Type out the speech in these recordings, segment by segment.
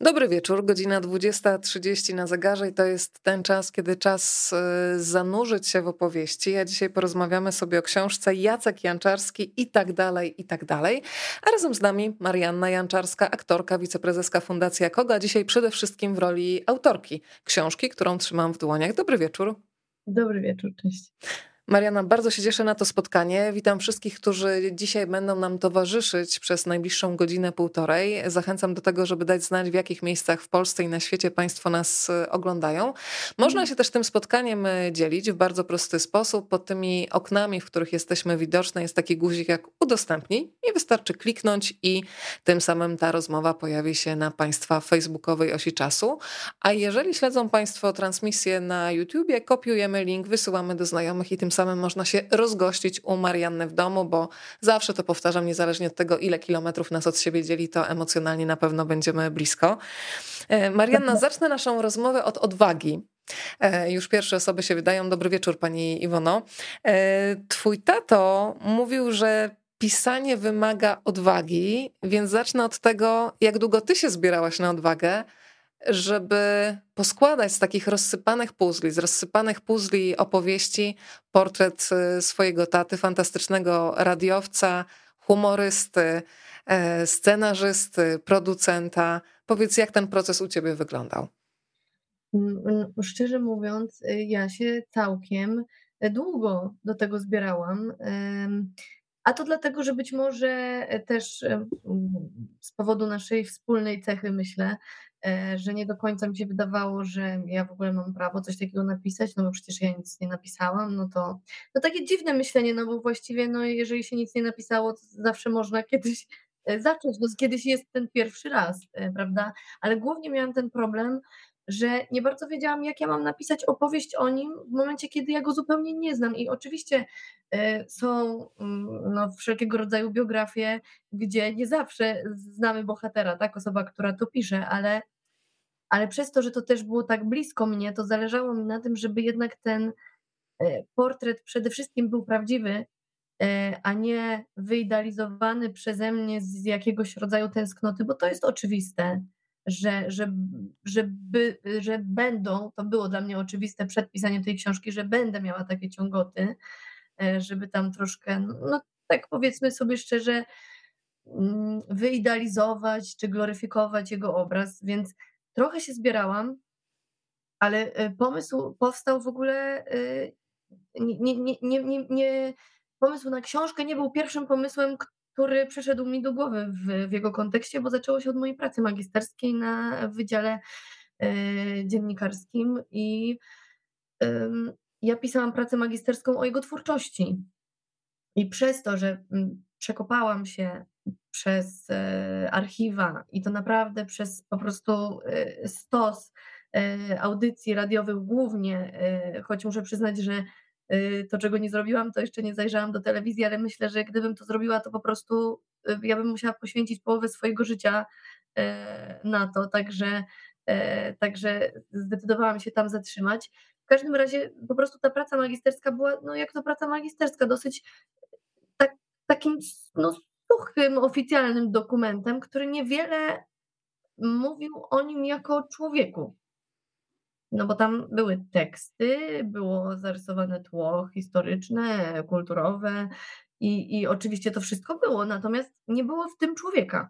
Dobry wieczór, godzina 20.30 na zegarze i to jest ten czas, kiedy czas y, zanurzyć się w opowieści. A dzisiaj porozmawiamy sobie o książce Jacek Janczarski i tak dalej, i tak dalej. A razem z nami Marianna Janczarska, aktorka, wiceprezeska Fundacji Koga, dzisiaj przede wszystkim w roli autorki książki, którą trzymam w dłoniach. Dobry wieczór. Dobry wieczór, cześć. Mariana, bardzo się cieszę na to spotkanie. Witam wszystkich, którzy dzisiaj będą nam towarzyszyć przez najbliższą godzinę, półtorej. Zachęcam do tego, żeby dać znać, w jakich miejscach w Polsce i na świecie Państwo nas e, oglądają. Można się też tym spotkaniem e, dzielić w bardzo prosty sposób. Pod tymi oknami, w których jesteśmy widoczne, jest taki guzik jak udostępnij i wystarczy kliknąć i tym samym ta rozmowa pojawi się na Państwa facebookowej osi czasu. A jeżeli śledzą Państwo transmisję na YouTubie, kopiujemy link, wysyłamy do znajomych i tym samym można się rozgościć u Marianny w domu, bo zawsze to powtarzam, niezależnie od tego, ile kilometrów nas od siebie dzieli, to emocjonalnie na pewno będziemy blisko. E, Marianna, zacznę naszą rozmowę od odwagi. E, już pierwsze osoby się wydają. Dobry wieczór, pani Iwono. E, twój tato mówił, że pisanie wymaga odwagi, więc zacznę od tego, jak długo ty się zbierałaś na odwagę, żeby poskładać z takich rozsypanych puzli, z rozsypanych puzli opowieści portret y, swojego taty, fantastycznego radiowca, humorysty, e, scenarzysty, producenta. Powiedz, jak ten proces u ciebie wyglądał? Mm, mm, szczerze mówiąc, y, ja się całkiem długo do tego zbierałam. A to dlatego, że być może też z powodu naszej wspólnej cechy, myślę, E, że nie do końca mi się wydawało, że ja w ogóle mam prawo coś takiego napisać, no bo przecież ja nic nie napisałam, no to no takie dziwne myślenie, no bo właściwie no jeżeli się nic nie napisało, to zawsze można kiedyś e, zacząć, no kiedyś jest ten pierwszy raz, e, prawda? Ale głównie miałam ten problem, że nie bardzo wiedziałam, jak ja mam napisać opowieść o nim w momencie, kiedy ja go zupełnie nie znam. I oczywiście są mm, no, wszelkiego rodzaju biografie, gdzie nie zawsze znamy bohatera, tak, osoba, która to pisze, ale, ale przez to, że to też było tak blisko mnie, to zależało mi na tym, żeby jednak ten e, portret przede wszystkim był prawdziwy, e, a nie wyidealizowany przeze mnie z jakiegoś rodzaju tęsknoty, bo to jest oczywiste, że, że, że, by, że będą, to było dla mnie oczywiste przed pisaniem tej książki, że będę miała takie ciągoty, E, żeby tam troszkę, no tak powiedzmy sobie szczerze, mm, wyidealizować czy gloryfikować jego obraz, więc trochę się zbierałam, ale e, pomysł powstał w ogóle e, nie, nie, nie, nie, pomysł na książkę nie był pierwszym pomysłem, który przyszedł mi do głowy w, w jego kontekście, bo zaczęło się od mojej pracy magisterskiej na Wydziale Dziennikarskim i ja pisałam pracę magisterską o jego twórczości. I przez to, że przekopałam się przez e, archiwa i to naprawdę przez po prostu e, stos audycji radiowych głównie, choć muszę przyznać, że to, czego nie zrobiłam, to jeszcze nie zajrzałam do telewizji, ale myślę, że gdybym to zrobiła, to po prostu ja bym musiała poświęcić połowę swojego życia na to, także, także zdecydowałam się tam zatrzymać. W każdym razie po prostu ta praca magisterska była, no jak to praca magisterska, dosyć tak, takim no, suchym, oficjalnym dokumentem, który niewiele mówił o nim jako człowieku. No bo tam były teksty, było zarysowane tło historyczne, kulturowe i, i oczywiście to wszystko było, natomiast nie było w tym człowieka.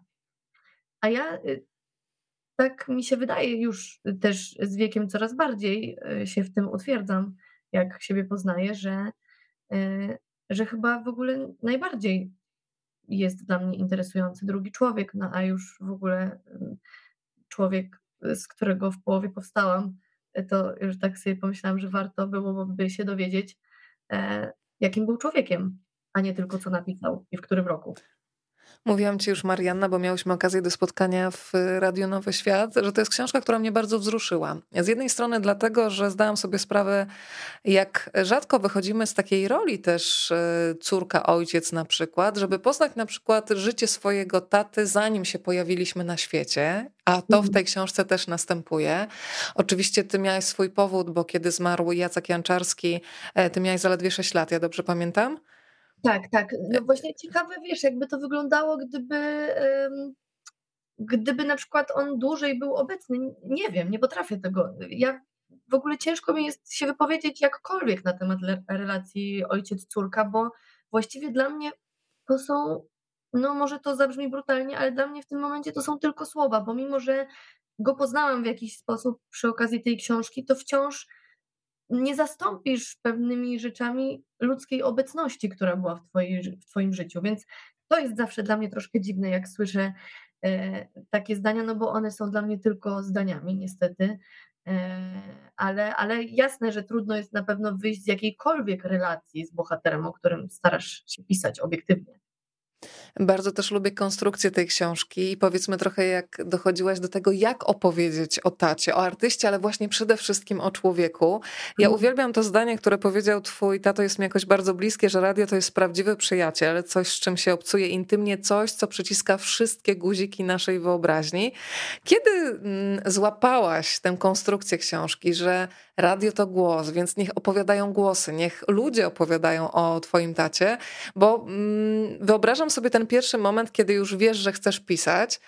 A ja y, tak mi się wydaje, już też z wiekiem coraz bardziej e, się w tym utwierdzam, jak siebie poznaję, że, e, że chyba w ogóle najbardziej jest dla mnie interesujący drugi człowiek, no a już w ogóle człowiek, z którego w połowie powstałam, to już tak sobie pomyślałam, że warto byłoby się dowiedzieć, jakim był człowiekiem, a nie tylko co napisał i w którym roku. Mówiłam ci już, Marianna, bo miałyśmy okazję do spotkania w Radiu Nowy Świat, że to jest książka, która mnie bardzo wzruszyła. Z jednej strony dlatego, że zdałam sobie sprawę, jak rzadko wychodzimy z takiej roli też e, córka, ojciec na przykład, żeby poznać na przykład życie swojego taty, zanim się pojawiliśmy na świecie, a to w mhm. tej książce też następuje. Oczywiście ty miałeś swój powód, bo kiedy zmarł Jacek Janczarski, e, ty miałeś zaledwie 6 lat, ja dobrze pamiętam? Tak, tak. No właśnie ciekawe, wiesz, jakby to wyglądało, gdyby gdyby na przykład on dłużej był obecny, nie wiem, nie potrafię tego. Ja w ogóle ciężko mi jest się wypowiedzieć jakkolwiek na temat relacji ojciec-córka, bo właściwie dla mnie to są, no może to zabrzmi brutalnie, ale dla mnie w tym momencie to są tylko słowa, bo mimo, że go poznałam w jakiś sposób przy okazji tej książki, to wciąż nie zastąpisz pewnymi rzeczami ludzkiej obecności, która była w, twojej, w Twoim życiu. Więc to jest zawsze dla mnie troszkę dziwne, jak słyszę e, takie zdania, no bo one są dla mnie tylko zdaniami, niestety. E, ale, ale jasne, że trudno jest na pewno wyjść z jakiejkolwiek relacji z bohaterem, o którym starasz się pisać obiektywnie. Bardzo też lubię konstrukcję tej książki i powiedzmy trochę, jak dochodziłaś do tego, jak opowiedzieć o tacie, o artyście, ale właśnie przede wszystkim o człowieku. Ja mhm. uwielbiam to zdanie, które powiedział twój tato, jest mi jakoś bardzo bliskie, że radio to jest prawdziwy przyjaciel, coś, z czym się obcuje intymnie, coś, co przyciska wszystkie guziki naszej wyobraźni. Kiedy mm, złapałaś tę konstrukcję książki, że radio to głos, więc niech opowiadają głosy, niech ludzie opowiadają o twoim tacie, bo mm, wyobrażam sobie ten pierwszy moment, kiedy już wiesz, że chcesz pisać,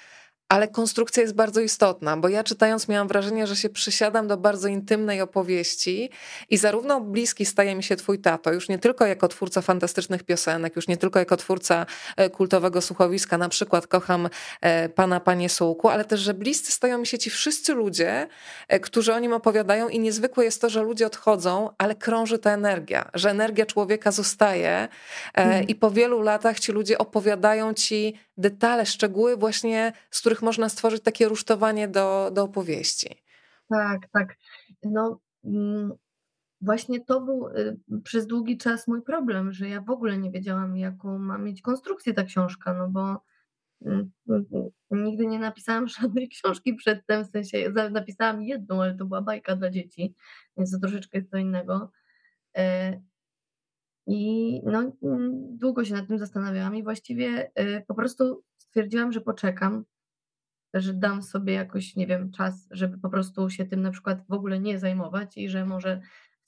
ale konstrukcja jest bardzo istotna, bo ja czytając miałam wrażenie, że się przysiadam do bardzo intymnej opowieści i zarówno bliski staje mi się twój tato, już nie tylko jako twórca fantastycznych piosenek, już nie tylko jako twórca e, kultowego słuchowiska, na przykład kocham e, pana, panie Sułku, ale też, że bliscy stają mi się ci wszyscy ludzie, e, którzy o nim opowiadają i niezwykłe jest to, że ludzie odchodzą, ale krąży ta energia, że energia człowieka zostaje mm. i po wielu latach ci ludzie opowiadają ci detale, szczegóły właśnie, z których można stworzyć takie rusztowanie do, do opowieści. Tak, tak. No mm, właśnie to był y, przez długi czas mój problem, że ja w ogóle nie wiedziałam, jaką ma mieć konstrukcję ta książka, no bo mm, mm, nigdy nie napisałam żadnej książki przedtem, w sensie napisałam jedną, ale to była bajka dla dzieci, więc to troszeczkę jest co innego. E, i no, mm, długo się nad tym zastanawiałam i właściwie y, po prostu stwierdziłam, że poczekam, że dam sobie jakoś, nie wiem, czas, żeby po prostu się tym na przykład w ogóle nie zajmować i że może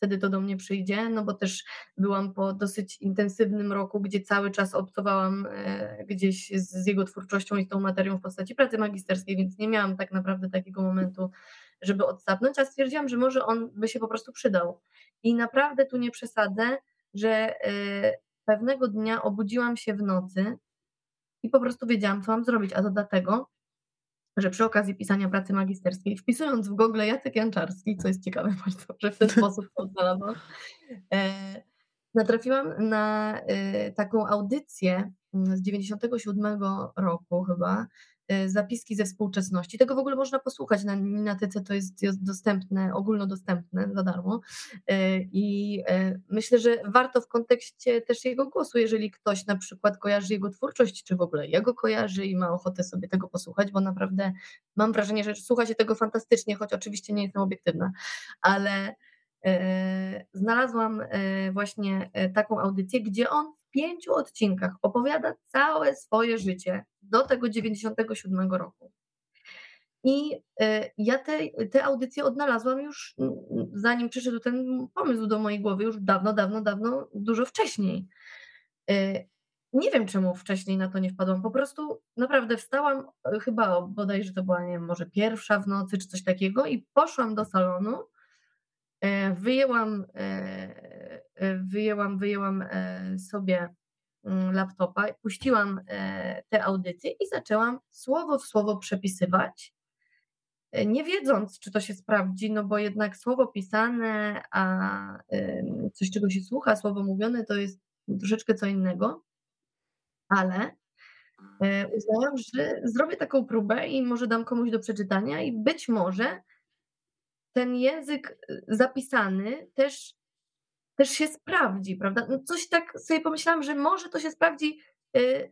wtedy to do mnie przyjdzie, no bo też byłam po dosyć intensywnym roku, gdzie cały czas obcowałam e, gdzieś z, jego twórczością i tą materią w postaci pracy magisterskiej, więc nie miałam tak naprawdę takiego momentu, żeby odsapnąć, a stwierdziłam, że może on by się po prostu przydał. I naprawdę tu nie przesadzę, że y, pewnego dnia obudziłam się w nocy i po prostu wiedziałam, co mam zrobić, a to dlatego, że przy okazji pisania pracy magisterskiej, wpisując w Google Jacek Janczarski, co jest ciekawe bardzo, że w ten sposób to znalazłam, e, natrafiłam na e, taką audycję z 97 roku chyba, zapiski ze współczesności. Tego w ogóle można posłuchać na Minatyce, to jest, jest dostępne, ogólnodostępne za darmo. E, I e, myślę, że warto w kontekście też jego głosu, jeżeli ktoś na przykład kojarzy jego twórczość, czy w ogóle jego kojarzy i ma ochotę sobie tego posłuchać, bo naprawdę mam wrażenie, że słucha się tego fantastycznie, choć oczywiście nie jestem obiektywna, ale znalazłam właśnie taką audycję, gdzie on pięciu odcinkach opowiada całe swoje życie do tego 97 roku. I e, ja te, te audycje odnalazłam już, zanim przyszedł ten pomysł do mojej głowy, już dawno, dawno, dawno, dużo wcześniej. E, nie wiem, czemu wcześniej na to nie wpadłam. Po prostu naprawdę wstałam, e, chyba bodajże to była, nie wiem, może pierwsza w nocy czy coś takiego, i poszłam do salonu. Wyjęłam wyjęłam, wyjęłam e, sobie mm, laptopa, puściłam e, te audycje i zaczęłam słowo w słowo przepisywać, e, nie wiedząc, czy to się sprawdzi, no bo jednak słowo pisane, a coś, czego się słucha, słowo mówione, to jest troszeczkę co innego, ale uznałam, że zrobię taką próbę i może dam komuś do przeczytania i być może ten język zapisany też też się sprawdzi, prawda? No coś tak sobie pomyślałam, że może to się sprawdzi, y,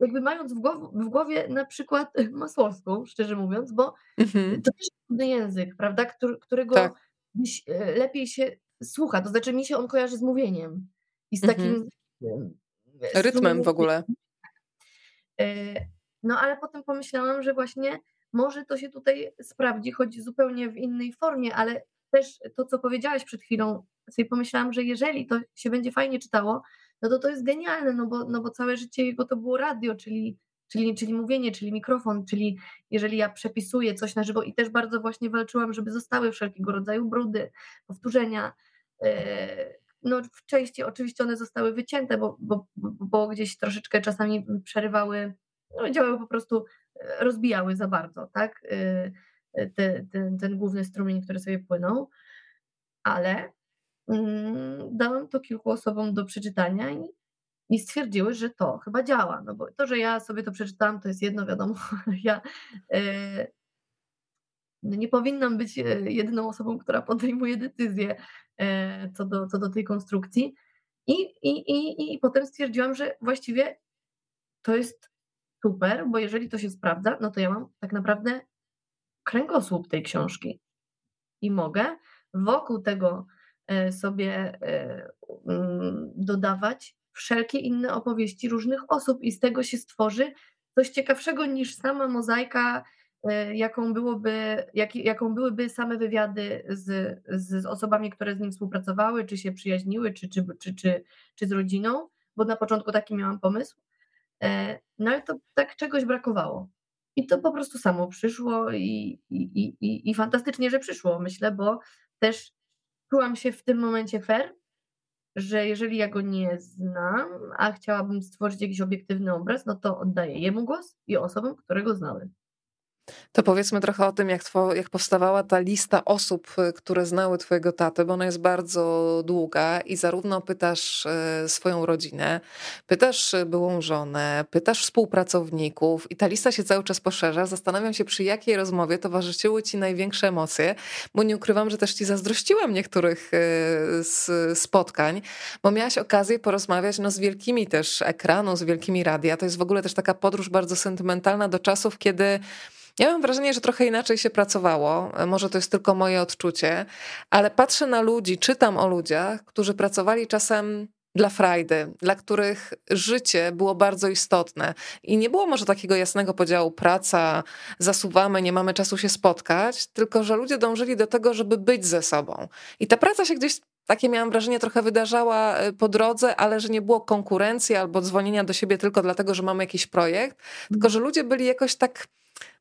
jakby mając w głowie, w głowie na przykład masłowską, szczerze mówiąc, bo mhm. to też jest trudny język, prawda? Którego tak. Y, lepiej się słucha, to znaczy mi się on kojarzy z mówieniem i z takim mhm. rytmem w ogóle. Y, no ale potem pomyślałam, że właśnie może to się tutaj sprawdzi, choć zupełnie w innej formie, ale też to, co powiedziałaś przed chwilą, sobie pomyślałam, że jeżeli to się będzie fajnie czytało, no to to jest genialne, no bo, no bo całe życie jego to było radio, czyli, czyli, czyli mówienie, czyli mikrofon, czyli jeżeli ja przepisuję coś na żywo i też bardzo właśnie walczyłam, żeby zostały wszelkiego rodzaju brudy, powtórzenia. E, no w części oczywiście one zostały wycięte, bo, bo, bo gdzieś troszeczkę czasami przerywały, no, działały po prostu, e, rozbijały za bardzo, tak? Te, ten, ten główny strumień, który sobie płynął, ale mm, dałam to kilku osobom do przeczytania i i stwierdziły, że to chyba działa. No bo to, że ja sobie to przeczytałam, to jest jedno, wiadomo, ja e, no nie powinnam być e, jedyną osobą, która podejmuje decyzję e, co do, co do tej konstrukcji. I, i, i, I potem stwierdziłam, że właściwie to jest super, bo jeżeli to się sprawdza, no to ja mam tak naprawdę kręgosłup tej książki i mogę wokół tego sobie mm, dodawać wszelkie inne opowieści różnych osób i z tego się stworzy coś ciekawszego niż sama mozaika, e, jaką, byłoby, jak, jaką byłyby same wywiady z, z, osobami, które z nim współpracowały, czy się przyjaźniły, czy, czy, czy, czy, czy z rodziną, bo na początku taki miałam pomysł. E, no ale to tak czegoś brakowało. I to po prostu samo przyszło i, i, i, i fantastycznie, że przyszło, myślę, bo też czułam się w tym momencie fair, że jeżeli ja go nie znam, a chciałabym stworzyć jakiś obiektywny obraz, no to oddaję jemu głos i osobom, które go znały. To powiedzmy trochę o tym, jak, two, jak powstawała ta lista osób, y, które znały Twojego tatę, bo ona jest bardzo długa i zarówno pytasz y, swoją rodzinę, pytasz y, byłą żonę, pytasz współpracowników i ta lista się cały czas poszerza. Zastanawiam się, przy jakiej rozmowie towarzyszyły Ci największe emocje, bo nie ukrywam, że też Ci zazdrościłam niektórych spotkań, bo miałaś okazję porozmawiać no, z wielkimi też ekranu, z wielkimi radia. To jest w ogóle też taka podróż bardzo sentymentalna do czasów, kiedy ja mam wrażenie, że trochę inaczej się pracowało. Może to jest tylko moje odczucie, ale patrzę na ludzi, czytam o ludziach, którzy pracowali czasem dla frajdy, dla których życie było bardzo istotne. I nie było może takiego jasnego podziału praca, zasuwamy, nie mamy czasu się spotkać, tylko że ludzie dążyli do tego, żeby być ze sobą. I ta praca się gdzieś takie miałam wrażenie, trochę wydarzała e, po drodze, ale że nie było konkurencji albo dzwonienia do siebie tylko dlatego, że mamy jakiś projekt, tylko że ludzie byli jakoś tak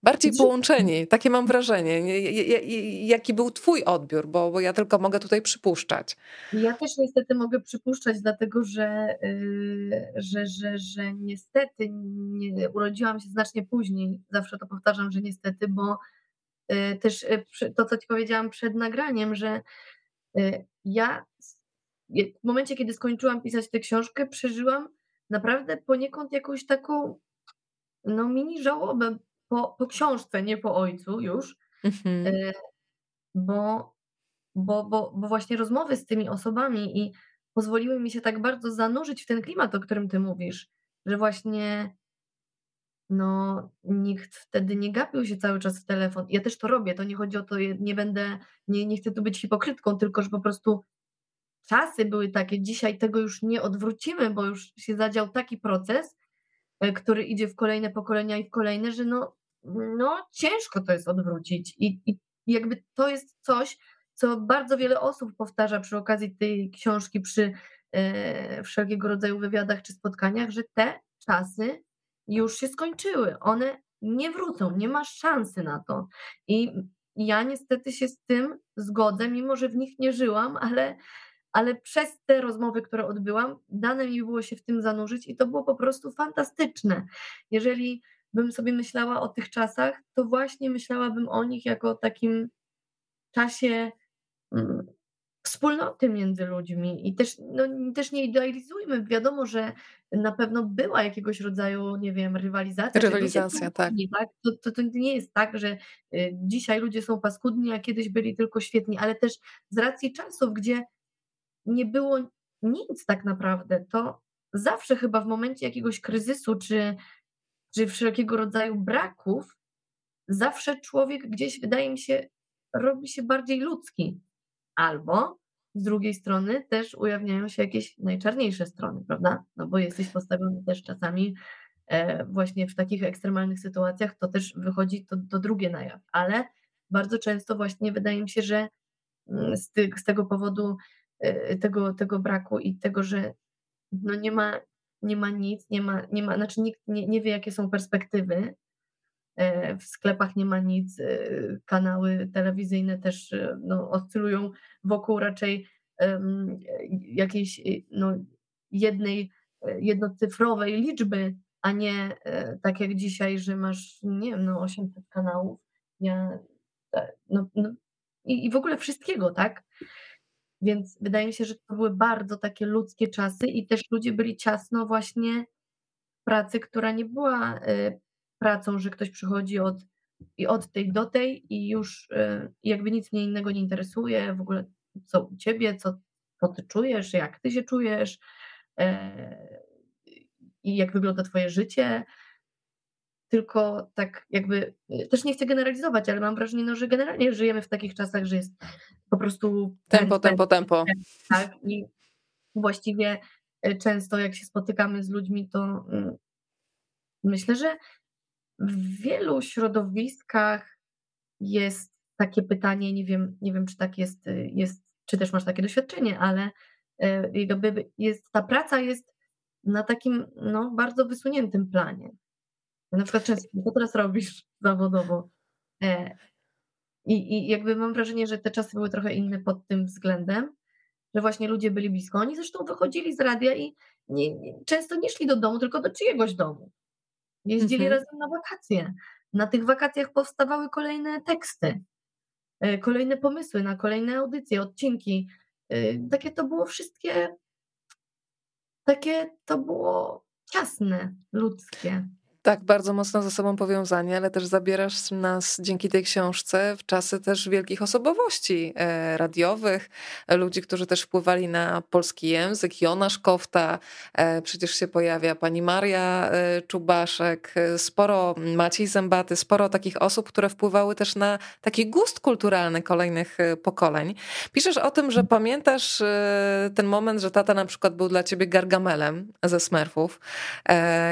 bardziej połączeni. Takie mam wrażenie. Jaki był Twój odbiór, bo, bo ja tylko mogę tutaj przypuszczać. Ja też niestety mogę przypuszczać, dlatego że, yy, że, że, że niestety nie, urodziłam się znacznie później. Zawsze to powtarzam, że niestety, bo yy, też yy, to, co Ci powiedziałam przed nagraniem, że ja w momencie, kiedy skończyłam pisać tę książkę, przeżyłam naprawdę poniekąd jakąś taką no mini żałobę, po, po książce, nie po ojcu już, mhm. E, bo, bo, bo, bo właśnie rozmowy z tymi osobami i pozwoliły mi się tak bardzo zanurzyć w ten klimat, o którym ty mówisz, że właśnie no nikt wtedy nie gapił się cały czas w telefon. Ja też to robię, to nie chodzi o to, nie będę, nie, nie chcę tu być hipokrytką, tylko że po prostu czasy były takie, dzisiaj tego już nie odwrócimy, bo już się zadział taki proces, e, który idzie w kolejne pokolenia i w kolejne, że no no ciężko to jest odwrócić. I, I jakby to jest coś, co bardzo wiele osób powtarza przy okazji tej książki, przy e, wszelkiego rodzaju wywiadach czy spotkaniach, że te czasy już się skończyły. One nie wrócą, nie ma szansy na to. I ja niestety się z tym zgodzę, mimo że w nich nie żyłam, ale, ale przez te rozmowy, które odbyłam, dane mi było się w tym zanurzyć i to było po prostu fantastyczne. Jeżeli bym sobie myślała o tych czasach, to właśnie myślałabym o nich jako o takim czasie mm, wspólnoty między ludźmi i też, no, też nie idealizujmy. Wiadomo, że na pewno była jakiegoś rodzaju, nie wiem, rywalizacja. Rywalizacja, tak. tak? To, to, to, nie jest tak, że y, dzisiaj ludzie są paskudni, a kiedyś byli tylko świetni, ale też z racji czasów, gdzie nie było nic tak naprawdę, to zawsze chyba w momencie jakiegoś kryzysu czy czy wszelkiego rodzaju braków, zawsze człowiek gdzieś, wydaje mi się, robi się bardziej ludzki. Albo z drugiej strony też ujawniają się jakieś najczarniejsze strony, prawda? No bo jesteś postawiony też czasami e, właśnie w takich ekstremalnych sytuacjach, to też wychodzi to, to drugie na jaw. Ale bardzo często właśnie wydaje mi się, że mm, z, ty, z tego powodu e, tego, tego braku i tego, że no nie ma nie ma nic, nie ma, nie ma znaczy nikt nie, nie wie, jakie są perspektywy. E, w sklepach nie ma nic, e, kanały telewizyjne też e, no, oscylują wokół raczej um, jakiejś no, jednej jednocyfrowej liczby, a nie tak jak dzisiaj, że masz, nie wiem, no 800 kanałów. Ja, no, no, i, i w ogóle wszystkiego, tak? Więc wydaje mi się, że to były bardzo takie ludzkie czasy i też ludzie byli ciasno właśnie pracy, która nie była y, pracą, że ktoś przychodzi od, i od tej do tej i już y, jakby nic mnie innego nie interesuje, w ogóle co u ciebie, co, co ty czujesz, jak ty się czujesz e, i jak wygląda twoje życie tylko tak jakby, też nie chcę generalizować, ale mam wrażenie, no, że generalnie żyjemy w takich czasach, że jest po prostu... Tempo, tempo, tempo. Tak, i właściwie e, często jak się spotykamy z ludźmi, to mm, myślę, że w wielu środowiskach jest takie pytanie, nie wiem, nie wiem czy tak jest, e, jest, czy też masz takie doświadczenie, ale e, jakby jest, ta praca jest na takim no, bardzo wysuniętym planie. Na przykład często, co teraz robisz zawodowo? E, I, I jakby mam wrażenie, że te czasy były trochę inne pod tym względem, że właśnie ludzie byli blisko. Oni zresztą wychodzili z radia i nie, nie, często nie szli do domu, tylko do czyjegoś domu. Jeździli mhm. razem na wakacje. Na tych wakacjach powstawały kolejne teksty, e, kolejne pomysły na kolejne audycje, odcinki. E, takie to było wszystkie, takie to było ciasne, ludzkie tak bardzo mocno ze sobą powiązanie, ale też zabierasz nas dzięki tej książce w czasy też wielkich osobowości e, radiowych, ludzi, którzy też wpływali na polski język. Jonasz Kofta, e, przecież się pojawia pani Maria e, Czubaszek, sporo Maciej Zębaty, sporo takich osób, które wpływały też na taki gust kulturalny kolejnych pokoleń. Piszesz o tym, że pamiętasz ten moment, że tata na przykład był dla ciebie gargamelem ze Smurfów,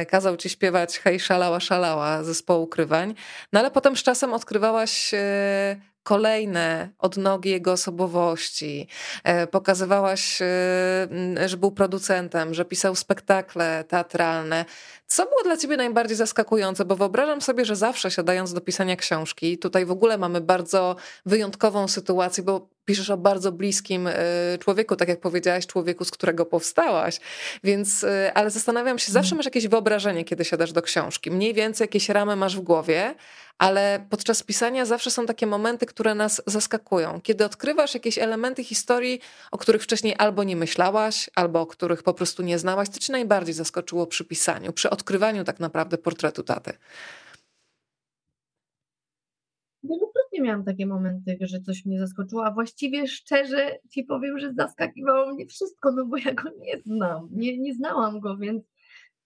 kazał ci śpiewać hej szalała, szalała zespołu ukrywań. No ale potem z czasem odkrywałaś e, kolejne odnogi jego osobowości. E, pokazywałaś, e, że był producentem, że pisał spektakle teatralne. Co było dla ciebie najbardziej zaskakujące? Bo wyobrażam sobie, że zawsze siadając do pisania książki, tutaj w ogóle mamy bardzo wyjątkową sytuację, bo piszesz o bardzo bliskim e, człowieku, tak jak powiedziałaś, człowieku, z którego powstałaś. Więc, ale zastanawiam się, zawsze masz jakieś wyobrażenie, kiedy siadasz do książki. Mniej więcej jakieś ramy masz w głowie, ale podczas pisania zawsze są takie momenty, które nas zaskakują. Kiedy odkrywasz jakieś elementy historii, o których wcześniej albo nie myślałaś, albo o których po prostu nie znałaś, to ci najbardziej zaskoczyło przy pisaniu, przy odkrywaniu tak naprawdę portretu taty? Wielokrotnie miałam takie momenty, że coś mnie zaskoczyło, a właściwie szczerze ci powiem, że zaskakiwało mnie wszystko, no bo ja go nie znam, nie, nie znałam go, więc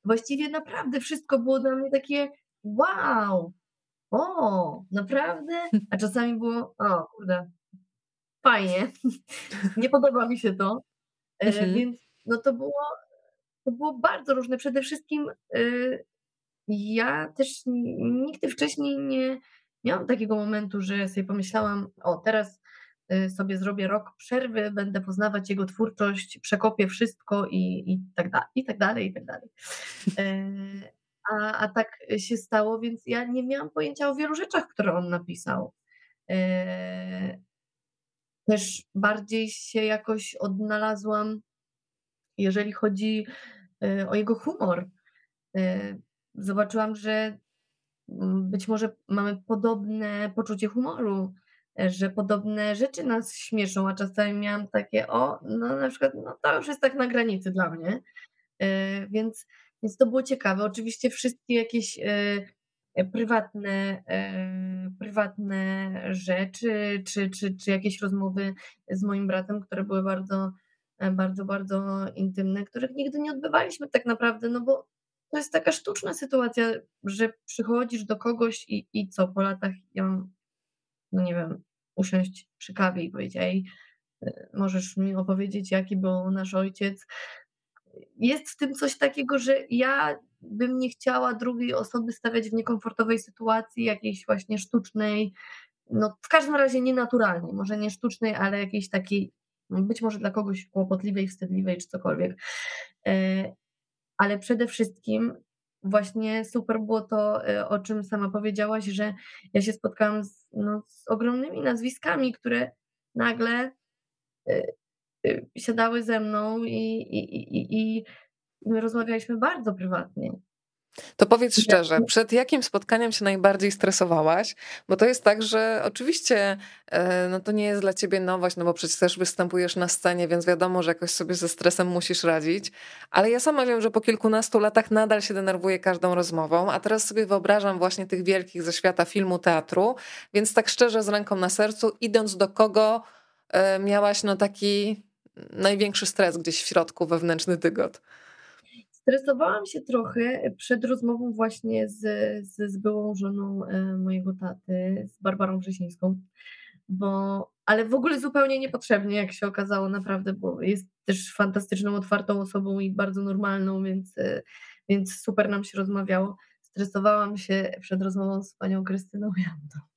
właściwie naprawdę wszystko było dla mnie takie wow, o, naprawdę? A czasami było, o kurde, fajnie, nie podoba mi się to. E, mhm. Więc no to było, to było bardzo różne. Przede wszystkim y, ja też nigdy wcześniej nie miałam takiego momentu, że sobie pomyślałam, o teraz y, sobie zrobię rok przerwy, będę poznawać jego twórczość, przekopię wszystko i, i tak dalej, i tak dalej, i tak dalej. E, a, a tak się stało, więc ja nie miałam pojęcia o wielu rzeczach, które on napisał. E, też bardziej się jakoś odnalazłam, jeżeli chodzi e, o jego humor. E, zobaczyłam, że mm, być może mamy podobne poczucie humoru, że podobne rzeczy nas śmieszą, a czasami miałam takie, o, no na przykład, no to już jest tak na granicy dla mnie. Więc więc to było ciekawe. Oczywiście wszystkie jakieś e, e, prywatne, e, prywatne rzeczy, czy, czy, czy jakieś rozmowy z moim bratem, które były bardzo, bardzo, bardzo intymne, których nigdy nie odbywaliśmy tak naprawdę, no bo to jest taka sztuczna sytuacja, że przychodzisz do kogoś i, i co, po latach ja mam, no nie wiem, usiąść przy kawie i powiedzieć, ej, możesz mi opowiedzieć, jaki był nasz ojciec, jest w tym coś takiego, że ja bym nie chciała drugiej osoby stawiać w niekomfortowej sytuacji, jakiejś właśnie sztucznej, no w każdym razie nienaturalnej, może nie sztucznej, ale jakiejś takiej, być może dla kogoś kłopotliwej, wstydliwej czy cokolwiek. E, ale przede wszystkim właśnie super było to, y, o czym sama powiedziałaś, że ja się spotkałam z, no, z ogromnymi nazwiskami, które nagle y, siadały ze mną i, i, i, i my rozmawialiśmy bardzo prywatnie. To powiedz szczerze, przed jakim spotkaniem się najbardziej stresowałaś? Bo to jest tak, że oczywiście e, no to nie jest dla ciebie nowość, no bo przecież też występujesz na scenie, więc wiadomo, że jakoś sobie ze stresem musisz radzić. Ale ja sama wiem, że po kilkunastu latach nadal się denerwuję każdą rozmową, a teraz sobie wyobrażam właśnie tych wielkich ze świata filmu, teatru, więc tak szczerze z ręką na sercu, idąc do kogo e, miałaś no taki największy stres gdzieś w środku, wewnętrzny dygot? Stresowałam się trochę przed rozmową właśnie z, z, z byłą żoną e, mojego taty, z Barbarą Wrzesińską, bo, ale w ogóle zupełnie niepotrzebnie, jak się okazało, naprawdę, bo jest też fantastyczną, otwartą osobą i bardzo normalną, więc, e, więc super nam się rozmawiało. Stresowałam się przed rozmową z panią Krystyną Jandą.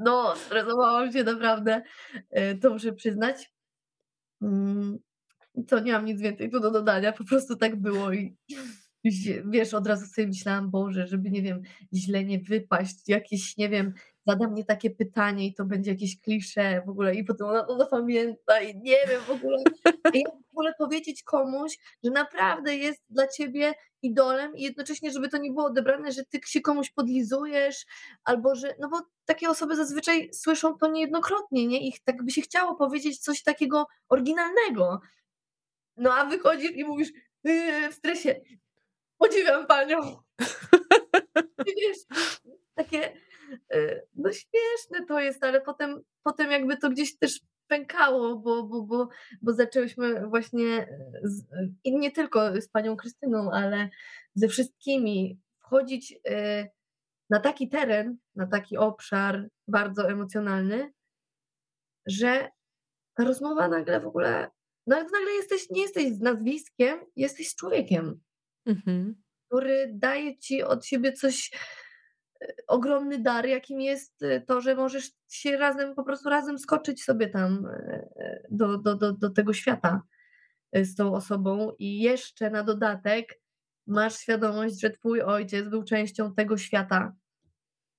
No, stresowałam się naprawdę, e, to muszę przyznać. Mm, co, nie mam nic więcej tu do dodania, po prostu tak było i, wiesz, od razu sobie myślałam, Boże, żeby, nie wiem, źle nie wypaść, jakieś, nie wiem, zada mnie takie pytanie i to będzie jakieś klisze w ogóle i potem ona to zapamięta i nie wiem w ogóle. I ogóle powiedzieć komuś, że naprawdę jest dla ciebie idolem i jednocześnie, żeby to nie było odebrane, że ty się komuś podlizujesz albo że, no bo takie osoby zazwyczaj słyszą to niejednokrotnie, nie? Ich tak by się chciało powiedzieć coś takiego oryginalnego, no a wychodzisz i mówisz yy, w stresie, podziwiam panią. Wiesz, takie yy, no śmieszne to jest, ale potem, potem jakby to gdzieś też pękało, bo, bo, bo, bo zaczęłyśmy właśnie z, i nie tylko z panią Krystyną, ale ze wszystkimi wchodzić yy, na taki teren, na taki obszar bardzo emocjonalny, że ta rozmowa nagle w ogóle no nagle jesteś, nie jesteś z nazwiskiem, jesteś z człowiekiem, mhm. który daje ci od siebie coś, e, ogromny dar, jakim jest e, to, że możesz się razem, po prostu razem skoczyć sobie tam e, do, do, do, do tego świata z tą osobą i jeszcze na dodatek masz świadomość, że twój ojciec był częścią tego świata,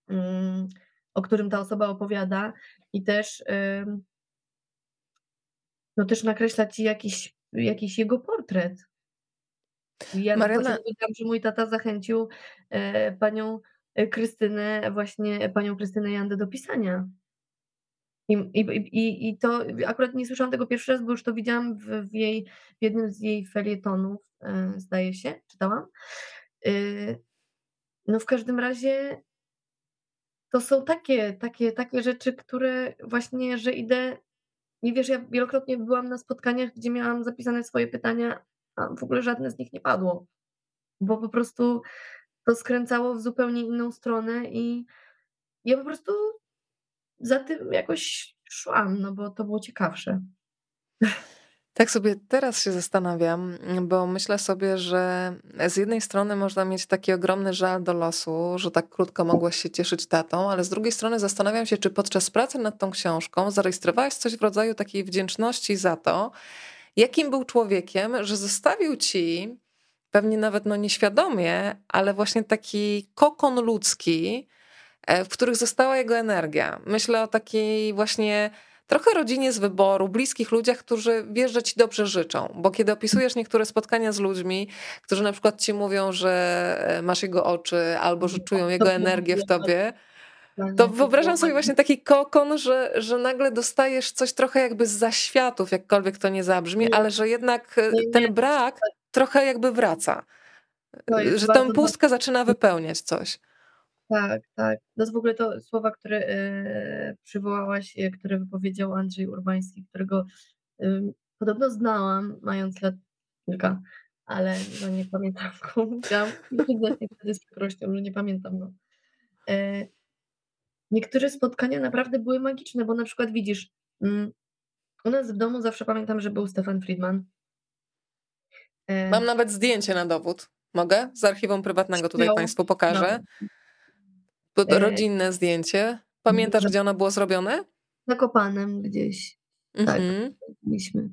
mm, o którym ta osoba opowiada i też no też nakreśla ci jakiś, jakiś jego portret. Ja Mariana... powiedziałam, że mój tata zachęcił panią Krystynę, właśnie panią Krystynę Jandę do pisania. I, i, I to akurat nie słyszałam tego pierwszy raz, bo już to widziałam w, w jej, w jednym z jej felietonów, e, zdaje się, czytałam. E, no w każdym razie to są takie, takie, takie rzeczy, które właśnie, że idę i wiesz, ja wielokrotnie byłam na spotkaniach, gdzie miałam zapisane swoje pytania, a w ogóle żadne z nich nie padło, bo po prostu to skręcało w zupełnie inną stronę i ja po prostu za tym jakoś szłam, no bo to było ciekawsze. Tak sobie teraz się zastanawiam, bo myślę sobie, że z jednej strony można mieć taki ogromny żal do losu, że tak krótko mogłaś się cieszyć tatą, ale z drugiej strony zastanawiam się, czy podczas pracy nad tą książką zarejestrowałaś coś w rodzaju takiej wdzięczności za to, jakim był człowiekiem, że zostawił ci pewnie nawet no nieświadomie, ale właśnie taki kokon ludzki, e, w których została jego energia. Myślę o takiej właśnie trochę rodzinie z wyboru, bliskich ludziach, którzy wiesz, że ci dobrze życzą. Bo kiedy opisujesz niektóre spotkania z ludźmi, którzy na przykład ci mówią, że e, masz jego oczy albo że czują jego energię w tobie, to wyobrażam sobie właśnie taki kokon, że, że nagle dostajesz coś trochę jakby z zaświatów, jakkolwiek to nie zabrzmi, ale że jednak e, ten brak trochę jakby wraca. Że tę pustkę zaczyna wypełniać coś. Tak, tak. To jest w ogóle to słowa, które e, przywołałaś, e, które wypowiedział Andrzej Urbański, którego podobno znałam, mając lat kilka, ale no nie pamiętam. Musiałam wtedy z przykrością, że nie pamiętam. No. E, niektóre spotkania naprawdę były magiczne, bo na przykład widzisz, mm, u nas w domu zawsze pamiętam, że był Stefan Friedman. Mam nawet zdjęcie na dowód. Mogę? Z archiwum prywatnego tutaj Państwu pokażę. No. E, rodzinne zdjęcie. Pamiętasz, gdzie ono było zrobione? Na Kopanem gdzieś. Tak, mhm. byliśmy.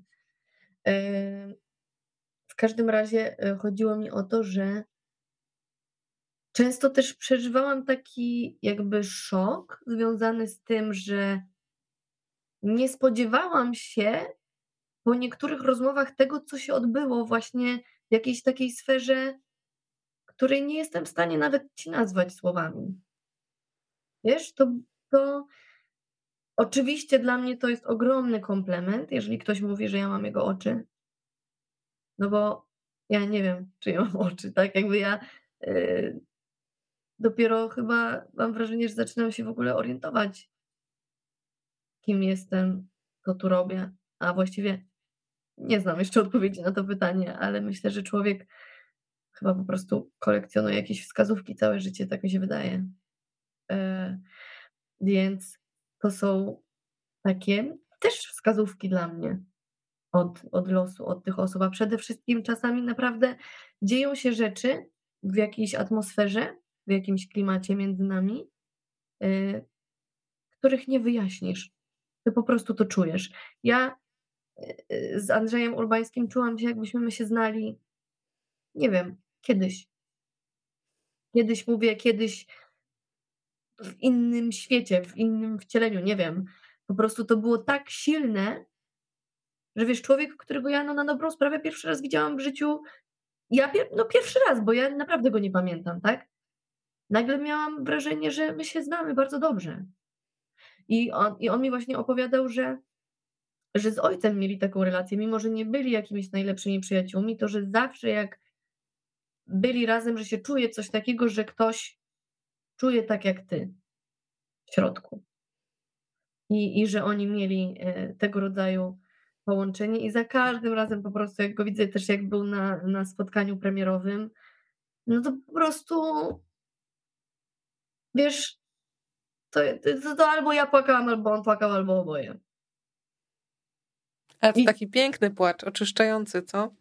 E, w każdym razie e, chodziło mi o to, że często też przeżywałam taki jakby szok związany z tym, że nie spodziewałam się po niektórych rozmowach tego, co się odbyło właśnie w jakiejś takiej sferze, której nie jestem w stanie nawet ci nazwać słowami. Wiesz, to, to oczywiście dla mnie to jest ogromny komplement, jeżeli ktoś mówi, że ja mam jego oczy. No bo ja nie wiem, czy ja mam oczy, tak? Jakby ja yy, dopiero chyba mam wrażenie, że zaczynam się w ogóle orientować, kim jestem, co tu robię, a właściwie nie znam jeszcze odpowiedzi na to pytanie, ale myślę, że człowiek chyba po prostu kolekcjonuje jakieś wskazówki całe życie, tak mi się wydaje. E, więc to są takie też wskazówki dla mnie od, od losu, od tych osób, a przede wszystkim czasami naprawdę dzieją się rzeczy w jakiejś atmosferze, w jakimś klimacie między nami, e, których nie wyjaśnisz. Ty po prostu to czujesz. Ja e, z Andrzejem Urbańskim czułam się, jakbyśmy my się znali, nie wiem, kiedyś. Kiedyś mówię, kiedyś w innym świecie, w innym wcieleniu, nie wiem. Po prostu to było tak silne, że wiesz, człowiek, którego ja no, na dobrą sprawę pierwszy raz widziałam w życiu, ja pier no pierwszy raz, bo ja naprawdę go nie pamiętam, tak? Nagle miałam wrażenie, że my się znamy bardzo dobrze. I on, i on mi właśnie opowiadał, że, że z ojcem mieli taką relację, mimo że nie byli jakimiś najlepszymi przyjaciółmi, to że zawsze jak byli razem, że się czuje coś takiego, że ktoś czuje tak jak ty w środku. I, i że oni mieli e, tego rodzaju połączenie i za każdym razem po prostu, jak go widzę też jak był na, na spotkaniu premierowym, no to po prostu wiesz, to, to, to albo ja płakałam, albo on płakał, albo oboje. Ale to I... taki piękny płacz, oczyszczający, co?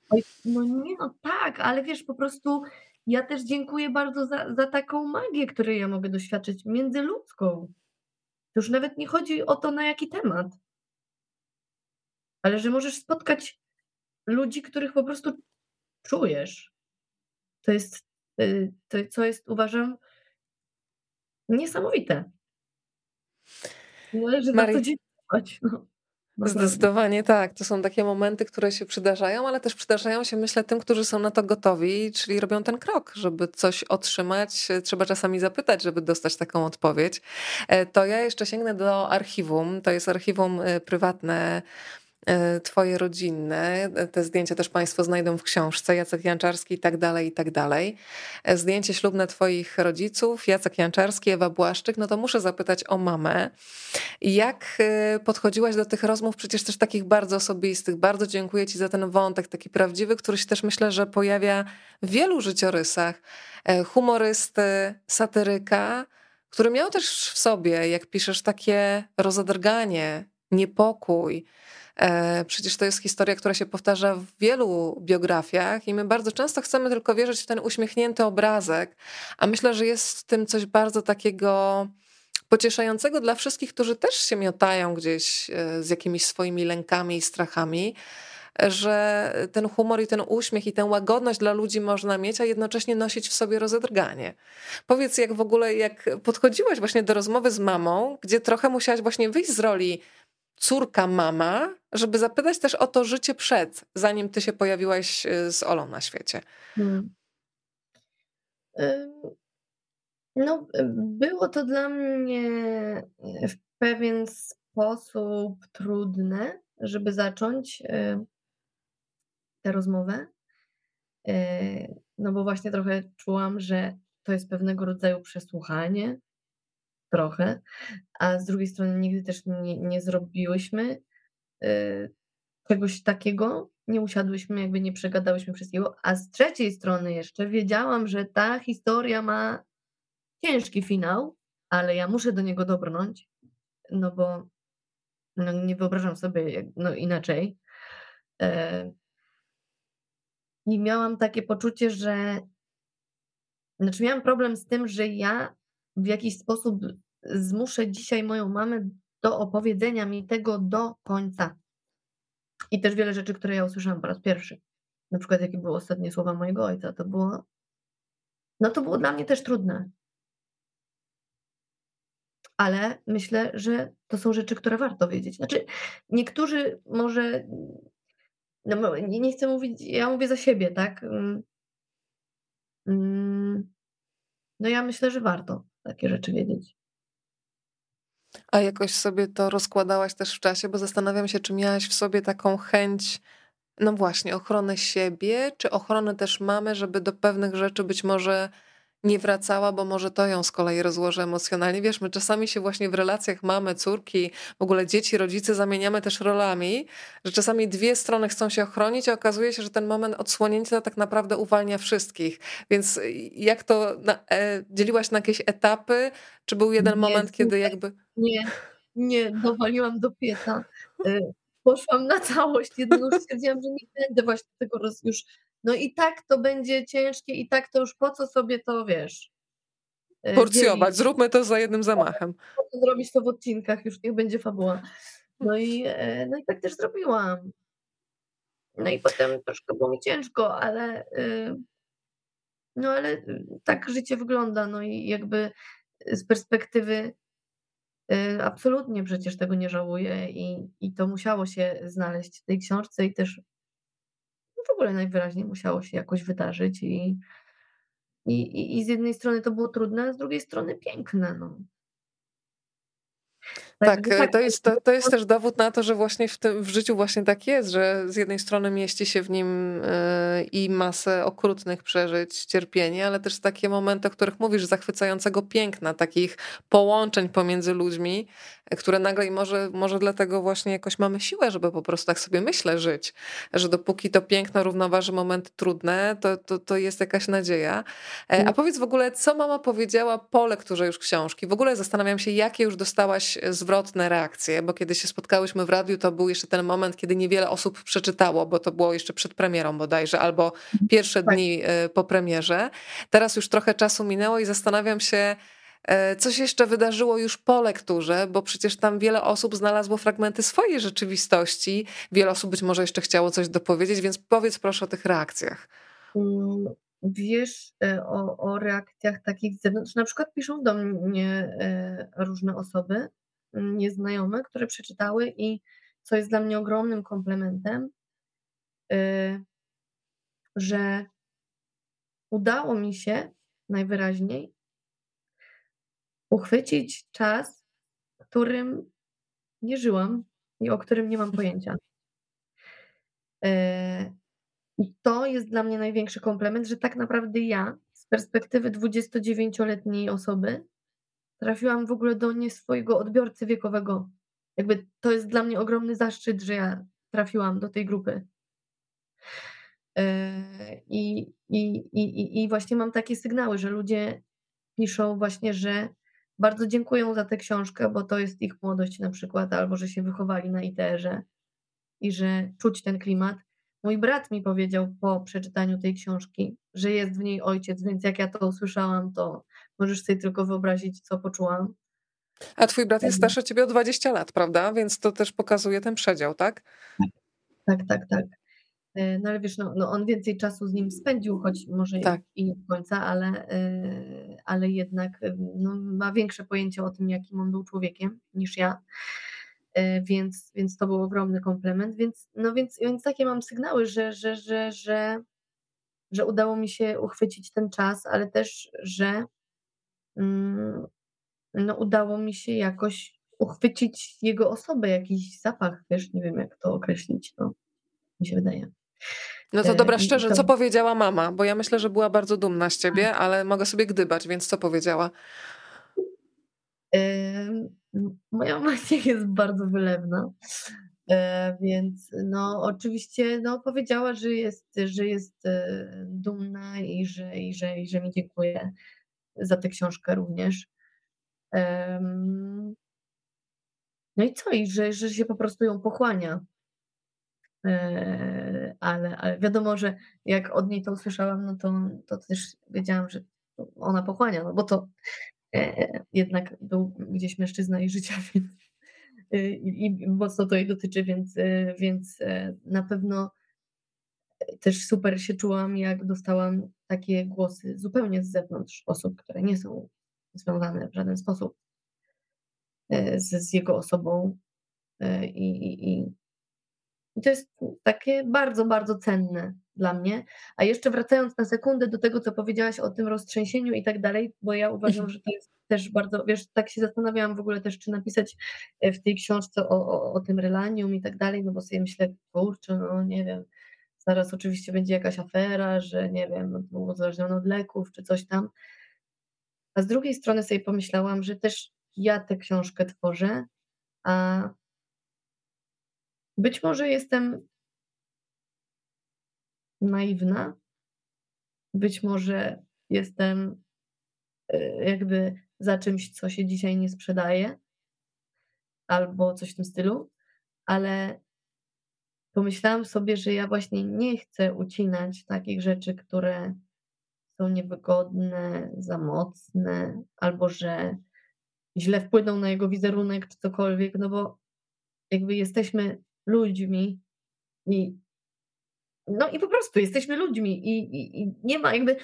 No nie, no tak, ale wiesz, po prostu ja też dziękuję bardzo za, za taką magię, której ja mogę doświadczyć międzyludzką. To już nawet nie chodzi o to, na jaki temat, ale że możesz spotkać ludzi, których po prostu czujesz. To jest, y, to, co jest, uważam, niesamowite. Należy Mary... za to dziękować. No. Zdecydowanie tak. To są takie momenty, które się przydarzają, ale też przydarzają się, myślę, tym, którzy są na to gotowi, czyli robią ten krok, żeby coś otrzymać. Trzeba czasami zapytać, żeby dostać taką odpowiedź. E, to ja jeszcze sięgnę do archiwum. To jest archiwum e, prywatne twoje rodzinne. Te zdjęcia też Państwo znajdą w książce. Jacek Janczarski i tak dalej, i tak dalej. E, zdjęcie ślubne Twoich rodziców, Jacek Janczarski, Ewa Błaszczyk. No to muszę zapytać o mamę. Jak e, podchodziłaś do tych rozmów, przecież też takich bardzo osobistych. Bardzo dziękuję Ci za ten wątek, taki prawdziwy, który się też myślę, że pojawia w wielu życiorysach. Humorysty, satyryka, który miał też w sobie, jak piszesz, takie rozadrganie, niepokój, E, przecież to jest historia, która się powtarza w wielu biografiach i my bardzo często chcemy tylko wierzyć w ten uśmiechnięty obrazek, a myślę, że jest w tym coś bardzo takiego pocieszającego dla wszystkich, którzy też się miotają gdzieś e, z jakimiś swoimi lękami i strachami, że ten humor i ten uśmiech i tę łagodność dla ludzi można mieć, a jednocześnie nosić w sobie rozedrganie. Powiedz, jak w ogóle, jak podchodziłaś właśnie do rozmowy z mamą, gdzie trochę musiałaś właśnie wyjść z roli córka, mama, żeby zapytać też o to życie przed, zanim ty się pojawiłaś y, z Olą na świecie. Hmm. No, było to dla mnie w pewien sposób trudne, żeby zacząć tę rozmowę. No bo właśnie trochę czułam, że to jest pewnego rodzaju przesłuchanie, trochę, a z drugiej strony nigdy też nie, nie zrobiłyśmy y, czegoś takiego, nie usiadłyśmy, jakby nie przegadałyśmy wszystkiego, a z trzeciej strony jeszcze wiedziałam, że ta historia ma ciężki finał, ale ja muszę do niego dobrnąć, no bo no, nie wyobrażam sobie no, inaczej. E, I miałam takie poczucie, że znaczy miałam problem z tym, że ja w jakiś sposób zmuszę dzisiaj moją mamę do opowiedzenia mi tego do końca. I też wiele rzeczy, które ja usłyszałam po raz pierwszy. na przykład jakie były ostatnie słowa mojego ojca, to było no to było dla mnie też trudne. Ale myślę, że to są rzeczy, które warto wiedzieć. Znaczy, niektórzy może, no nie, nie chcę mówić, ja mówię za siebie, tak? Mm, mm, no ja myślę, że warto takie rzeczy wiedzieć. A jakoś sobie to rozkładałaś też w czasie, bo zastanawiam się, czy miałaś w sobie taką chęć, no właśnie, ochrony siebie, czy ochrony też mamy, żeby do pewnych rzeczy być może nie wracała, bo może to ją z kolei rozłoży emocjonalnie. Wiesz, my czasami się właśnie w relacjach mamy, córki, w ogóle dzieci, rodzice zamieniamy też rolami, że czasami dwie strony chcą się ochronić, a okazuje się, że ten moment odsłonięcia tak naprawdę uwalnia wszystkich. Więc jak to na, e, dzieliłaś na jakieś etapy? Czy był jeden nie, moment, kiedy jakby. Nie, nie, dowaliłam do pieca. E, poszłam na całość. Jednego stwierdziłam, że nie będę właśnie tego roz, już no i tak to będzie ciężkie i tak to już po co sobie to, wiesz... E, Porcjować, dzielić. zróbmy to za jednym zamachem. Po co zrobić to w odcinkach, już niech będzie fabuła. No i, e, no i tak też zrobiłam. No i potem troszkę było mi ciężko, ale y, no ale tak życie wygląda, no i jakby z perspektywy absolutnie przecież tego nie żałuję i, i to musiało się znaleźć w tej książce i też ogóle najwyraźniej musiało się jakoś wydarzyć i, i, i z jednej strony to było trudne, a z drugiej strony piękne. No. Tak, tak, to jest, to, to jest też dowód na to, że właśnie w, tym, w życiu właśnie tak jest, że z jednej strony mieści się w nim yy, i masę okrutnych przeżyć, cierpienia, ale też takie momenty, o których mówisz, zachwycającego piękna, takich połączeń pomiędzy ludźmi, które nagle i może, może dlatego właśnie jakoś mamy siłę, żeby po prostu tak sobie myślę żyć, że dopóki to piękno równoważy momenty trudne, to, to, to jest jakaś nadzieja. E, a mm. powiedz w ogóle, co mama powiedziała po lekturze już książki? W ogóle zastanawiam się, jakie już dostałaś zwrotne reakcje, bo kiedy się spotkałyśmy w radiu, to był jeszcze ten moment, kiedy niewiele osób przeczytało, bo to było jeszcze przed premierą bodajże, albo pierwsze tak. dni e, po premierze. Teraz już trochę czasu minęło i zastanawiam się, E, coś jeszcze wydarzyło już po lekturze, bo przecież tam wiele osób znalazło fragmenty swojej rzeczywistości. Wiele osób być może jeszcze chciało coś dopowiedzieć, więc powiedz proszę o tych reakcjach. Mm, wiesz e, o, o reakcjach takich z zewnątrz. Na przykład piszą do mnie różne osoby nieznajome, które przeczytały i co jest dla mnie ogromnym komplementem, że udało mi się najwyraźniej uchwycić czas, którym nie żyłam i o którym nie mam pojęcia. E, I to jest dla mnie największy komplement, że tak naprawdę ja z perspektywy 29-letniej osoby trafiłam w ogóle do nie swojego odbiorcy wiekowego. Jakby to jest dla mnie ogromny zaszczyt, że ja trafiłam do tej grupy. E, I, i, i, I właśnie mam takie sygnały, że ludzie piszą właśnie, że bardzo dziękują za tę książkę, bo to jest ich młodość na przykład, albo że się wychowali na ITR-ze i że czuć ten klimat. Mój brat mi powiedział po przeczytaniu tej książki, że jest w niej ojciec, więc jak ja to usłyszałam, to możesz sobie tylko wyobrazić, co poczułam. A twój brat jest starszy ciebie o 20 lat, prawda? Więc to też pokazuje ten przedział, tak? Tak, tak, tak. E, no ale wiesz, no, no on więcej czasu z nim spędził, choć może tak. i nie do końca, ale, e, ale jednak no, ma większe pojęcie o tym, jakim on był człowiekiem niż ja. Więc, więc to był ogromny komplement. Więc, no więc, więc takie mam sygnały, że, że, że, że, że udało mi się uchwycić ten czas, ale też, że mm, no, udało mi się jakoś uchwycić jego osobę, jakiś zapach, wiesz, nie wiem jak to określić, no, mi się wydaje. No to dobra, szczerze, co powiedziała mama? Bo ja myślę, że była bardzo dumna z ciebie, tak. ale mogę sobie gdybać, więc co powiedziała? Moja mama jest bardzo wylewna, e, więc no oczywiście no, powiedziała, że jest, że jest e, dumna i że, i, że, i że mi dziękuję za tę książkę również. No i co? I że, że się po prostu ją pochłania. E, ale, ale wiadomo, że jak od niej to usłyszałam, no to, to też wiedziałam, że ona pochłania, no bo to jednak był gdzieś mężczyzna jej życia, więc e, i, i mocno to jej dotyczy, więc, więc na pewno też super się czułam, jak dostałam takie głosy zupełnie z zewnątrz osób, które nie są związane w żaden sposób e, z, z jego osobą. E, I, i, I to jest takie bardzo, bardzo cenne dla mnie. A jeszcze wracając na sekundę do tego, co powiedziałaś o tym roztrzęsieniu i tak dalej, bo ja uważam, że to jest też bardzo, wiesz, tak się zastanawiałam w ogóle też, czy napisać e, w tej książce o, o, o tym relanium i tak dalej, no bo sobie myślę, kurczę, no nie wiem, zaraz oczywiście będzie jakaś afera, że nie wiem, no, uzależnione od leków czy coś tam. A z drugiej strony sobie pomyślałam, że też ja tę książkę tworzę, a być może jestem naiwna, być może jestem e, jakby za czymś, co się dzisiaj nie sprzedaje, albo coś w tym stylu, ale pomyślałam sobie, że ja właśnie nie chcę ucinać takich rzeczy, które są niewygodne, za mocne, albo że źle wpłyną na jego wizerunek czy cokolwiek, no bo jakby jesteśmy ludźmi i no i po prostu jesteśmy ludźmi i, i, i nie ma jakby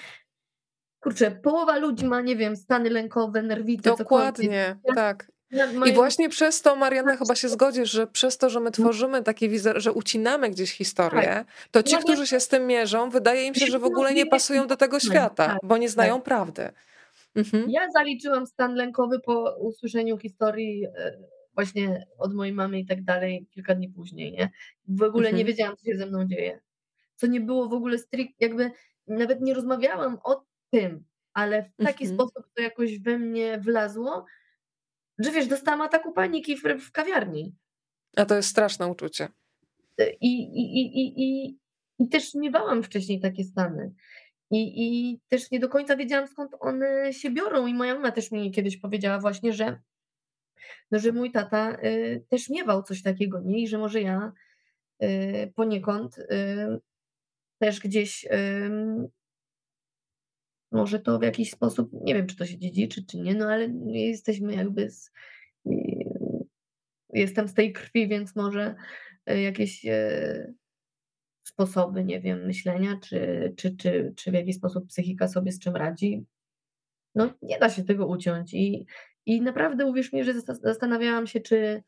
kurczę, połowa ludzi ma, nie wiem, stany lękowe, nerwice, Dokładnie, tak. I właśnie przez to, Marianna, chyba się zgodzisz, że przez to, że my tworzymy taki wizerunek, że ucinamy gdzieś historię, tak. to ci, którzy się z tym mierzą, wydaje im się, że w ogóle nie pasują do tego świata, tak, bo nie znają tak. prawdy. Mhm. Ja zaliczyłam stan lękowy po usłyszeniu historii e, właśnie od mojej mamy i tak dalej kilka dni później, nie? W ogóle mhm. nie wiedziałam, co się ze mną dzieje. Co nie było w ogóle strict, jakby nawet nie rozmawiałam o tym, ale w taki mhm. sposób to jakoś we mnie wlazło, że wiesz, dostałam ataku paniki w, w kawiarni. A to jest straszne uczucie. I, i, i, i, i też miewałam wcześniej takie stany. I, I też nie do końca wiedziałam, skąd one się biorą. I moja mama też mi kiedyś powiedziała właśnie, że, no, że mój tata y, też miewał coś takiego, nie? I że może ja y, poniekąd y, też gdzieś może to w jakiś sposób, nie wiem, czy to się dziedziczy, czy nie, no ale jesteśmy jakby z, jestem z tej krwi, więc może e, jakieś e, sposoby, nie wiem, myślenia, czy, czy, czy, czy w jakiś sposób psychika sobie z czym radzi. No nie da się tego uciąć i, i naprawdę uwierz mi, że zastanawiałam się, czy,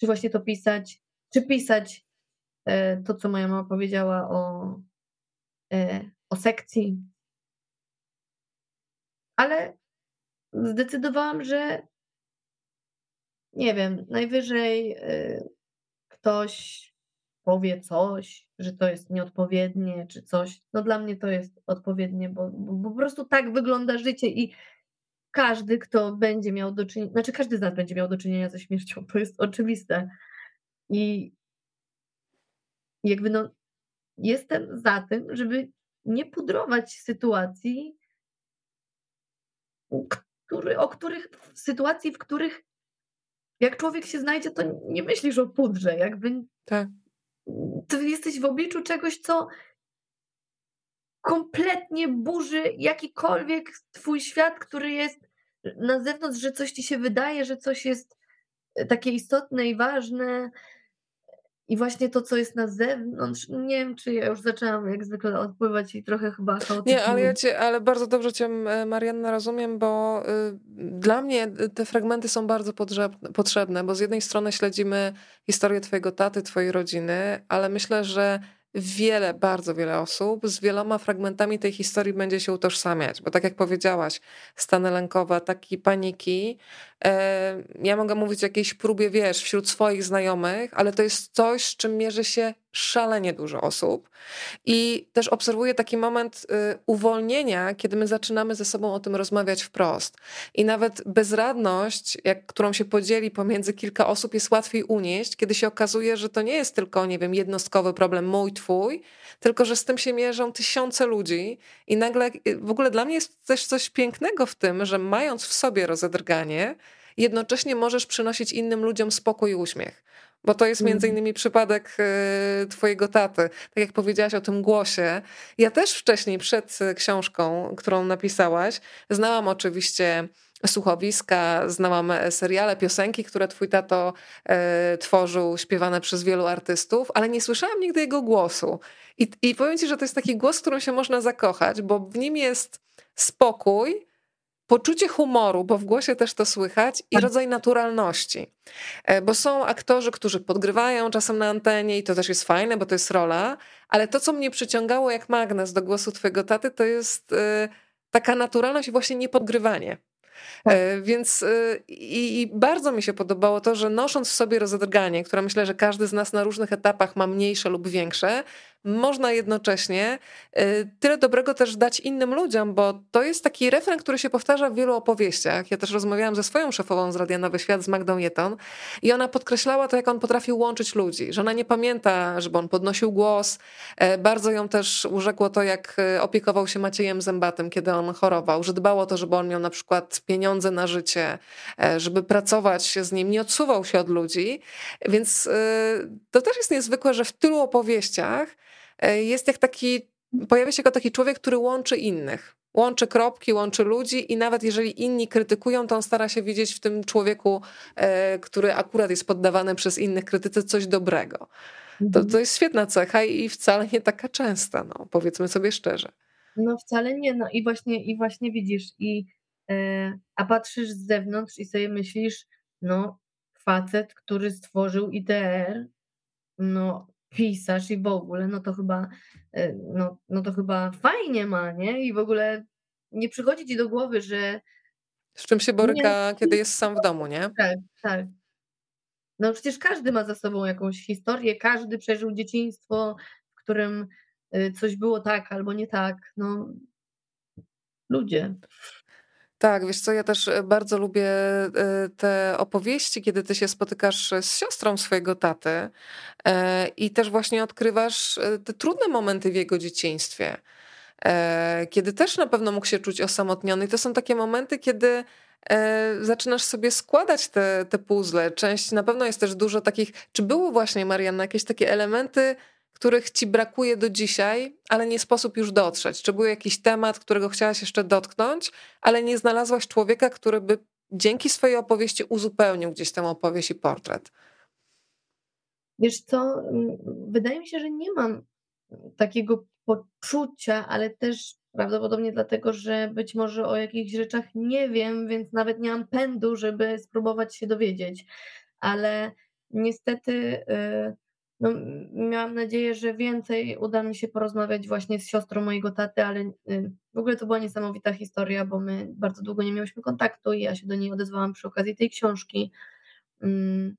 czy właśnie to pisać, czy pisać e, to, co moja mama powiedziała o, o sekcji, ale zdecydowałam, że nie wiem, najwyżej y, ktoś powie coś, że to jest nieodpowiednie, czy coś. No dla mnie to jest odpowiednie, bo, bo po prostu tak wygląda życie i każdy, kto będzie miał do czynienia, znaczy każdy z nas będzie miał do czynienia ze śmiercią, to jest oczywiste. I jakby no, jestem za tym, żeby nie pudrować sytuacji, który, o których, w sytuacji, w których jak człowiek się znajdzie, to nie myślisz o pudrze, jakby tak. ty jesteś w obliczu czegoś, co kompletnie burzy jakikolwiek twój świat, który jest na zewnątrz, że coś ci się wydaje, że coś jest takie istotne i ważne, i właśnie to, co jest na zewnątrz, nie wiem, czy ja już zaczęłam jak zwykle odpływać i trochę chyba chaotycznie. Nie, ale ja cię, ale bardzo dobrze cię, Marianna, rozumiem, bo y, dla mnie te fragmenty są bardzo potrzebne, bo z jednej strony śledzimy historię twojego taty, twojej rodziny, ale myślę, że wiele, bardzo wiele osób z wieloma fragmentami tej historii będzie się utożsamiać, bo tak jak powiedziałaś, stany lękowe, taki paniki, e, ja mogę mówić o jakiejś próbie, wiesz, wśród swoich znajomych, ale to jest coś, z czym mierzy się szalenie dużo osób i też obserwuję taki moment y, uwolnienia, kiedy my zaczynamy ze sobą o tym rozmawiać wprost. I nawet bezradność, jak, którą się podzieli pomiędzy kilka osób, jest łatwiej unieść, kiedy się okazuje, że to nie jest tylko, nie wiem, jednostkowy problem mój, twój, tylko że z tym się mierzą tysiące ludzi i nagle y, w ogóle dla mnie jest też coś pięknego w tym, że mając w sobie rozedrganie, jednocześnie możesz przynosić innym ludziom spokój i uśmiech. Bo to jest między mhm. innymi przypadek y, twojego taty. Tak jak powiedziałaś o tym głosie. Ja też wcześniej, przed książką, którą napisałaś, znałam oczywiście słuchowiska, znałam seriale, piosenki, które twój tato e, tworzył, śpiewane przez wielu artystów, ale nie słyszałam nigdy jego głosu. I, I powiem ci, że to jest taki głos, którym się można zakochać, bo w nim jest spokój, poczucie humoru, bo w głosie też to słychać, i tak. rodzaj naturalności. E, bo są aktorzy, którzy podgrywają czasem na antenie i to też jest fajne, bo to jest rola, ale to, co mnie przyciągało jak magnes do głosu twojego taty, to jest e, taka naturalność i właśnie niepodgrywanie. Tak. E, więc i, i, bardzo mi się podobało to, że nosząc w sobie rozedrganie, które myślę, że każdy z nas na różnych etapach ma mniejsze lub większe, można jednocześnie y, tyle dobrego też dać innym ludziom, bo to jest taki refren, który się powtarza w wielu opowieściach. Ja też rozmawiałam ze swoją szefową z Radia Nowy Świat, z Magdą Jeton i ona podkreślała to, jak on potrafił łączyć ludzi, że ona nie pamięta, żeby on podnosił głos. E, bardzo ją też urzekło to, jak e, opiekował się Maciejem Zębatym, kiedy on chorował, że dbał o to, żeby on miał na przykład pieniądze na życie, e, żeby pracować z nim, nie odsuwał się od ludzi. Więc to też jest niezwykłe, że w tylu opowieściach jest jak taki, pojawia się jako taki człowiek, który łączy innych. Łączy kropki, łączy ludzi i nawet jeżeli inni krytykują, to on stara się widzieć w tym człowieku, e, który akurat jest poddawany przez innych krytyce, coś dobrego. To, mhm. to jest świetna cecha i wcale nie taka częsta, no, powiedzmy sobie szczerze. No wcale nie, no i właśnie, i właśnie widzisz, i, e, a patrzysz z zewnątrz i sobie myślisz, no facet, który stworzył IDR, no pisarz i w ogóle, no to chyba, e, no, no to chyba fajnie ma, nie? I w ogóle nie przychodzi ci do głowy, że. Z czym się boryka, nie, kiedy jest sam w domu, nie? Tak, tak. No przecież każdy ma za sobą jakąś historię, każdy przeżył dzieciństwo, w którym e, coś było tak albo nie tak. No, ludzie. Tak, wiesz co, ja też e, bardzo lubię e, te opowieści, kiedy ty się spotykasz z siostrą swojego taty e, i też właśnie odkrywasz te trudne momenty w jego dzieciństwie, kiedy też na pewno mógł się czuć osamotniony. I to są takie momenty, kiedy zaczynasz sobie składać te, te puzzle. Część na pewno jest też dużo takich. Czy było właśnie, Marianna, jakieś takie elementy, których ci brakuje do dzisiaj, ale nie sposób już dotrzeć? Czy był jakiś temat, którego chciałaś jeszcze dotknąć, ale nie znalazłaś człowieka, który by dzięki swojej opowieści uzupełnił gdzieś tę opowieść i portret? Wiesz co, wydaje mi się, że nie mam takiego poczucia, ale też prawdopodobnie dlatego, że być może o jakichś rzeczach nie wiem, więc nawet nie mam pędu, żeby spróbować się dowiedzieć. Ale niestety. Yy, no, miałam nadzieję, że więcej uda mi się porozmawiać właśnie z siostrą mojego taty, ale y, w ogóle to była niesamowita historia, bo my bardzo długo nie miałyśmy kontaktu i ja się do niej odezwałam przy okazji tej książki. Mm,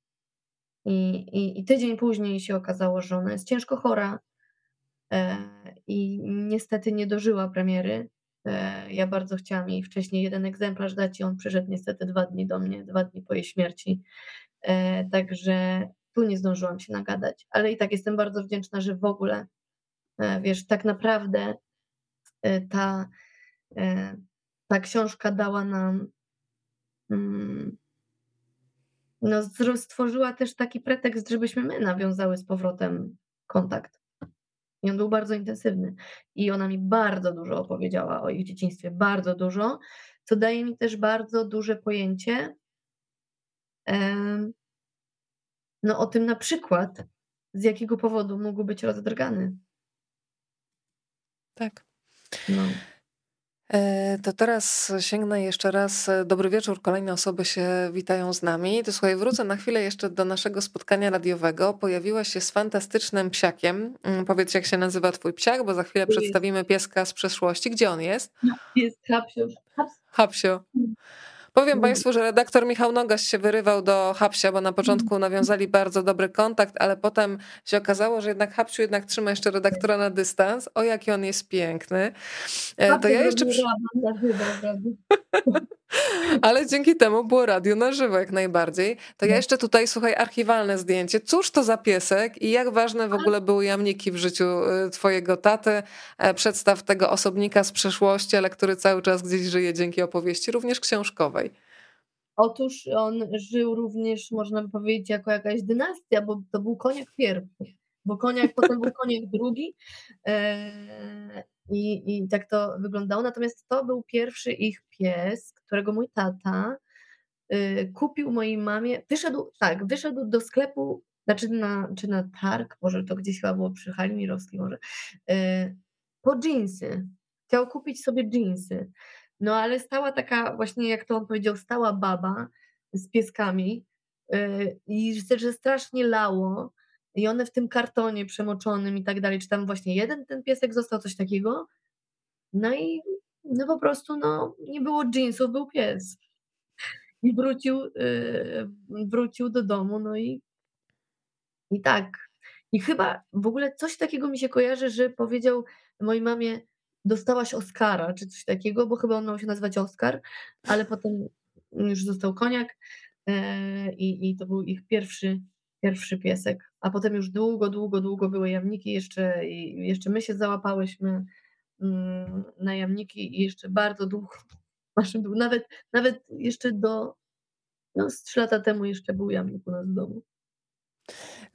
I, i, i tydzień później się okazało, że ona jest ciężko chora e, i niestety nie dożyła premiery. E, ja bardzo chciałam jej wcześniej jeden egzemplarz dać i on przyszedł niestety dwa dni do mnie, dwa dni po jej śmierci. E, także tu nie zdążyłam się nagadać, ale i tak jestem bardzo wdzięczna, że w ogóle, e, wiesz, tak naprawdę e, ta, e, ta książka dała nam, mm, no, stworzyła też taki pretekst, żebyśmy my nawiązały z powrotem kontakt. I on był bardzo intensywny. I ona mi bardzo dużo opowiedziała o ich dzieciństwie, bardzo dużo, co daje mi też bardzo duże pojęcie no o tym na przykład, z jakiego powodu mógł być rozdrgany. Tak. No. E, to teraz sięgnę jeszcze raz. Dobry wieczór. Kolejne osoby się witają z nami. To słuchaj, wrócę na chwilę jeszcze do naszego spotkania radiowego. Pojawiłaś się z fantastycznym psiakiem. Mm, powiedz, jak się nazywa twój psiak, bo za chwilę przedstawimy pieska z przeszłości. Gdzie on jest? Jest Hapsio. Hapsio. Powiem mm. Państwu, że redaktor Michał Nogaś się wyrywał do Hapsia, bo na początku mm. nawiązali bardzo dobry kontakt, ale potem się okazało, że jednak Hapsiu jednak trzyma jeszcze redaktora na dystans. O, jaki on jest piękny. E, to ja jeszcze... Przy... Ale dzięki temu było radio na żywo jak najbardziej. To ja no. jeszcze tutaj, słuchaj, archiwalne zdjęcie. Cóż to za piesek i jak ważne w ogóle były jamniki w życiu y, twojego taty? E, przedstaw tego osobnika z przeszłości, ale który cały czas gdzieś żyje dzięki opowieści, również książkowej. Otóż on żył również, można by powiedzieć, jako jakaś dynastia, bo to był koniak pierwszy, bo koniak potem był koniak drugi. E, i, I tak to wyglądało. Natomiast to był pierwszy ich pies, którego mój tata y, kupił mojej mamie. Wyszedł, tak, wyszedł do sklepu, znaczy na, czy na targ, może to gdzieś chyba było przy hali Mirowskiej, może, y, po dżinsy. Chciał kupić sobie dżinsy. No ale stała taka, właśnie jak to on powiedział, stała baba z pieskami y, i że strasznie lało i one w tym kartonie przemoczonym i tak dalej, czy tam właśnie jeden ten piesek został, coś takiego. No i no po prostu no, nie było jeansów, był pies. I wrócił, yy, wrócił do domu, no i, i tak. I chyba w ogóle coś takiego mi się kojarzy, że powiedział mojej mamie, dostałaś Oscara, czy coś takiego, bo chyba on miał się nazywać Oscar, ale potem już został koniak yy, i, i to był ich pierwszy pierwszy piesek, a potem już długo, długo, długo były jamniki jeszcze i jeszcze my się załapałyśmy mm, na jamniki i jeszcze bardzo długo, nawet, nawet jeszcze do, no z trzy lata temu jeszcze był jamnik u nas w domu.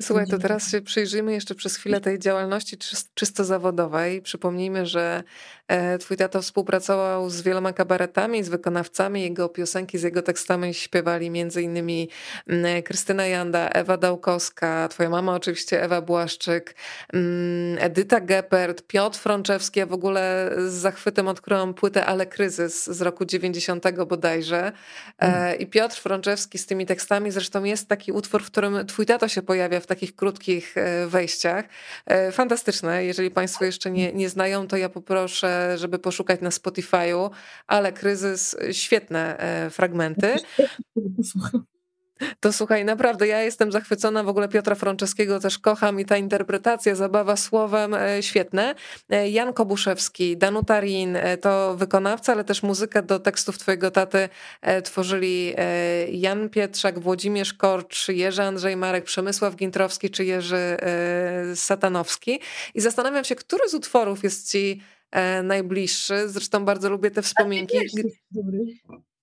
Słuchaj, to teraz się przyjrzyjmy jeszcze przez chwilę tej działalności czysto zawodowej. Przypomnijmy, że e, twój tato współpracował z wieloma kabaretami, z wykonawcami. Jego piosenki z jego tekstami śpiewali innymi mm, Krystyna Janda, Ewa Dałkowska, twoja mama oczywiście Ewa Błaszczyk, mm, Edyta Geppert, Piotr Frączewski. Ja w ogóle z zachwytem odkryłam płytę Ale Kryzys z roku 90 bodajże. E, mm. I Piotr Frączewski z tymi tekstami, zresztą jest taki utwór, w którym twój tato się pojawia w takich krótkich e, wejściach. E, fantastyczne. Jeżeli Państwo jeszcze nie, nie znają, to ja poproszę, żeby poszukać na Spotify'u, ale kryzys, świetne e, fragmenty. To słuchaj, naprawdę ja jestem zachwycona w ogóle Piotra Franceskiego, też kocham i ta interpretacja, zabawa słowem, e, świetne. E, Jan Kobuszewski, Danuta Rin, e, to wykonawca, ale też muzykę do tekstów twojego taty tworzyli Jan Pietrzak, Włodzimierz Korcz, Jerzy Andrzej Marek, Przemysław Gintrowski czy Jerzy Satanowski. I zastanawiam się, który z utworów jest ci najbliższy. Zresztą bardzo lubię te wspominki.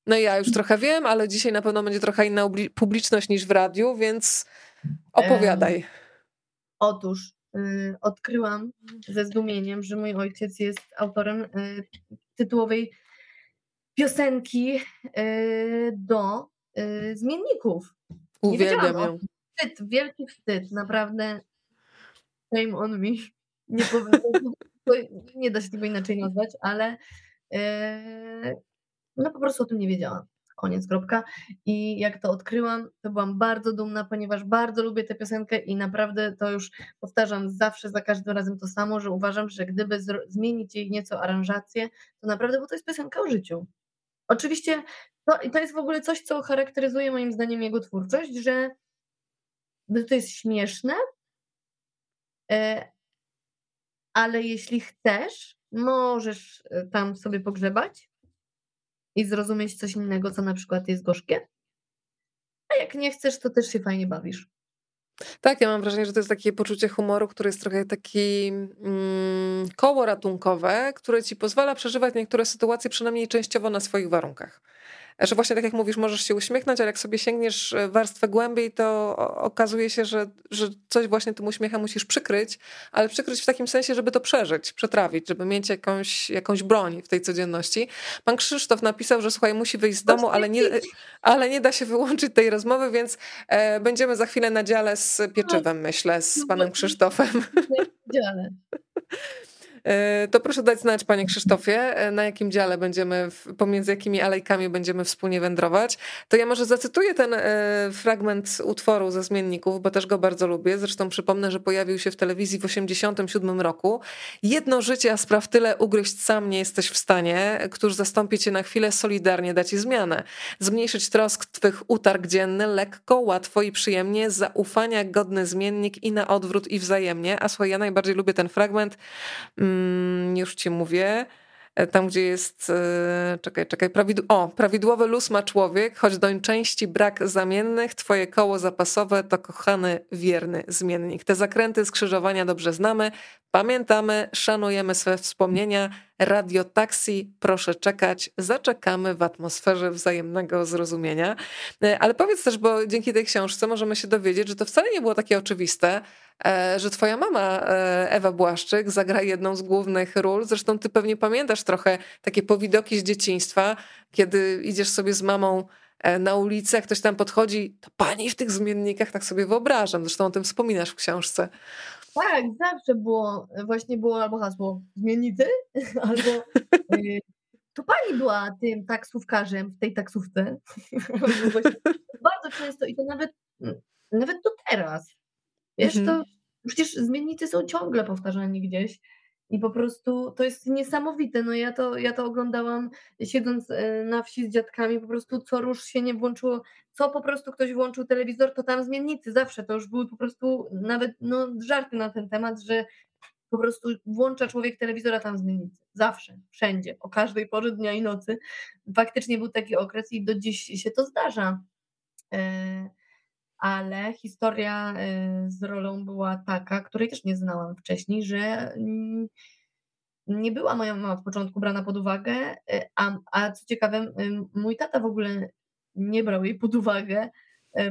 No ja już trochę wiem, ale dzisiaj na pewno będzie trochę inna publiczność niż w radiu, więc opowiadaj. Otóż y, odkryłam ze zdumieniem, że mój ojciec jest autorem y, tytułowej piosenki y, do y, zmienników. Uwielbiam ją. Wstyd, wielki wstyd, naprawdę shame on me. Nie, powiem, nie da się tego inaczej nazwać, ale y, no po prostu o tym nie wiedziałam. Koniec, kropka. I jak to odkryłam, to byłam bardzo dumna, ponieważ bardzo lubię tę piosenkę i naprawdę to już powtarzam zawsze, za każdym razem to samo, że uważam, że gdyby zmienić jej nieco aranżację, to naprawdę, bo to jest piosenka o życiu. Oczywiście to, to jest w ogóle coś, co charakteryzuje moim zdaniem jego twórczość, że to jest śmieszne, e, ale jeśli chcesz, możesz e, tam sobie pogrzebać, i zrozumieć coś innego, co na przykład jest gorzkie. A jak nie chcesz, to też się fajnie bawisz. Tak, ja mam wrażenie, że to jest takie poczucie humoru, które jest trochę taki mm, koło ratunkowe, które ci pozwala przeżywać niektóre sytuacje przynajmniej częściowo na swoich warunkach że właśnie tak jak mówisz, możesz się uśmiechnąć, ale jak sobie sięgniesz e, warstwę głębiej, to okazuje się, że, że coś właśnie tym uśmiechem musisz przykryć, ale przykryć w takim sensie, żeby to przeżyć, przetrawić, żeby mieć jakąś, jakąś broń w tej codzienności. Pan Krzysztof napisał, że słuchaj, musi wyjść z domu, ale nie, ale nie da się wyłączyć tej rozmowy, więc e, będziemy za chwilę na dziale z pieczywem, myślę, z panem Krzysztofem. Dziale. E, to proszę dać znać, panie Krzysztofie, e, na jakim dziale będziemy, pomiędzy jakimi alejkami będziemy wspólnie wędrować. To ja może zacytuję ten e, fragment utworu ze Zmienników, bo też go bardzo lubię. Zresztą przypomnę, że pojawił się w telewizji w 87 roku. Jedno życie, a spraw tyle ugryźć sam nie jesteś w stanie, któż zastąpi cię na chwilę solidarnie, da ci zmianę. Zmniejszyć trosk twych utarg dzienny lekko, łatwo i przyjemnie, zaufania godny zmiennik i na odwrót i wzajemnie. A słuchaj, ja najbardziej lubię ten fragment, mm, już ci mówię, e, tam gdzie jest, e, czekaj, czekaj, prawidł o, prawidłowy luz ma człowiek, choć doń części brak zamiennych, twoje koło zapasowe to kochany, wierny zmiennik. Te zakręty skrzyżowania dobrze znamy, pamiętamy, szanujemy swe wspomnienia, Radio Taxi, proszę czekać, zaczekamy w atmosferze wzajemnego zrozumienia. E, ale powiedz też, bo dzięki tej książce możemy się dowiedzieć, że to wcale nie było takie oczywiste, że twoja mama Ewa Błaszczyk zagra jedną z głównych ról. Zresztą ty pewnie pamiętasz trochę takie powidoki z dzieciństwa, kiedy idziesz sobie z mamą E, na ulicy, jak ktoś tam podchodzi, to pani w tych zmiennikach, tak sobie wyobrażam. Zresztą o tym wspominasz w książce. Tak, zawsze było, właśnie było albo hasło zmiennicy, albo to pani była tym taksówkarzem w tej taksówce. Bardzo często i to nawet, nawet do teraz. Wiesz, mhm. to przecież zmiennicy są ciągle powtarzani gdzieś. I po prostu to jest niesamowite. No ja to, ja to oglądałam siedząc e, na wsi z dziadkami, po prostu co rusz się nie włączyło, co po prostu ktoś włączył telewizor, to tam zmiennicy zawsze. To już były po prostu nawet no, żarty na ten temat, że po prostu włącza człowiek telewizora tam zmiennicy. Zawsze, wszędzie, o każdej porze dnia i nocy. Faktycznie był taki okres i do dziś się to zdarza. E, ale historia y, z rolą była taka, której też nie znałam wcześniej, że nie była moja mama od początku brana pod uwagę, y, a, a co ciekawe, y, mój tata w ogóle nie brał jej pod uwagę,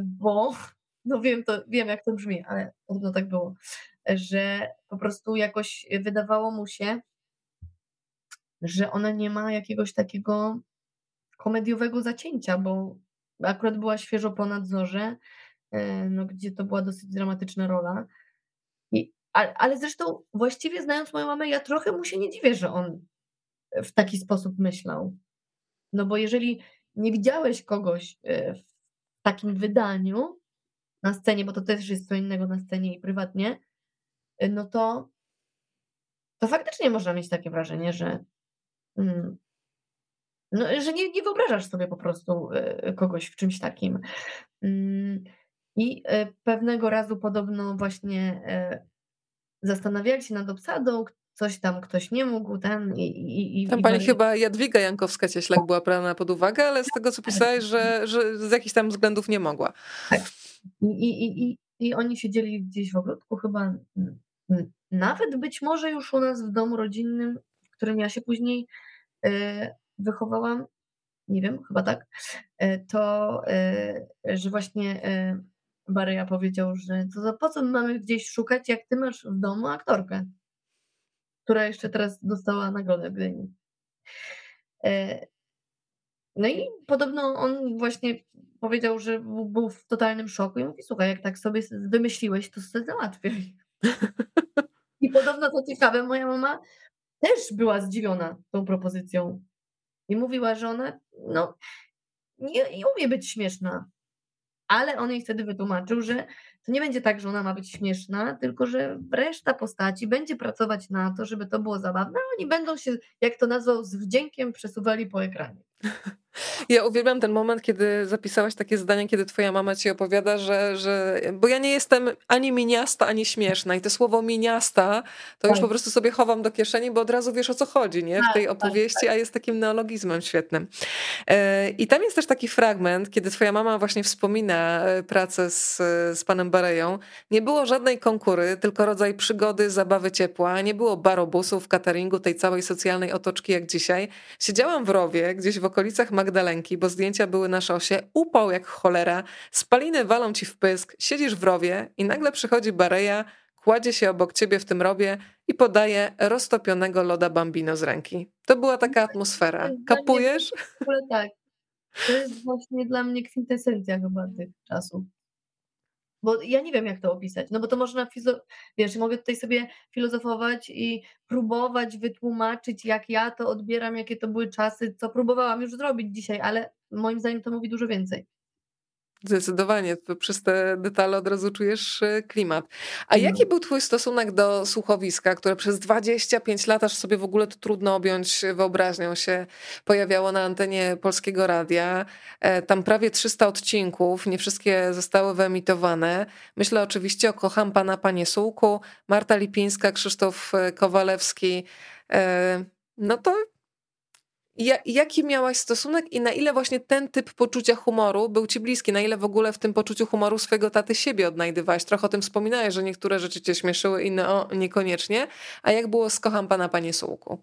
bo no wiem, to, wiem jak to brzmi, ale podobno tak było, że po prostu jakoś wydawało mu się, że ona nie ma jakiegoś takiego komediowego zacięcia, bo akurat była świeżo po nadzorze, no, gdzie to była dosyć dramatyczna rola. I, ale, ale zresztą właściwie znając moją mamę, ja trochę mu się nie dziwię, że on w taki sposób myślał. No bo jeżeli nie widziałeś kogoś e, w takim wydaniu na scenie, bo to też jest co innego na scenie i prywatnie, e, no to, to faktycznie można mieć takie wrażenie, że, mm, no, że nie, nie wyobrażasz sobie po prostu kogoś w czymś takim. I e, pewnego razu podobno właśnie e, zastanawiali się nad obsadą, coś tam ktoś nie mógł, ten i... i, i tam pani i... chyba Jadwiga Jankowska-Cieślak była brana pod uwagę, ale z tego co pisałeś, że, że z jakichś tam względów nie mogła. Tak. I, i, i, I oni siedzieli gdzieś w ogródku chyba, nawet być może już u nas w domu rodzinnym, w którym ja się później e, wychowałam, nie wiem, chyba tak, to, że właśnie Baryja powiedział, że to za po co mamy gdzieś szukać, jak ty masz w domu aktorkę, która jeszcze teraz dostała nagrodę Gdyni. E, no i podobno on właśnie powiedział, że był w totalnym szoku i mówi, słuchaj, jak tak sobie wymyśliłeś, to sobie załatwiaj. I podobno to ciekawe, moja mama też była zdziwiona tą propozycją. I mówiła, że ona no, nie, nie umie być śmieszna ale on jej wtedy wytłumaczył, że to nie będzie tak, że ona ma być śmieszna, tylko że reszta postaci będzie pracować na to, żeby to było zabawne, a oni będą się, jak to nazwał, z wdziękiem przesuwali po ekranie. Ja uwielbiam ten moment, kiedy zapisałaś takie zdanie, kiedy twoja mama ci opowiada, że, że bo ja nie jestem ani miniasta, ani śmieszna i to słowo miniasta to tak. już po prostu sobie chowam do kieszeni, bo od razu wiesz o co chodzi, nie? W tak, tej tak, opowieści, tak, a jest takim neologizmem świetnym. E, I tam jest też taki fragment, kiedy twoja mama właśnie wspomina e, pracę z, z panem Bareją. Nie było żadnej konkury, tylko rodzaj przygody, zabawy ciepła. Nie było barobusów, cateringu, tej całej socjalnej otoczki jak dzisiaj. Siedziałam w rowie, gdzieś w okolicach Magdalenki, bo zdjęcia były na szosie, upał jak cholera, spaliny walą ci w pysk, siedzisz w rowie i nagle przychodzi Bareja, kładzie się obok ciebie w tym rowie i podaje roztopionego loda bambino z ręki. To była taka atmosfera. Kapujesz? W ogóle tak. To jest właśnie dla mnie kwintesencja chyba tych czasów. Bo ja nie wiem, jak to opisać. No bo to można, wiesz, mogę tutaj sobie filozofować i próbować wytłumaczyć, jak ja to odbieram, jakie to były czasy, co próbowałam już zrobić dzisiaj, ale moim zdaniem to mówi dużo więcej. Zdecydowanie, to przez te detale od razu czujesz e, klimat. A mhm. jaki był twój stosunek do słuchowiska, które przez 25 lat, aż sobie w ogóle to trudno objąć wyobraźnią się, pojawiało na antenie Polskiego Radia. E, tam prawie 300 odcinków, nie wszystkie zostały wyemitowane. Myślę oczywiście o Kocham Pana Panie Sułku, Marta Lipińska, Krzysztof e, Kowalewski. No to jaki miałaś stosunek i na ile właśnie ten typ poczucia humoru był ci bliski? Na ile w ogóle w tym poczuciu humoru swojego taty siebie odnajdywałaś? Trochę o tym wspominałeś, że niektóre rzeczy cię śmieszyły, inne o, niekoniecznie. A jak było z Kocham Pana, Panie Sułku?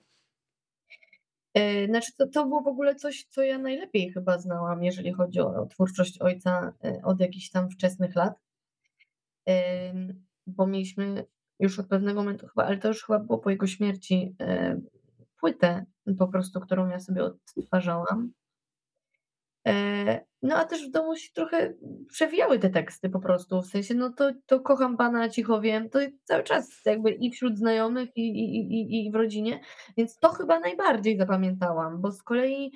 E, znaczy, to, to było w ogóle coś, co ja najlepiej chyba znałam, jeżeli chodzi o, twórczość ojca e, od jakichś tam wczesnych lat. Bo mieliśmy już od pewnego momentu chyba, ale to już chyba było po jego śmierci, e, płytę po prostu, którą ja sobie odtwarzałam. No a też w domu się trochę przewijały te teksty po prostu, w sensie no to, to kocham Pana, cicho wiem, to cały czas jakby i wśród znajomych i, i, i, i w rodzinie, więc to chyba najbardziej zapamiętałam, bo z kolei,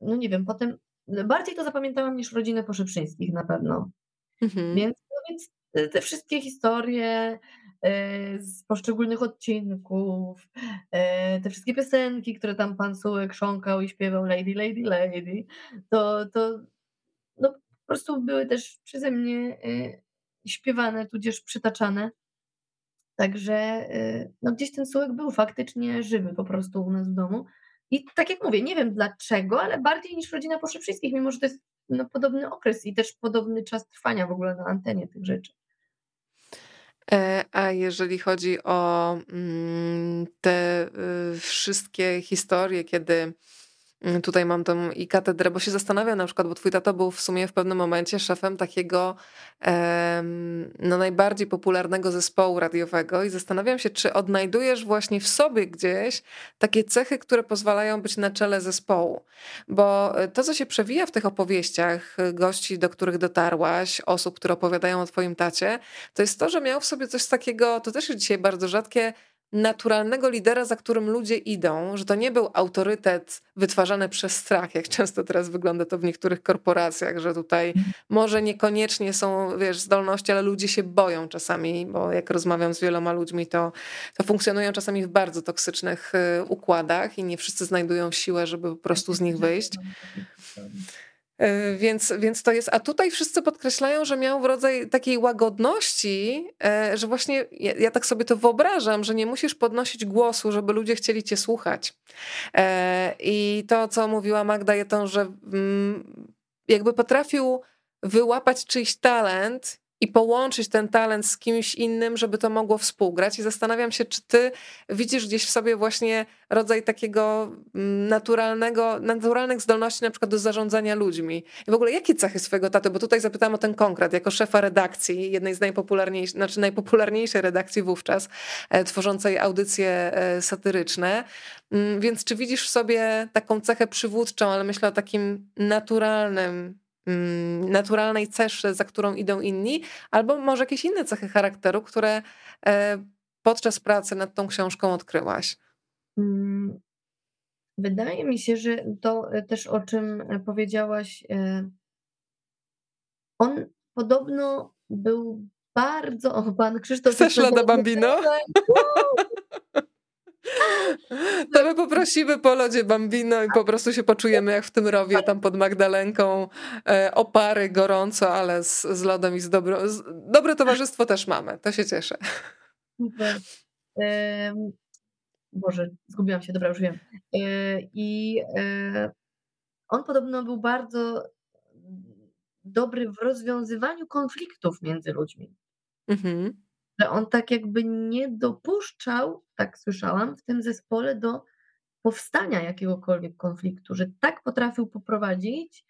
no nie wiem, potem bardziej to zapamiętałam niż rodzinę Poszyprzyńskich na pewno. Mhm. Więc, no więc te wszystkie historie, E, z poszczególnych odcinków, e, te wszystkie piosenki, które tam pan Sułek chrząkał i śpiewał Lady, Lady, Lady, to, to no, po prostu były też przeze mnie e, śpiewane, tudzież przytaczane. Także no, gdzieś ten Sułek był faktycznie żywy po prostu u nas w domu. I tak jak mówię, nie wiem dlaczego, ale bardziej niż rodzina Poszypszyńskich, mimo że to jest no, podobny okres i też podobny czas trwania w ogóle na antenie tych rzeczy. E, a jeżeli chodzi o mm, te y, wszystkie historie, kiedy tutaj mam tą i katedrę, bo się zastanawiam na przykład, bo twój tato był w sumie w pewnym momencie szefem takiego no, najbardziej popularnego zespołu radiowego i zastanawiam się, czy odnajdujesz właśnie w sobie gdzieś takie cechy, które pozwalają być na czele zespołu. Bo e, to, co się przewija w tych opowieściach e, gości, do których dotarłaś, osób, które opowiadają o twoim tacie, to jest to, że miał w sobie coś takiego, to też jest dzisiaj bardzo rzadkie, naturalnego lidera, za którym ludzie idą, że to nie był autorytet wytwarzany przez strach, jak często teraz wygląda to w niektórych korporacjach, że tutaj może niekoniecznie są, wiesz, zdolności, ale ludzie się boją czasami, bo jak rozmawiam z wieloma ludźmi, to, to funkcjonują czasami w bardzo toksycznych y, układach i nie wszyscy znajdują siłę, żeby po prostu z nich wyjść. E, więc, więc to jest, a tutaj wszyscy podkreślają, że miał rodzaj takiej łagodności, e, że właśnie ja, ja, tak sobie to wyobrażam, że nie musisz podnosić głosu, żeby ludzie chcieli cię słuchać. E, I to, co mówiła Magda Jeton, że mm, jakby potrafił wyłapać czyjś talent i połączyć ten talent z kimś innym, żeby to mogło współgrać. I zastanawiam się, czy ty widzisz gdzieś w sobie właśnie rodzaj takiego mm, naturalnego, naturalnych zdolności na przykład do zarządzania ludźmi. I w ogóle jakie cechy swojego taty, bo tutaj zapytałam o ten konkret, jako szefa redakcji, jednej z najpopularniejszych, znaczy najpopularniejszej redakcji wówczas, e, tworzącej audycje e, satyryczne. Mm, więc czy widzisz w sobie taką cechę przywódczą, ale myślę o takim naturalnym naturalnej ceszy, za którą idą inni, albo może jakieś inne cechy charakteru, które e, podczas pracy nad tą książką odkryłaś? Mm, wydaje mi się, że to e, też o czym e, powiedziałaś, on podobno był bardzo. O, pan Krzysztof. Chcesz Lada Bambino? To my poprosimy po lodzie Bambino i po prostu się poczujemy jak w tym rowie tam pod Magdalenką. E, opary gorąco, ale z, z lodem i z dobro... Z, dobre towarzystwo też mamy. To się cieszę. Boże, zgubiłam się, dobra, już wiem. E, I e, on podobno był bardzo dobry w rozwiązywaniu konfliktów między ludźmi. Mhm że on tak jakby nie dopuszczał, tak słyszałam, w tym zespole do powstania jakiegokolwiek konfliktu, że tak potrafił poprowadzić,